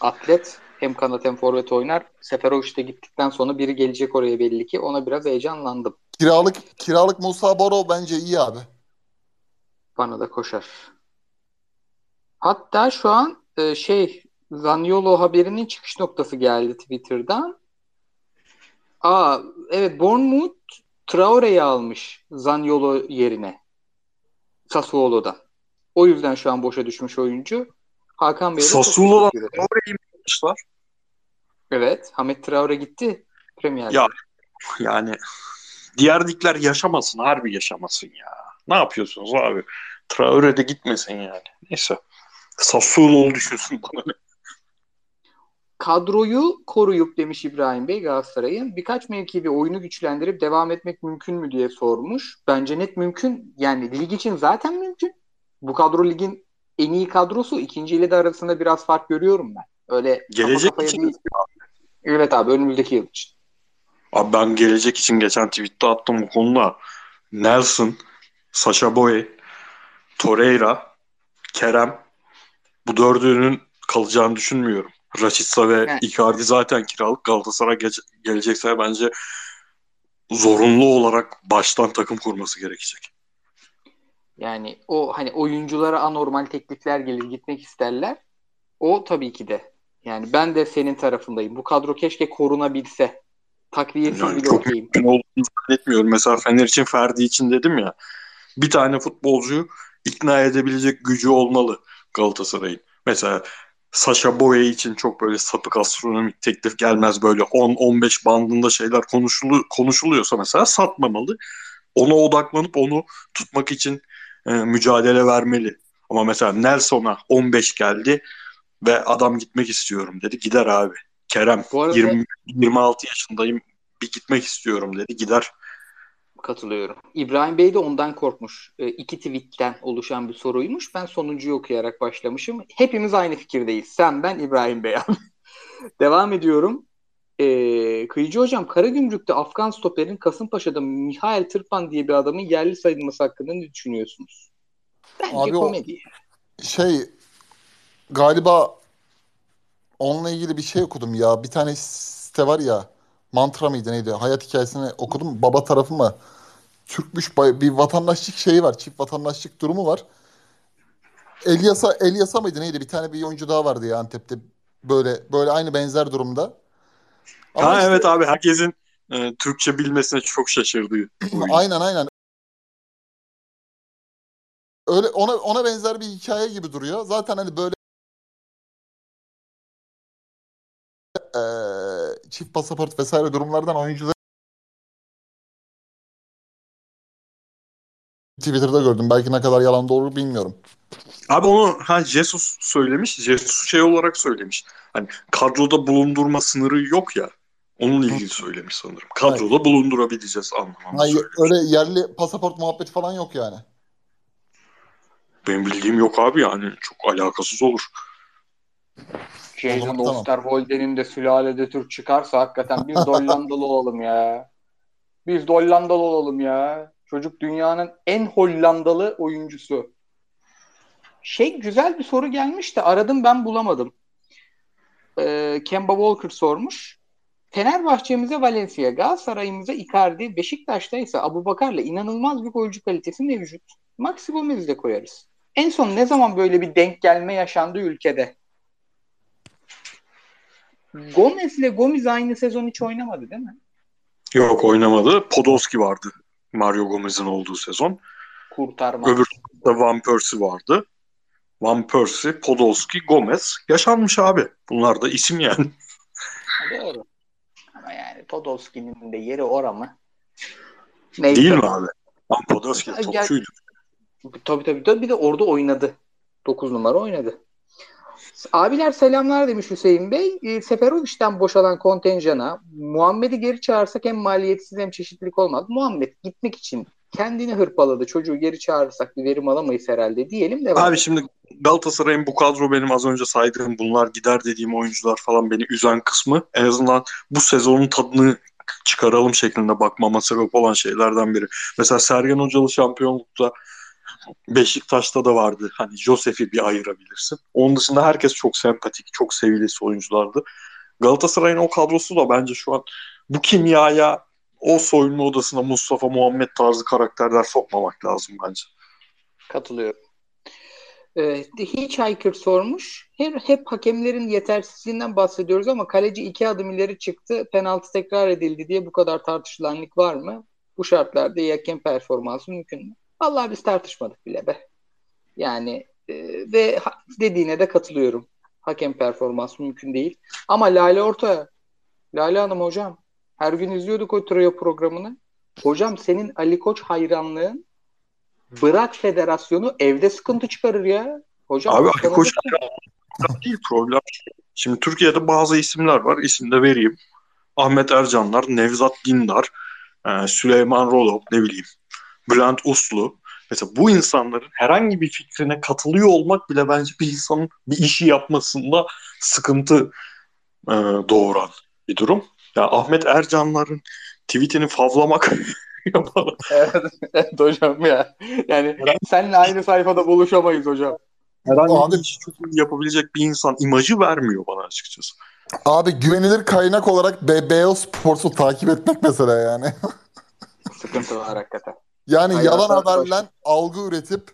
atlet. Hem kanat hem forvet oynar. Seferovic de gittikten sonra biri gelecek oraya belli ki. Ona biraz heyecanlandım. Kiralık kiralık Musa Baro bence iyi abi. Bana da koşar. Hatta şu an e, şey Zaniolo haberinin çıkış noktası geldi Twitter'dan. Aa evet Bournemouth Traore'yi almış Zaniolo yerine. Sassuolo'dan. O yüzden şu an boşa düşmüş oyuncu. Hakan Bey'e Sassuolo'dan ederim. Oraya inmişler. Evet. Hamet Traore gitti Premier Ya. Yani diğer ligler yaşamasın. Harbi yaşamasın ya. Ne yapıyorsunuz abi? Traore de gitmesin yani. Neyse. Sassuolo'nu düşünsün bana ne. Kadroyu koruyup demiş İbrahim Bey Galatasaray'ın birkaç mevkide oyunu güçlendirip devam etmek mümkün mü diye sormuş. Bence net mümkün. Yani lig için zaten mümkün. Bu kadro ligin en iyi kadrosu. İkinci ile de arasında biraz fark görüyorum ben. Öyle kafa Gelecek kafaya için değil. Evet abi önümüzdeki yıl için. Abi ben gelecek için geçen tweette attım bu konuda. Nelson, Sacha Boey, Torreira, Kerem bu dördünün kalacağını düşünmüyorum. Rashica ve Evet. Icardi zaten kiralık Galatasaray geç- gelecekse bence zorunlu olarak baştan takım kurması gerekecek. Yani o hani oyunculara anormal teklifler gelir gitmek isterler. O tabii ki de. Yani ben de senin tarafındayım. Bu kadro keşke korunabilse. Takviyesiz Yani bile çok okeyim. mümkün olduğunu zannetmiyorum. Mesela Fener için Ferdi için dedim ya bir tane futbolcu ikna edebilecek gücü olmalı Galatasaray'ın. Mesela Sasha Boye için çok böyle sapık astronomik teklif gelmez böyle 10-15 bandında şeyler konuşulu konuşuluyorsa mesela satmamalı. Ona odaklanıp onu tutmak için e, mücadele vermeli. Ama mesela Nelson'a 15 geldi ve adam gitmek istiyorum dedi. Gider abi. Kerem arada- 20, 26 yaşındayım bir gitmek istiyorum dedi. Gider. Katılıyorum. İbrahim Bey de ondan korkmuş. E, iki tweetten oluşan bir soruymuş. Ben sonuncuyu okuyarak başlamışım. Hepimiz aynı fikirdeyiz. Sen, ben, İbrahim Bey abi. Devam ediyorum. E, Kıyıcı Hocam, Karagümrük'te Afgan stoperin Kasımpaşa'da Mihail Tırpan diye bir adamın yerli sayılması hakkında ne düşünüyorsunuz? Bence Abi o- komedi. Şey galiba onunla ilgili bir şey okudum ya. Bir tane site var ya. Mantra mıydı neydi? Hayat hikayesini okudum. Baba tarafı mı? Türkmüş bir vatandaşlık şeyi var. Çift vatandaşlık durumu var. Elyasa Elyasa mıydı neydi? Bir tane bir oyuncu daha vardı ya Antep'te. Böyle böyle aynı benzer durumda. Ama ha işte- evet abi herkesin e, Türkçe bilmesine çok şaşırdığı. oyun. Aynen aynen. Öyle ona ona benzer bir hikaye gibi duruyor. Zaten hani böyle eee, çift pasaport vesaire durumlardan oyuncuları Twitter'da gördüm. Belki ne kadar yalan doğru bilmiyorum. Abi onu ha Jesus söylemiş. Jesus şey olarak söylemiş. Hani kadroda bulundurma sınırı yok ya. Onunla ilgili söylemiş sanırım. Kadroda bulundurabileceğiz anlamında Hayır, söylemiş. öyle yerli pasaport muhabbeti falan yok yani. Benim bildiğim yok abi yani. Çok alakasız olur. Jason zaman tamam. Osterwolde'nin de sülalede Türk çıkarsa hakikaten biz Hollandalı olalım ya. Biz Hollandalı olalım ya. Çocuk dünyanın en Hollandalı oyuncusu. Şey güzel bir soru gelmiş de aradım ben bulamadım. Ee, Kemba Walker sormuş. Fenerbahçe'mize Valencia, Galatasaray'ımıza Icardi, Beşiktaş'ta ise Abubakar'la inanılmaz bir golcü kalitesi mevcut. Maxi Gomez'i de koyarız. En son ne zaman böyle bir denk gelme yaşandı ülkede? Gomez ile Gomis aynı sezon hiç oynamadı değil mi? Yok oynamadı. Podolski vardı. Mario Gomez'in olduğu sezon. Kurtarma. Öbür de Van Persie vardı. Van Persie, Podolski, Gomez. Yaşanmış abi. Bunlar da isim yani. Doğru. Ama yani Podolski'nin de yeri ora mı? Neyse. Değil mi abi? Van Podolski topçuydu. Tabii tabii tabii. Bir de orada oynadı. 9 numara oynadı. Abiler selamlar demiş Hüseyin Bey. E, Seferovic'den boşalan kontenjana Muhammed'i geri çağırsak hem maliyetsiz hem çeşitlilik olmaz. Muhammed gitmek için kendini hırpaladı. Çocuğu geri çağırırsak bir verim alamayız herhalde diyelim de. Abi şimdi Galatasaray'ın bu kadro benim az önce saydığım bunlar gider dediğim oyuncular falan beni üzen kısmı en azından bu sezonun tadını çıkaralım şeklinde bakmama sebep olan şeylerden biri. Mesela Sergen Hocalı şampiyonlukta Beşiktaş'ta da vardı. Hani Josef'i bir ayırabilirsin. Onun dışında herkes çok sempatik, çok sevilesi oyunculardı. Galatasaray'ın o kadrosu da bence şu an bu kimyaya o soyunma odasına Mustafa Muhammed tarzı karakterler sokmamak lazım bence. Katılıyorum. Ee, Hitchhiker sormuş. Hep, hep hakemlerin yetersizliğinden bahsediyoruz ama kaleci iki adım ileri çıktı. Penaltı tekrar edildi diye bu kadar tartışılanlık var mı? Bu şartlarda iyi hakem performansı mümkün mü? Vallahi biz tartışmadık bile be. Yani e, ve dediğine de katılıyorum. Hakem performansı mümkün değil. Ama Lale Orta, Lale Hanım hocam her gün izliyorduk o trio programını. Hocam senin Ali Koç hayranlığın bırak federasyonu evde sıkıntı çıkarır ya. Hocam Abi Ali Koç değil problem. Şimdi Türkiye'de bazı isimler var. İsim de vereyim. Ahmet Ercanlar, Nevzat Dindar, e, Süleyman Rolov, ne bileyim. Bülent Uslu. Mesela bu insanların herhangi bir fikrine katılıyor olmak bile bence bir insanın bir işi yapmasında sıkıntı e, doğuran bir durum. Ya Ahmet Ercanların tweetini favlamak yapalım. Evet, evet hocam ya. Yani seninle aynı sayfada buluşamayız hocam. Herhangi Abi- bir işi çok yapabilecek bir insan imajı vermiyor bana açıkçası. Abi güvenilir kaynak olarak BBO Sports'u takip etmek mesela yani. Sıkıntı var hakikaten. Yani Hayır, yalan haberle algı üretip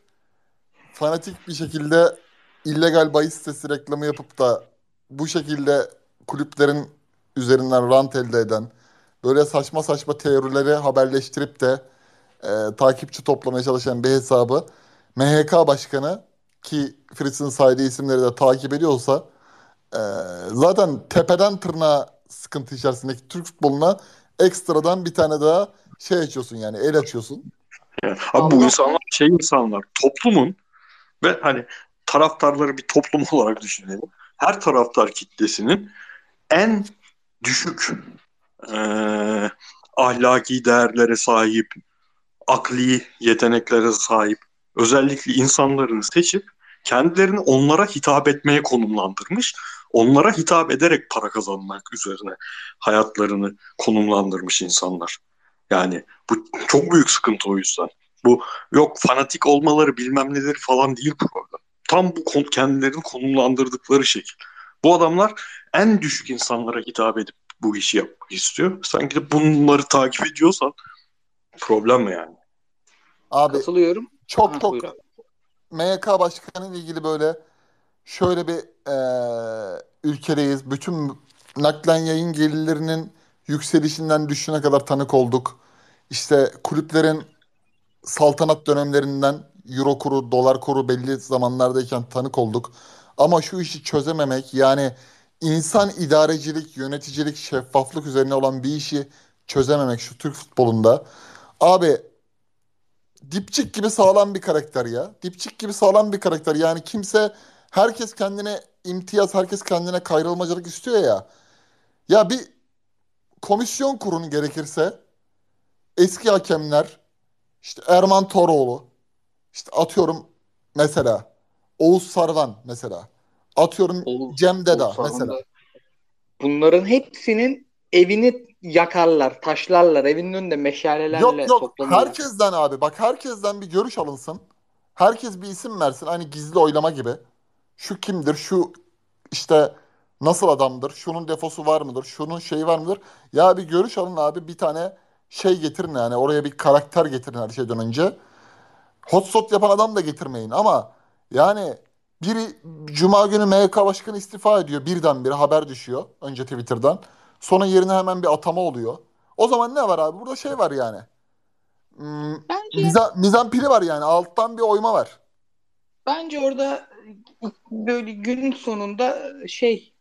fanatik bir şekilde illegal bahis sitesi reklamı yapıp da bu şekilde kulüplerin üzerinden rant elde eden böyle saçma saçma teorileri haberleştirip de e, takipçi toplamaya çalışan bir hesabı MHK Başkanı ki Fritz'in saydığı isimleri de takip ediyorsa e, zaten tepeden tırnağa sıkıntı içerisindeki Türk futboluna ekstradan bir tane daha şey açıyorsun yani el açıyorsun. Yani, abi bu insanlar şey insanlar toplumun ve hani taraftarları bir toplum olarak düşünelim. Her taraftar kitlesinin en düşük eee, ahlaki değerlere sahip, akli yeteneklere sahip özellikle insanların seçip kendilerini onlara hitap etmeye konumlandırmış. Onlara hitap ederek para kazanmak üzerine hayatlarını konumlandırmış insanlar. Yani bu çok büyük sıkıntı o yüzden. Bu yok fanatik olmaları bilmem nedir falan değil problem. Tam bu kendilerini konumlandırdıkları şekil. Bu adamlar en düşük insanlara hitap edip bu işi yapmak istiyor. Sanki de bunları takip ediyorsan problem mi yani? Abi Katılıyorum. çok Ha, çok buyur abi. MYK Başkanı ile ilgili böyle şöyle bir eee, ülkedeyiz. Bütün naklen yayın gelirlerinin yükselişinden düşüşüne kadar tanık olduk. İşte kulüplerin saltanat dönemlerinden euro kuru, dolar kuru belli zamanlardayken tanık olduk. Ama şu işi çözememek yani insan idarecilik, yöneticilik, şeffaflık üzerine olan bir işi çözememek şu Türk futbolunda. Abi dipçik gibi sağlam bir karakter ya. Dipçik gibi sağlam bir karakter. Yani kimse herkes kendine imtiyaz, herkes kendine kayrılmacılık istiyor ya. Ya bir komisyon kurun gerekirse eski hakemler işte Erman Toroğlu işte atıyorum mesela Oğuz Sarvan mesela atıyorum Oğuz- Cem Deda Oğuz mesela. Bunların hepsinin evini yakarlar, taşlarlar. Evinin önünde meşalelerle Yok yok toplanırlar. herkesten abi bak herkesten bir görüş alınsın. Herkes bir isim versin hani gizli oylama gibi. Şu kimdir şu işte nasıl adamdır şunun defosu var mıdır şunun şeyi var mıdır. Ya bir görüş alın abi bir tane şey getirin yani oraya bir karakter getirin her şeyden önce. Hotshot yapan adam da getirmeyin ama yani Biri Cuma günü MHK Başkanı istifa ediyor. Birdenbire haber düşüyor. Önce Twitter'dan. Sonra yerine hemen bir atama oluyor. O zaman ne var abi? Burada şey var yani. Hmm, Bence miza, mizanpili var yani. Alttan bir oyma var. bence orada böyle günün sonunda şey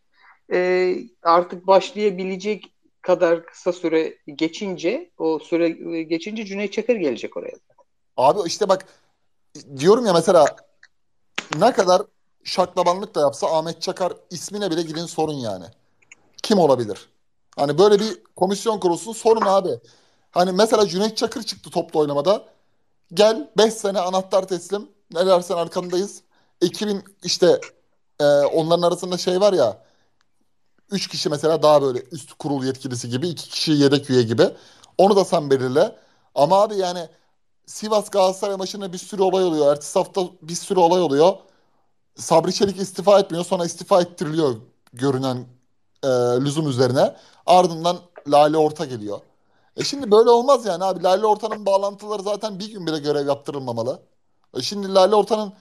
e, artık başlayabilecek kadar kısa süre geçince o süre geçince Cüneyt Çakır gelecek oraya. Abi işte bak diyorum ya mesela ne kadar şaklabanlık da yapsa Ahmet Çakar ismine bile gidin sorun yani. Kim olabilir? Hani böyle bir komisyon kurulsun sorun abi. Hani mesela Cüneyt Çakır çıktı toplu oynamada. Gel 5 sene anahtar teslim. Ne dersen arkandayız. Ekibin işte e, onların arasında şey var ya 3 kişi mesela daha böyle üst kurul yetkilisi gibi 2 kişi yedek üye gibi. Onu da sen belirle. Ama abi yani Sivas Galatasaray maçında bir sürü olay oluyor. Ertesi hafta bir sürü olay oluyor. Sabri Çelik istifa etmiyor. Sonra istifa ettiriliyor görünen e, lüzum üzerine. Ardından Lale Orta geliyor. E şimdi böyle olmaz yani abi. Lale Orta'nın bağlantıları zaten bir gün bile görev yaptırılmamalı. E şimdi Lale Orta'nın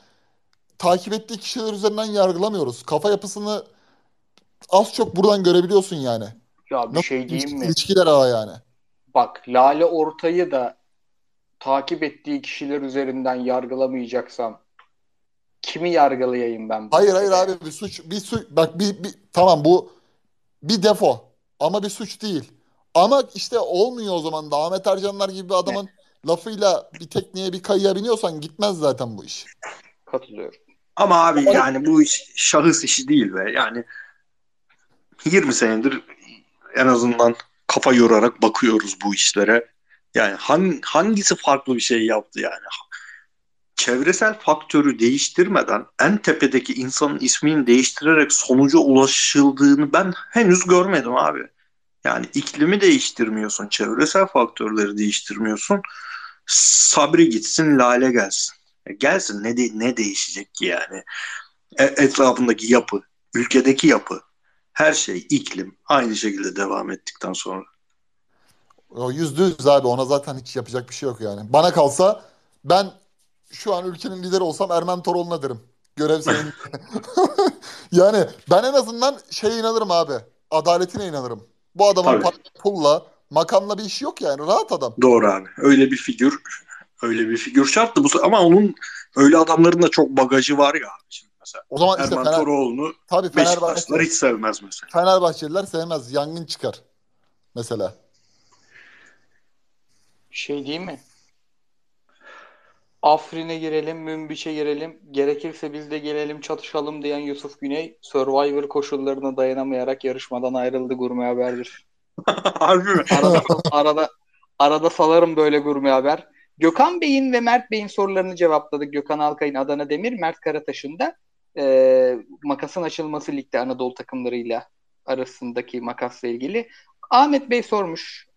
takip ettiği kişiler üzerinden yargılamıyoruz. Kafa yapısını az çok buradan görebiliyorsun yani. Ya bir Nasıl şey diyeyim mi? ilişkiler ağı yani. Bak Lale Ortay'ı da takip ettiği kişiler üzerinden yargılamayacaksam kimi yargılayayım ben? bu Hayır hayır abi bir suç bir suç bak bir, bir tamam bu bir defo ama bir suç değil. Ama işte olmuyor o zaman da Ahmet Ercanlar gibi bir adamın lafıyla bir tekneye bir kayıya biniyorsan gitmez zaten bu iş. Katılıyorum. Ama abi yani bu iş şahıs işi değil be. Yani 20 senedir en azından kafa yorarak bakıyoruz bu işlere. Yani hangi, hangisi farklı bir şey yaptı yani? Çevresel faktörü değiştirmeden en tepedeki insanın ismini değiştirerek sonuca ulaşıldığını ben henüz görmedim abi. Yani iklimi değiştirmiyorsun, çevresel faktörleri değiştirmiyorsun. Sabri gitsin, Lale gelsin. E gelsin ne de, ne değişecek ki yani? E, etrafındaki yapı, ülkedeki yapı, her şey, iklim aynı şekilde devam ettikten sonra. O yüzde yüz abi ona zaten hiç yapacak bir şey yok yani. Bana kalsa ben şu an ülkenin lideri olsam Ermen Toroğlu'na derim. Görev senin. Yani ben en azından şeye inanırım abi. Adaletine inanırım. Bu adamın Tabii. para, pulla, makamla bir işi yok yani. Rahat adam. Doğru abi. Öyle bir figür, öyle bir figür şarttı bu ama onun öyle adamların da çok bagajı var ya abi şimdi mesela. O zaman işte Erman Fener, Toroğlu'nu tabii hiç sevmez mesela. Fenerbahçeliler sevmez. Yangın çıkar. Mesela. Şey değil mi? Afrin'e girelim, Münbiç'e girelim. Gerekirse biz de gelelim çatışalım diyen Yusuf Güney Survivor koşullarına dayanamayarak yarışmadan ayrıldı gurme haberdir. Harbi mi? Arada arada arada salarım böyle gurme haber. Gökhan Bey'in ve Mert Bey'in sorularını cevapladık. Gökhan Alkay'ın Adana Demir, Mert Karataş'ın da e, makasın açılması ligde Anadolu takımlarıyla arasındaki makasla ilgili. Ahmet Bey sormuş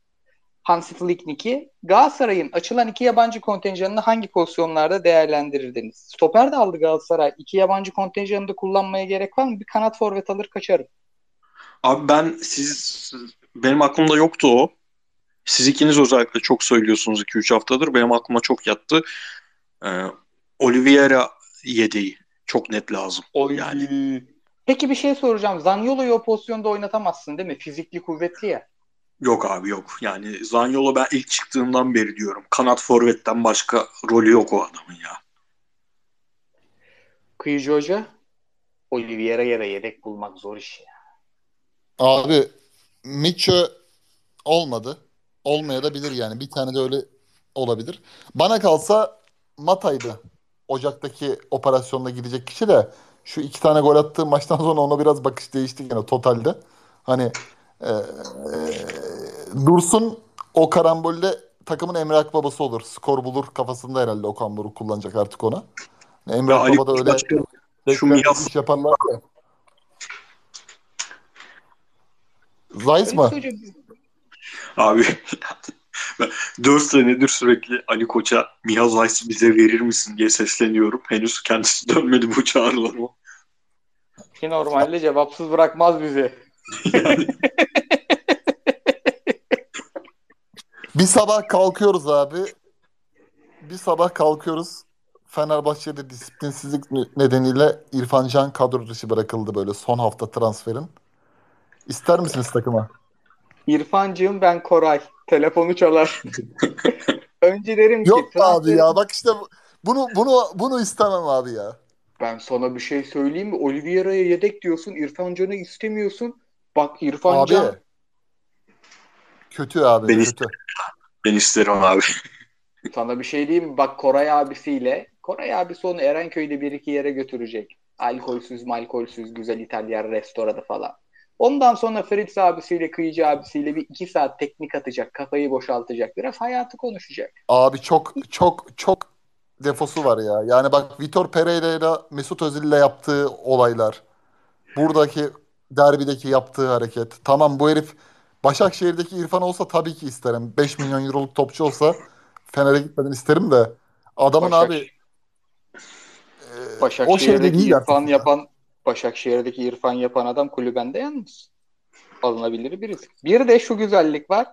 Hansi Flicknick'i. Galatasaray'ın açılan iki yabancı kontenjanını hangi pozisyonlarda değerlendirirdiniz? Stoper de aldı Galatasaray. İki yabancı kontenjanını da kullanmaya gerek var mı? Bir kanat forvet alır kaçarım. Abi ben siz benim aklımda yoktu o. Siz ikiniz özellikle çok söylüyorsunuz 2-3 haftadır. Benim aklıma çok yattı. Ee, Oliveira yedeği. Çok net lazım. Oy. Yani. Peki bir şey soracağım. Zaniolo'yu o pozisyonda oynatamazsın değil mi? Fizikli kuvvetli ya. Yok abi yok. Yani Zaniolo ben ilk çıktığından beri diyorum. Kanat forvetten başka rolü yok o adamın ya. Kıyıcı Hoca Oliveira'ya da yedek bulmak zor iş ya. Abi Mitchell olmadı. Olmaya da bilir yani. Bir tane de öyle olabilir. Bana kalsa Mata'ydı. Ocak'taki operasyonda gidecek kişi de şu iki tane gol attığı maçtan sonra ona biraz bakış değişti yine totalde. Hani e, e, Dursun o karambolde takımın Emre Akbabası olur. Skor bulur kafasında herhalde Okan Buruk kullanacak artık ona. Emre Ya Akbaba da öyle Başkan, şu iş yaparlar ya. Mı? söyleyeceğim. abi ben 4 senedir sürekli Ali Koç'a Miha Zayt'ı bize verir misin diye sesleniyorum. Henüz kendisi dönmedi bu çağrılarıma. Ki normalde cevapsız bırakmaz bizi. Yani Bir sabah kalkıyoruz abi. Bir sabah kalkıyoruz. Fenerbahçe'de disiplinsizlik nedeniyle İrfan Can kadro dışı bırakıldı böyle son hafta transferin. İster misiniz takıma? İrfancığım ben Koray. Telefonu çalar. Önce derim ki Yok be abi transferin- ya bak işte bu- bunu bunu bunu istemem abi ya. Ben sana bir şey söyleyeyim mi? Oliveira'ya yedek diyorsun. İrfan Can'ı istemiyorsun. Bak İrfan Abi Can kötü abi Ben kötü. Ben isterim abi. sana bir şey diyeyim mi? Bak Koray abisiyle Koray abisi onu Erenköy'de bir iki yere götürecek. Alkolsüz malkolsüz güzel İtalyan restoranı falan. Ondan sonra Fritz abisiyle Kıyıcı abisiyle bir iki saat teknik atacak. Kafayı boşaltacak. Biraz hayatı konuşacak. Abi çok çok çok defosu var ya. Yani bak Vitor Pereira ile Mesut Özil'le yaptığı olaylar. Buradaki derbideki yaptığı hareket. Tamam bu herif Başakşehir'deki İrfan olsa tabii ki isterim. 5 milyon euroluk topçu olsa Fener'e gitmeden isterim de. Adamın Başak- abi e, o şeyde Başakşehir'deki değil İrfan ya. yapan Başakşehir'deki İrfan yapan adam kulübende yalnız. Alınabilir birisi. Bir de şu güzellik var.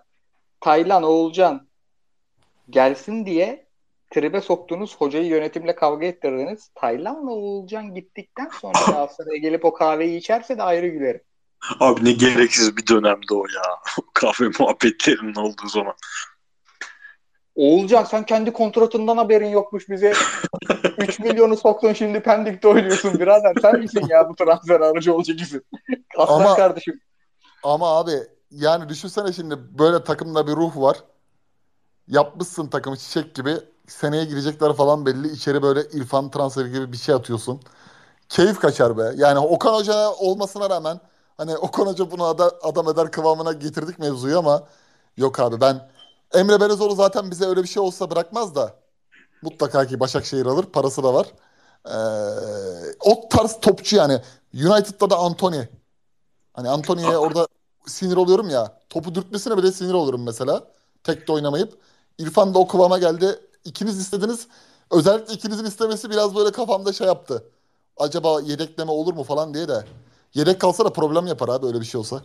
Taylan Oğulcan gelsin diye tribe soktuğunuz hocayı yönetimle kavga ettirdiniz. Taylan'la Oğulcan gittikten sonra Galatasaray'a gelip o kahveyi içerse de ayrı gülerim. Abi ne gereksiz bir dönemdi o ya. Kahve muhabbetlerinin olduğu zaman. Oğulcan sen kendi kontratından haberin yokmuş bize. 3 milyonu soktun şimdi Pendik'te oynuyorsun birader. Sen misin ya bu transfer aracı olacak isim? Aslan Ama- kardeşim. Ama abi yani düşünsene şimdi böyle takımda bir ruh var. Yapmışsın takımı çiçek gibi. Seneye girecekler falan belli. İçeri böyle İrfan transferi gibi bir şey atıyorsun. Keyif kaçar be. Yani Okan Hoca olmasına rağmen hani Okan Hoca bunu ada- adam eder kıvamına getirdik mevzuyu ama yok abi ben Emre Belezoğlu zaten bize öyle bir şey olsa bırakmaz da mutlaka ki Başakşehir alır. Parası da var. Ee, o tarz topçu yani. United'da da Anthony. Hani Anthony'ye orada sinir oluyorum ya. Topu dürtmesine bile sinir olurum mesela. Tek de oynamayıp. İrfan da o kıvama geldi. İkiniz istediniz. Özellikle ikinizin istemesi biraz böyle kafamda şey yaptı. Acaba yedekleme olur mu falan diye de. Yedek kalsa da problem yapar abi öyle bir şey olsa.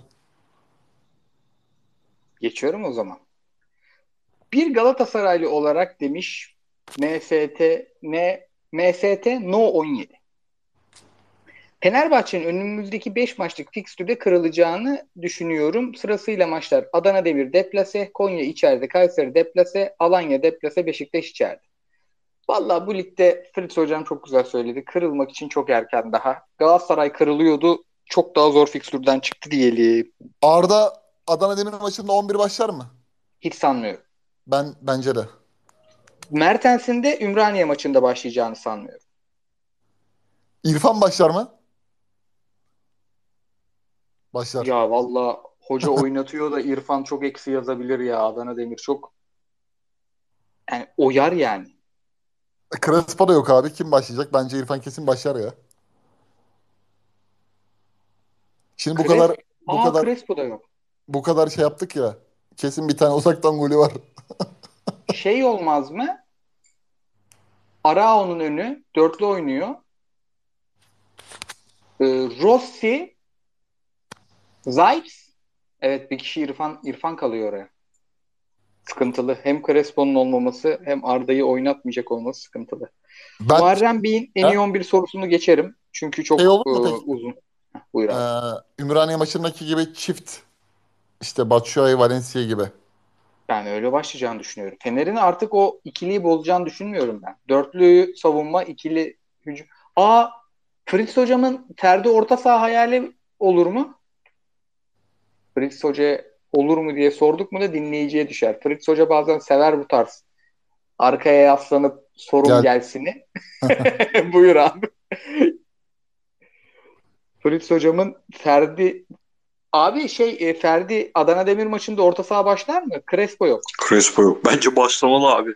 Geçiyorum o zaman. Bir Galatasaraylı olarak demiş MST ne MST No 17. Fenerbahçe'nin önümüzdeki 5 maçlık fikstürde kırılacağını düşünüyorum. Sırasıyla maçlar Adana Demir deplase, Konya içeride, Kayseri deplase, Alanya deplase, Beşiktaş içeride. Vallahi bu ligde Fritz hocam çok güzel söyledi. Kırılmak için çok erken daha. Galatasaray kırılıyordu. Çok daha zor fikstürden çıktı diyelim. Arda Adana Demir maçında 11 başlar mı? Hiç sanmıyorum. Ben bence de. Mertens'in de Ümraniye maçında başlayacağını sanmıyorum. İrfan başlar mı? Başlar. Ya valla hoca oynatıyor da İrfan çok eksi yazabilir ya. Adana Demir çok yani oyar yani. Crespo da yok abi. Kim başlayacak? Bence İrfan kesin başlar ya. Şimdi bu Cres- kadar bu Aa kadar Crespo da yok. bu kadar şey yaptık ya. Kesin bir tane uzaktan golü var. Şey olmaz mı? Arao'nun önü dörtlü oynuyor. Ee, Rossi Zayt Evet bir kişi İrfan İrfan kalıyor oraya. Sıkıntılı. Hem Crespo'nun olmaması hem Arda'yı oynatmayacak olması sıkıntılı. Ben Muharrem Bey'in en iyi 11 sorusunu geçerim. Çünkü çok Şey peki? uzun. Buyur abi. Ee, Ümraniye maçındaki gibi çift işte Batshuayi Valencia gibi. Ben öyle başlayacağını düşünüyorum. Fener'in artık o ikiliyi bozacağını düşünmüyorum ben. Dörtlü savunma, ikili hücum. Aa Fritz hocamın Ferdi orta saha hayali olur mu? Fritz Hoca olur mu diye sorduk mu da dinleyiciye düşer. Fritz Hoca bazen sever bu tarz. Arkaya yaslanıp sorun Gel. gelsini. Buyur abi. Fritz hocamın Ferdi Abi şey e, Ferdi Adana Demir maçında orta saha başlar mı? Crespo yok. Crespo yok. Bence başlamalı abi.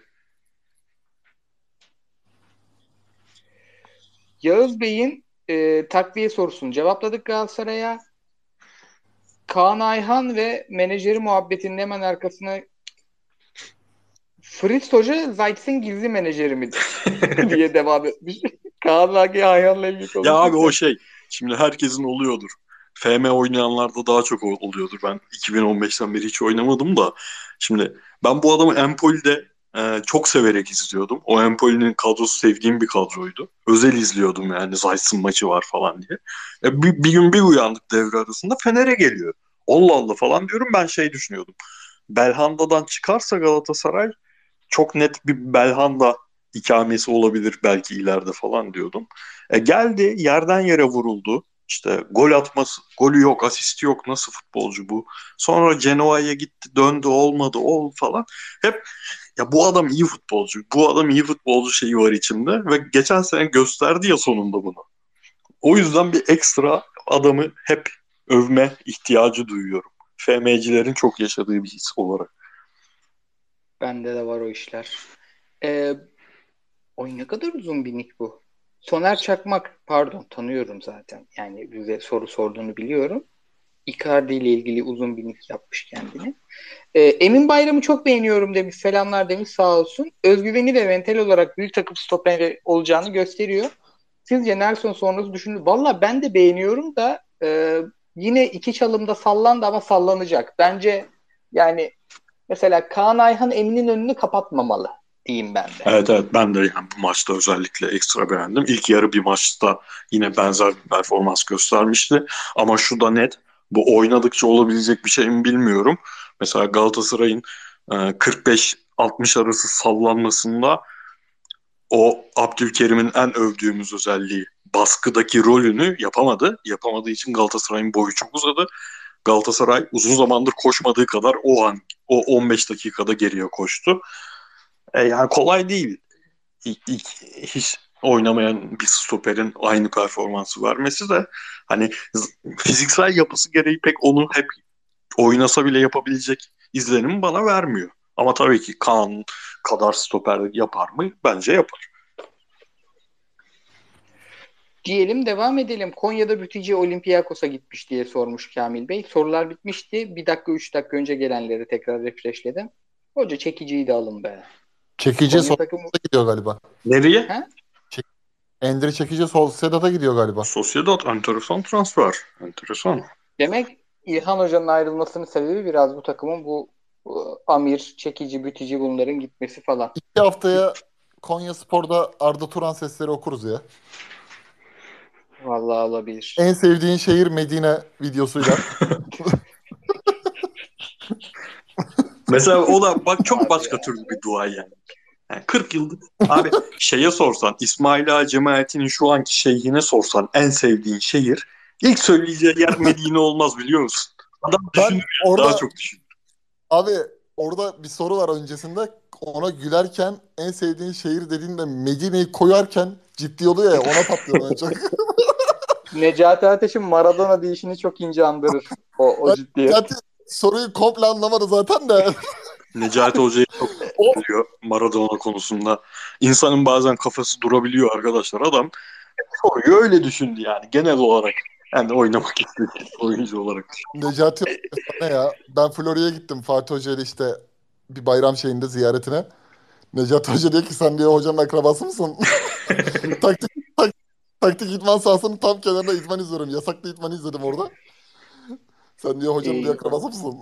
Yağız Bey'in e, takviye sorusunu cevapladık Galatasaray'a. Kaan Ayhan ve menajeri muhabbetinin hemen arkasına Fritz Hoca Zayt'sin gizli menajeri midir? diye devam etmiş. Kaan Ayhan'la ilgili konuştuk. Ya abi o şey. Şimdi herkesin oluyordur. FM oynayanlarda daha çok ol- oluyordur. Ben 2015'ten beri hiç oynamadım da. Şimdi ben bu adamı Empoli'de e, çok severek izliyordum. O Empoli'nin kadrosu sevdiğim bir kadroydu. Özel izliyordum yani Zayt'sın maçı var falan diye. E, bir, bir gün bir uyandık devre arasında Fener'e geliyor. Allah Allah falan diyorum ben şey düşünüyordum. Belhanda'dan çıkarsa Galatasaray çok net bir Belhanda ikamesi olabilir belki ileride falan diyordum. E, geldi yerden yere vuruldu. İşte gol atması, golü yok, asisti yok. Nasıl futbolcu bu? Sonra Genoa'ya gitti, döndü, olmadı, ol falan. Hep ya bu adam iyi futbolcu, bu adam iyi futbolcu şeyi var içinde ve geçen sene gösterdi ya sonunda bunu. O yüzden bir ekstra adamı hep övme ihtiyacı duyuyorum. FM'cilerin çok yaşadığı bir his olarak. Bende de var o işler. Ee, oy ne kadar uzun bir nick bu. Soner Çakmak pardon tanıyorum zaten. Yani bize soru sorduğunu biliyorum. Icardi ile ilgili uzun bir nick yapmış kendini. Ee, Emin Bayram'ı çok beğeniyorum demiş. Selamlar demiş sağ olsun. Özgüveni ve mental olarak büyük takım stoperi olacağını gösteriyor. Sizce Nelson sonrası düşünün. Valla ben de beğeniyorum da e, yine iki çalımda sallandı ama sallanacak. Bence yani mesela Kaan Ayhan Emin'in önünü kapatmamalı diyeyim ben de. Evet evet ben de yani bu maçta özellikle ekstra beğendim. İlk yarı bir maçta yine benzer bir performans göstermişti. Ama şu da net bu oynadıkça olabilecek bir şey mi bilmiyorum. Mesela Galatasaray'ın 45-60 e, arası sallanmasında o Abdülkerim'in en övdüğümüz özelliği baskıdaki rolünü yapamadı. Yapamadığı için Galatasaray'ın boyu çok uzadı. Galatasaray uzun zamandır koşmadığı kadar o an o 15 dakikada geriye koştu. E, yani kolay değil. İlk, hiç oynamayan bir stoperin aynı performansı vermesi de hani fiziksel yapısı gereği pek onu hep oynasa bile yapabilecek izlenim bana vermiyor. Ama tabii ki Kaan kadar stoper yapar mı? Bence yapar. Diyelim devam edelim. Konya'da Bütücü Olympiakos'a gitmiş diye sormuş Kamil Bey. Sorular bitmişti. Bir dakika üç dakika önce gelenleri tekrar refreshledim. Hoca çekiciyi de alın be. Çekici Konya takımı... gidiyor galiba. Nereye? He? Çek... Endri Çekici Sociedad'a gidiyor galiba. Sociedad enteresan transfer. Enteresan. Demek İlhan Hoca'nın ayrılmasının sebebi biraz bu takımın bu, bu Amir, Çekici, Bütücü bunların gitmesi falan. İki haftaya Konya Spor'da Arda Turan sesleri okuruz ya. Vallahi olabilir. En sevdiğin şehir Medine videosuyla. Mesela o da bak çok başka türlü bir dua yani. yani 40 yıldır abi şeye sorsan İsmail Ağa cemaatinin şu anki şeyhine sorsan en sevdiğin şehir ilk söyleyeceği yer Medine olmaz biliyor musun? Adam düşünür orada, daha çok düşünür. Abi orada bir soru var öncesinde ona gülerken en sevdiğin şehir dediğinde Medine'yi koyarken ciddi oluyor ya ona patlıyor çok. Necati Ateş'in Maradona deyişini çok ince andırır. O, o ciddi. Necati soruyu komple anlamadı zaten de. Necati Hoca'yı çok biliyor Maradona konusunda. İnsanın bazen kafası durabiliyor arkadaşlar. Adam soruyu öyle düşündü yani genel olarak. Yani oynamak istedi oyuncu olarak. Necati ne ya? Ben Florya'ya gittim Fatih Hoca ile işte bir bayram şeyinde ziyaretine. Necati Hoca diyor ki sen diyor hocanın akrabası mısın? taktik, tak, taktik idman sahasının tam kenarında idman izliyorum. Yasaklı idman izledim orada. Sen diyor hocanın diyor akrabası mısın?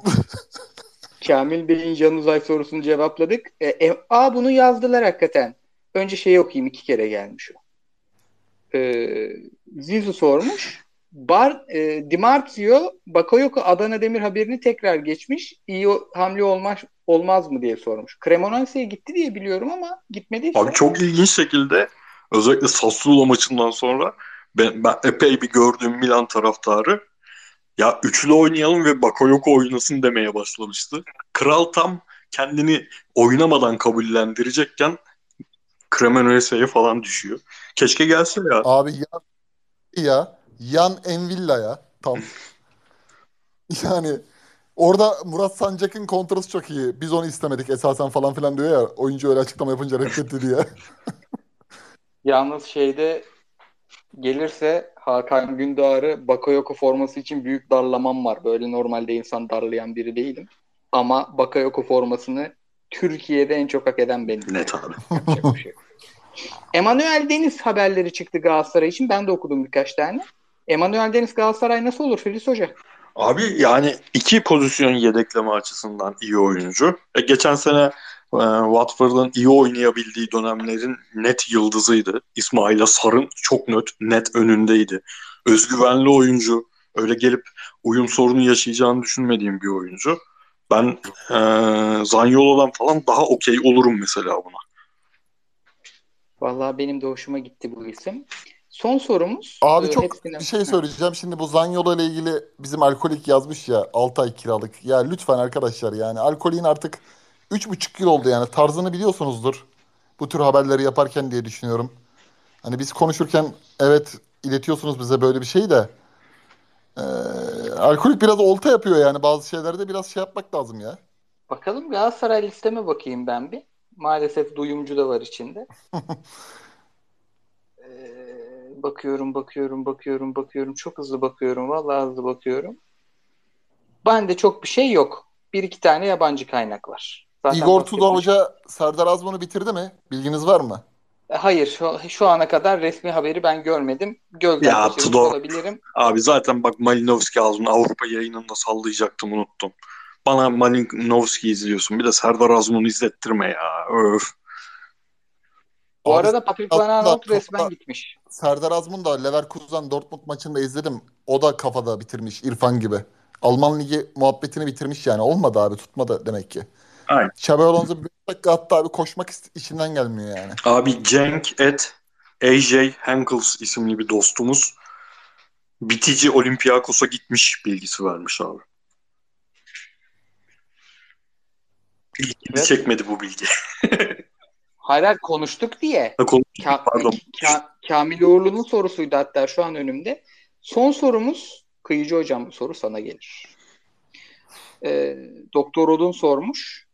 Kamil Bey'in Can Uzay sorusunu cevapladık. E, e, aa bunu yazdılar hakikaten. Önce şeyi okuyayım iki kere gelmiş o. E, Zizu sormuş. Bar, e, Dimartio Bakayoko Adana Demir haberini tekrar geçmiş. İyi hamle olmaz olmaz mı diye sormuş. Cremonese'ye gitti diye biliyorum ama gitmediyse. Abi çok ilginç şekilde özellikle Sassuolo maçından sonra ben, ben epey bir gördüğüm Milan taraftarı ya üçlü oynayalım ve Bakayoko oynasın demeye başlamıştı. Kral tam kendini oynamadan kabullendirecekken Cremonese'ye falan düşüyor. Keşke gelse ya. Abi ya ya Yan Envilla ya tam. yani orada Murat Sancak'ın kontrası çok iyi. Biz onu istemedik esasen falan filan diyor ya. Oyuncu öyle açıklama yapınca reddetti diye. Yalnız şeyde gelirse Hakan Gündoğar'ı Bakayoko forması için büyük darlamam var. Böyle normalde insan darlayan biri değilim. Ama Bakayoko formasını Türkiye'de en çok hak eden benim. Net abi. şey. Emanuel Deniz haberleri çıktı Galatasaray için. Ben de okudum birkaç tane. Emanuel Deniz Galatasaray nasıl olur Filiz Hoca? Abi yani iki pozisyon yedekleme açısından iyi oyuncu. E, geçen sene e, Watford'un iyi oynayabildiği dönemlerin net yıldızıydı. İsmail Sarın çok net, net önündeydi. Özgüvenli oyuncu. Öyle gelip uyum sorunu yaşayacağını düşünmediğim bir oyuncu. Ben e, Zanyolo'dan falan daha okey olurum mesela buna. Vallahi benim de hoşuma gitti bu isim. Son sorumuz. Abi e, çok hepsine- bir şey söyleyeceğim. Şimdi bu Zanyolo ile ilgili bizim alkolik yazmış ya 6 ay kiralık. Ya lütfen arkadaşlar yani alkolin artık 3,5 yıl oldu yani tarzını biliyorsunuzdur. Bu tür haberleri yaparken diye düşünüyorum. Hani biz konuşurken evet iletiyorsunuz bize böyle bir şey de. Ee, alkolik biraz olta yapıyor yani bazı şeylerde biraz şey yapmak lazım ya. Bakalım Galatasaray listeme bakayım ben bir. Maalesef duyumcu da var içinde. Ee, bakıyorum, bakıyorum, bakıyorum, bakıyorum. Çok hızlı bakıyorum. Vallahi hızlı bakıyorum. Bende çok bir şey yok. Bir iki tane yabancı kaynak var. Zaten Igor Tudor Hoca Serdar Azmun'u bitirdi mi? Bilginiz var mı? E, Hayır, şu, şu ana kadar resmi haberi ben görmedim. Gözden Ya, kaçırmış Tudor- olabilirim. Abi zaten bak Malinowski ağzını Avrupa yayınında sallayacaktım unuttum. Bana Malinowski izliyorsun. Bir de Serdar Azmun'u izlettirme ya. Öf. Bu Abi, arada Patrick Van topla- resmen gitmiş. Serdar Azmun da Leverkusen Dortmund maçında izledim. O da kafada bitirmiş İrfan gibi. Alman Ligi muhabbetini bitirmiş yani. Olmadı abi tutmadı demek ki. Aynen. Xabi Alonso bir dakika hatta abi koşmak içinden gelmiyor yani. Abi Cenk et AJ Henkels isimli bir dostumuz bitici Olympiakos'a gitmiş bilgisi vermiş abi. İlgimi Evet. çekmedi bu bilgi. Hayır hayır, konuştuk diye. Konuştuk, Ka- Pardon. Ka- Kamil Uğurlu'nun sorusuydu hatta şu an önümde. Son sorumuz Kıyıcı Hocam bu soru sana gelir. Ee, Doktor Odun sormuş.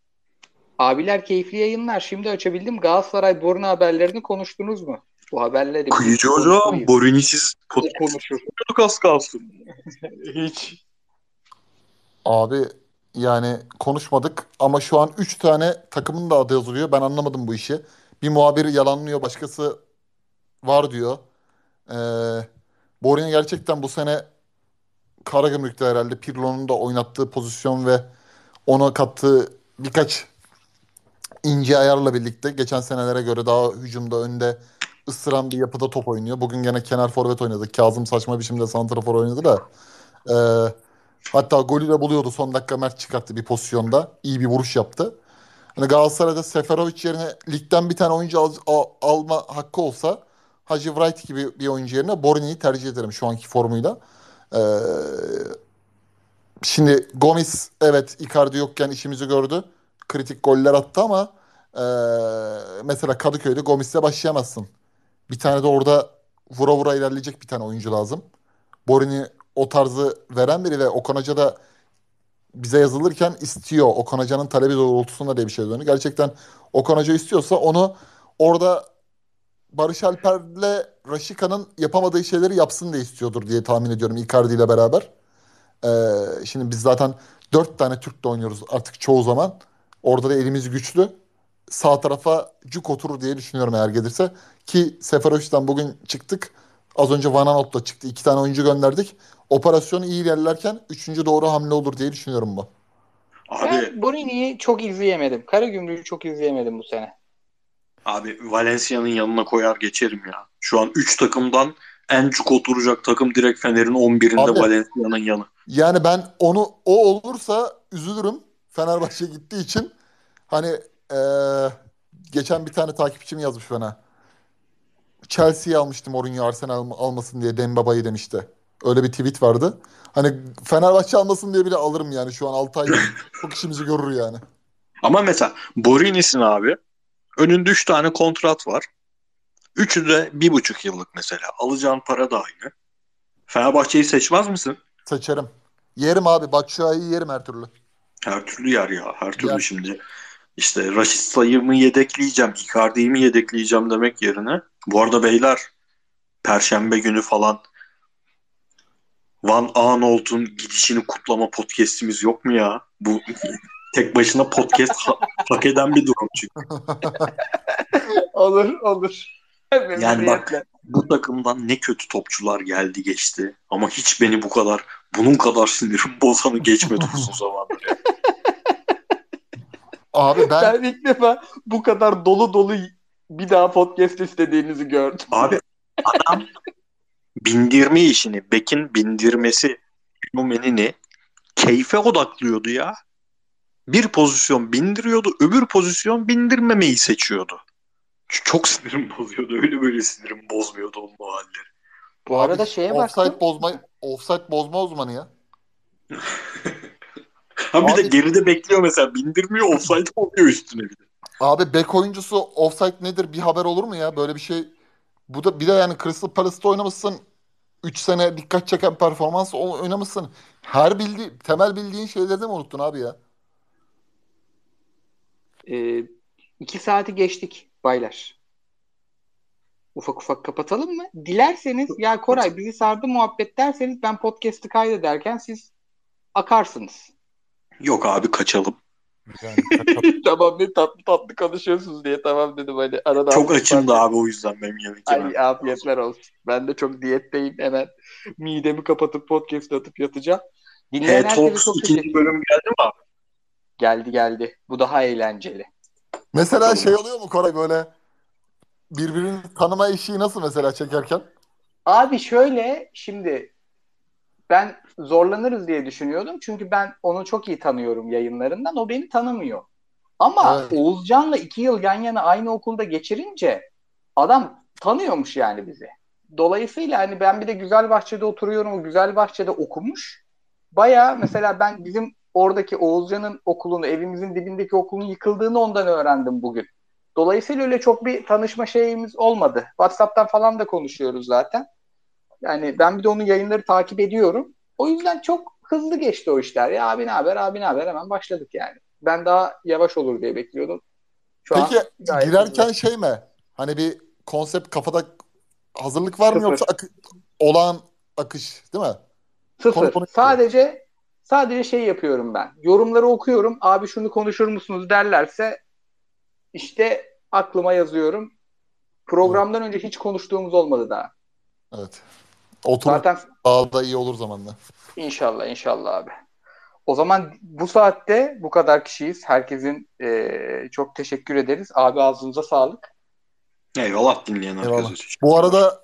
Abiler keyifli yayınlar. Şimdi açabildim. Galatasaray Borna haberlerini konuştunuz mu? Bu haberleri Kıyıcı hocam konuşmayız. Borinisiz O podcast konuşur. yapıyorduk az kalsın. Hiç. Abi yani konuşmadık ama şu an 3 tane takımın da adı yazılıyor. Ben anlamadım bu işi. Bir muhabir yalanlıyor, başkası var diyor. Ee, Borini gerçekten bu sene Karagümrük'te herhalde Pirlo'nun da oynattığı pozisyon ve ona kattığı birkaç ince ayarla birlikte geçen senelere göre daha hücumda önde ısıran bir yapıda top oynuyor. Bugün gene kenar forvet oynadı. Kazım saçma biçimde santrafor oynadı da. Ee, hatta golü de buluyordu. Son dakika Mert çıkarttı bir pozisyonda. İyi bir vuruş yaptı. Hani Galatasaray'da Seferovic yerine ligden bir tane oyuncu al- al- alma hakkı olsa Hacı Wright gibi bir oyuncu yerine Borini'yi tercih ederim şu anki formuyla. Ee, şimdi Gomis evet Icardi yokken işimizi gördü. Kritik goller attı ama ee, mesela Kadıköy'de Gomis'le başlayamazsın. Bir tane de orada vura vura ilerleyecek bir tane oyuncu lazım. Borini o tarzı veren biri ve Okan Hoca da bize yazılırken istiyor. Okan Hoca'nın talebi doğrultusunda diye bir şey dönüyor. Gerçekten Okan Hoca istiyorsa onu orada Barış Alper'le Raşika'nın yapamadığı şeyleri yapsın diye istiyordur diye tahmin ediyorum Icardi ile beraber. Ee, şimdi biz zaten dört tane Türk'le oynuyoruz artık çoğu zaman. Orada da elimiz güçlü. Sağ tarafa cuk oturur diye düşünüyorum eğer gelirse. Ki Seferovic'den bugün çıktık. Az önce Van Aanholt da çıktı. İki tane oyuncu gönderdik. Operasyon iyi ilerlerken üçüncü doğru hamle olur diye düşünüyorum bu. Abi Ben Borini'yi çok izleyemedim. Karagümrük'ü çok izleyemedim bu sene. Abi Valencia'nın yanına koyar geçerim ya. Şu an 3 takımdan en çok oturacak takım direkt Fener'in 11'inde Abi. Valencia'nın yanı. Yani ben onu o olursa üzülürüm. Fenerbahçe gittiği için. Hani eee, geçen bir tane takipçim yazmış bana. Chelsea'yi almıştım Mourinho Arsenal alm- almasın diye Dembaba'yı demişti. Öyle bir tweet vardı. Hani Fenerbahçe almasın diye bile alırım yani şu an 6 ay çok işimizi görür yani. Ama mesela Borinis'in abi önünde 3 tane kontrat var. Üçü de bir buçuk yıllık mesela. Alacağın para da aynı. Fenerbahçe'yi seçmez misin? Seçerim. Yerim abi. Batshuayi'yi yerim her türlü. Her türlü yer ya. Her türlü Yer. şimdi. İşte Raşit Sayım'ı yedekleyeceğim, Icardi'yi mi yedekleyeceğim demek yerine. Bu arada beyler Perşembe günü falan Van Aanholt'un gidişini kutlama podcast'imiz yok mu ya? Bu tek başına podcast ha- hak eden bir durum çünkü. Olur olur. Yani bak bu takımdan ne kötü topçular geldi geçti ama hiç beni bu kadar bunun kadar sinirim bozanı geçmedi uzun zamandır. Abi ben Ben ilk defa bu kadar dolu dolu bir daha podcast istediğinizi gördüm. Abi adam bindirme işini, Beck'in bindirmesi fenomenini keyfe odaklıyordu ya. Bir pozisyon bindiriyordu, öbür pozisyon bindirmemeyi seçiyordu. Çok sinirim bozuyordu. Öyle böyle sinirim bozmuyordu onun o halleri. Bu Abi, arada şeye offside baktım. bozma offside bozma uzmanı ya. Ha bir de geride bekliyor mesela. Bindirmiyor, offside oluyor üstüne bir de. Abi bek oyuncusu offside nedir bir haber olur mu ya? Böyle bir şey. Bu da bir de yani Crystal Palace'ta oynamışsın. 3 sene dikkat çeken performans oynamışsın. Her bildiği temel bildiğin şeyleri de mi unuttun abi ya? Ee, iki saati geçtik baylar. Ufak ufak kapatalım mı? Dilerseniz ya Koray bizi sardı muhabbet derseniz ben podcast'ı kaydederken siz akarsınız. Yok abi kaçalım. Yani tamam ne tatlı tatlı konuşuyorsunuz diye tamam dedim hani arada. Çok açım da abi o yüzden benim yemek yemem. Ay afiyetler olsun. Ben de çok diyetteyim hemen midemi kapatıp podcast atıp yatacağım. Dinleyen herkese Talks çok ikinci bölüm geldi mi abi? Geldi geldi. Bu daha eğlenceli. Mesela şey oluyor mu Koray böyle birbirini tanıma eşiği nasıl mesela çekerken? Abi şöyle şimdi ben zorlanırız diye düşünüyordum. Çünkü ben onu çok iyi tanıyorum yayınlarından. O beni tanımıyor. Ama Evet. Oğuzcan'la iki yıl yan yana aynı okulda geçirince adam tanıyormuş yani bizi. Dolayısıyla hani ben bir de Güzelbahçe'de oturuyorum. O Güzelbahçe'de okumuş. Baya mesela ben bizim oradaki Oğuzcan'ın okulunu, evimizin dibindeki okulun yıkıldığını ondan öğrendim bugün. Dolayısıyla öyle çok bir tanışma şeyimiz olmadı. WhatsApp'tan falan da konuşuyoruz zaten. Yani ben bir de onun yayınları takip ediyorum. O yüzden çok hızlı geçti o işler. Ya abi ne haber, abi ne haber hemen başladık yani. Ben daha yavaş olur diye bekliyordum. Şu Peki an girerken hızlı. şey mi? Hani bir konsept kafada hazırlık var mı Sıfır. yoksa akı- olağan akış değil mi? Sıfır. Konu konu- sadece sadece şey yapıyorum ben. Yorumları okuyorum. Abi şunu konuşur musunuz derlerse işte aklıma yazıyorum. Programdan önce hiç konuştuğumuz olmadı daha. Evet. Oturup Zaten daha da iyi olur zamanla. İnşallah inşallah abi. O zaman bu saatte bu kadar kişiyiz. Herkesin eee, çok teşekkür ederiz. Abi ağzınıza sağlık. Eyvallah dinleyen herkese. Bu arada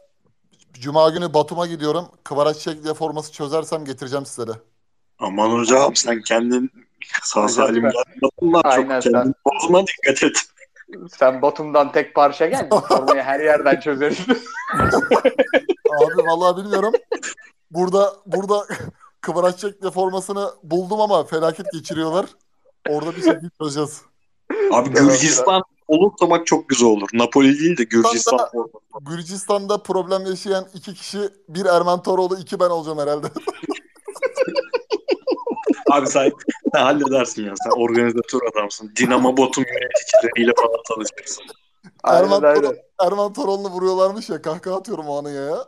Cuma günü Batum'a gidiyorum. Kıvaraç şekli forması çözersem getireceğim size de. Aman hocam sen kendin sağ salim lan. Aynen Çok kendini bozma dikkat et. Sen Batum'dan tek parça gel. Sormayı her yerden çözeriz. Abi vallahi bilmiyorum. Burada burada Kıvaraç şekli formasını buldum ama felaket geçiriyorlar. Orada bir şekilde çözeceğiz. Abi Gürcistan olursa bak çok güzel olur. Napoli değil de Gürcistan. Gürcistan'da problem yaşayan iki kişi, bir Erman Toroğlu, iki ben olacağım herhalde. Abi sen, sen halledersin ya. Sen organizatör adamsın. Dinamo Botum yöneticileriyle falan tanışırsın. Erman, Aynen. Erman Toroğlu'nu vuruyorlarmış ya. Kahkaha atıyorum o anıya ya.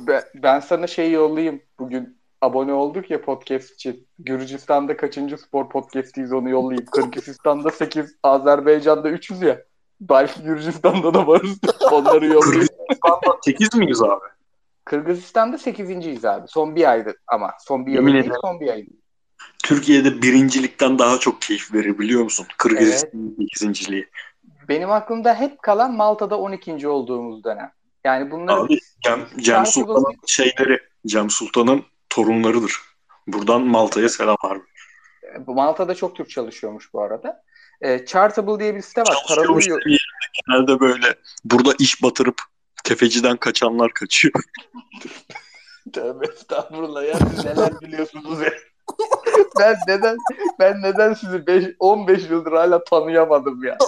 Ben, ben sana şey yollayayım. Bugün abone olduk ya podcast için. Gürcistan'da kaçıncı spor podcastiyiz onu yollayayım. Kırgızistan'da 8, Azerbaycan'da 300 ya. Belki Gürcistan'da da varız. Onları yollayayım. Kırgızistan'da 8 miyiz abi? Kırgızistan'da 8.yiz abi. Son bir aydır ama. Son bir yıl değil, son bir ay. Türkiye'de birincilikten daha çok keyif verir biliyor musun? Kırgızistan'ın ikinciliği. Benim aklımda hep kalan Malta'da 12. olduğumuz dönem. Yani bunlar Abi Cem, Cem Sultan'ın bu- şeyleri, Cem Sultan'ın torunlarıdır. Buradan Malta'ya selam abi. bu Malta'da çok Türk çalışıyormuş bu arada. E, Chartable diye bir site var. Paralı Çalışıyormuş üye- bir yerde genelde böyle burada iş batırıp tefeciden kaçanlar kaçıyor. Tövbe estağfurullah ya siz neler biliyorsunuz ya. ben neden ben neden sizi beş- 15 yıldır hala tanıyamadım ya.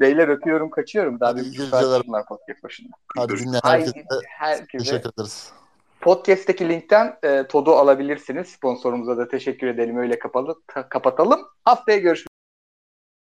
Beyler öpüyorum kaçıyorum. Daha Hadi bir buçuk saat bunlar podcast başında. Hadi dinleyen herkese herkese teşekkür ederiz. podcast'teki linkten e, Todu alabilirsiniz. Sponsorumuza da teşekkür edelim. Öyle kapalı, kapatalım. Haftaya görüşmek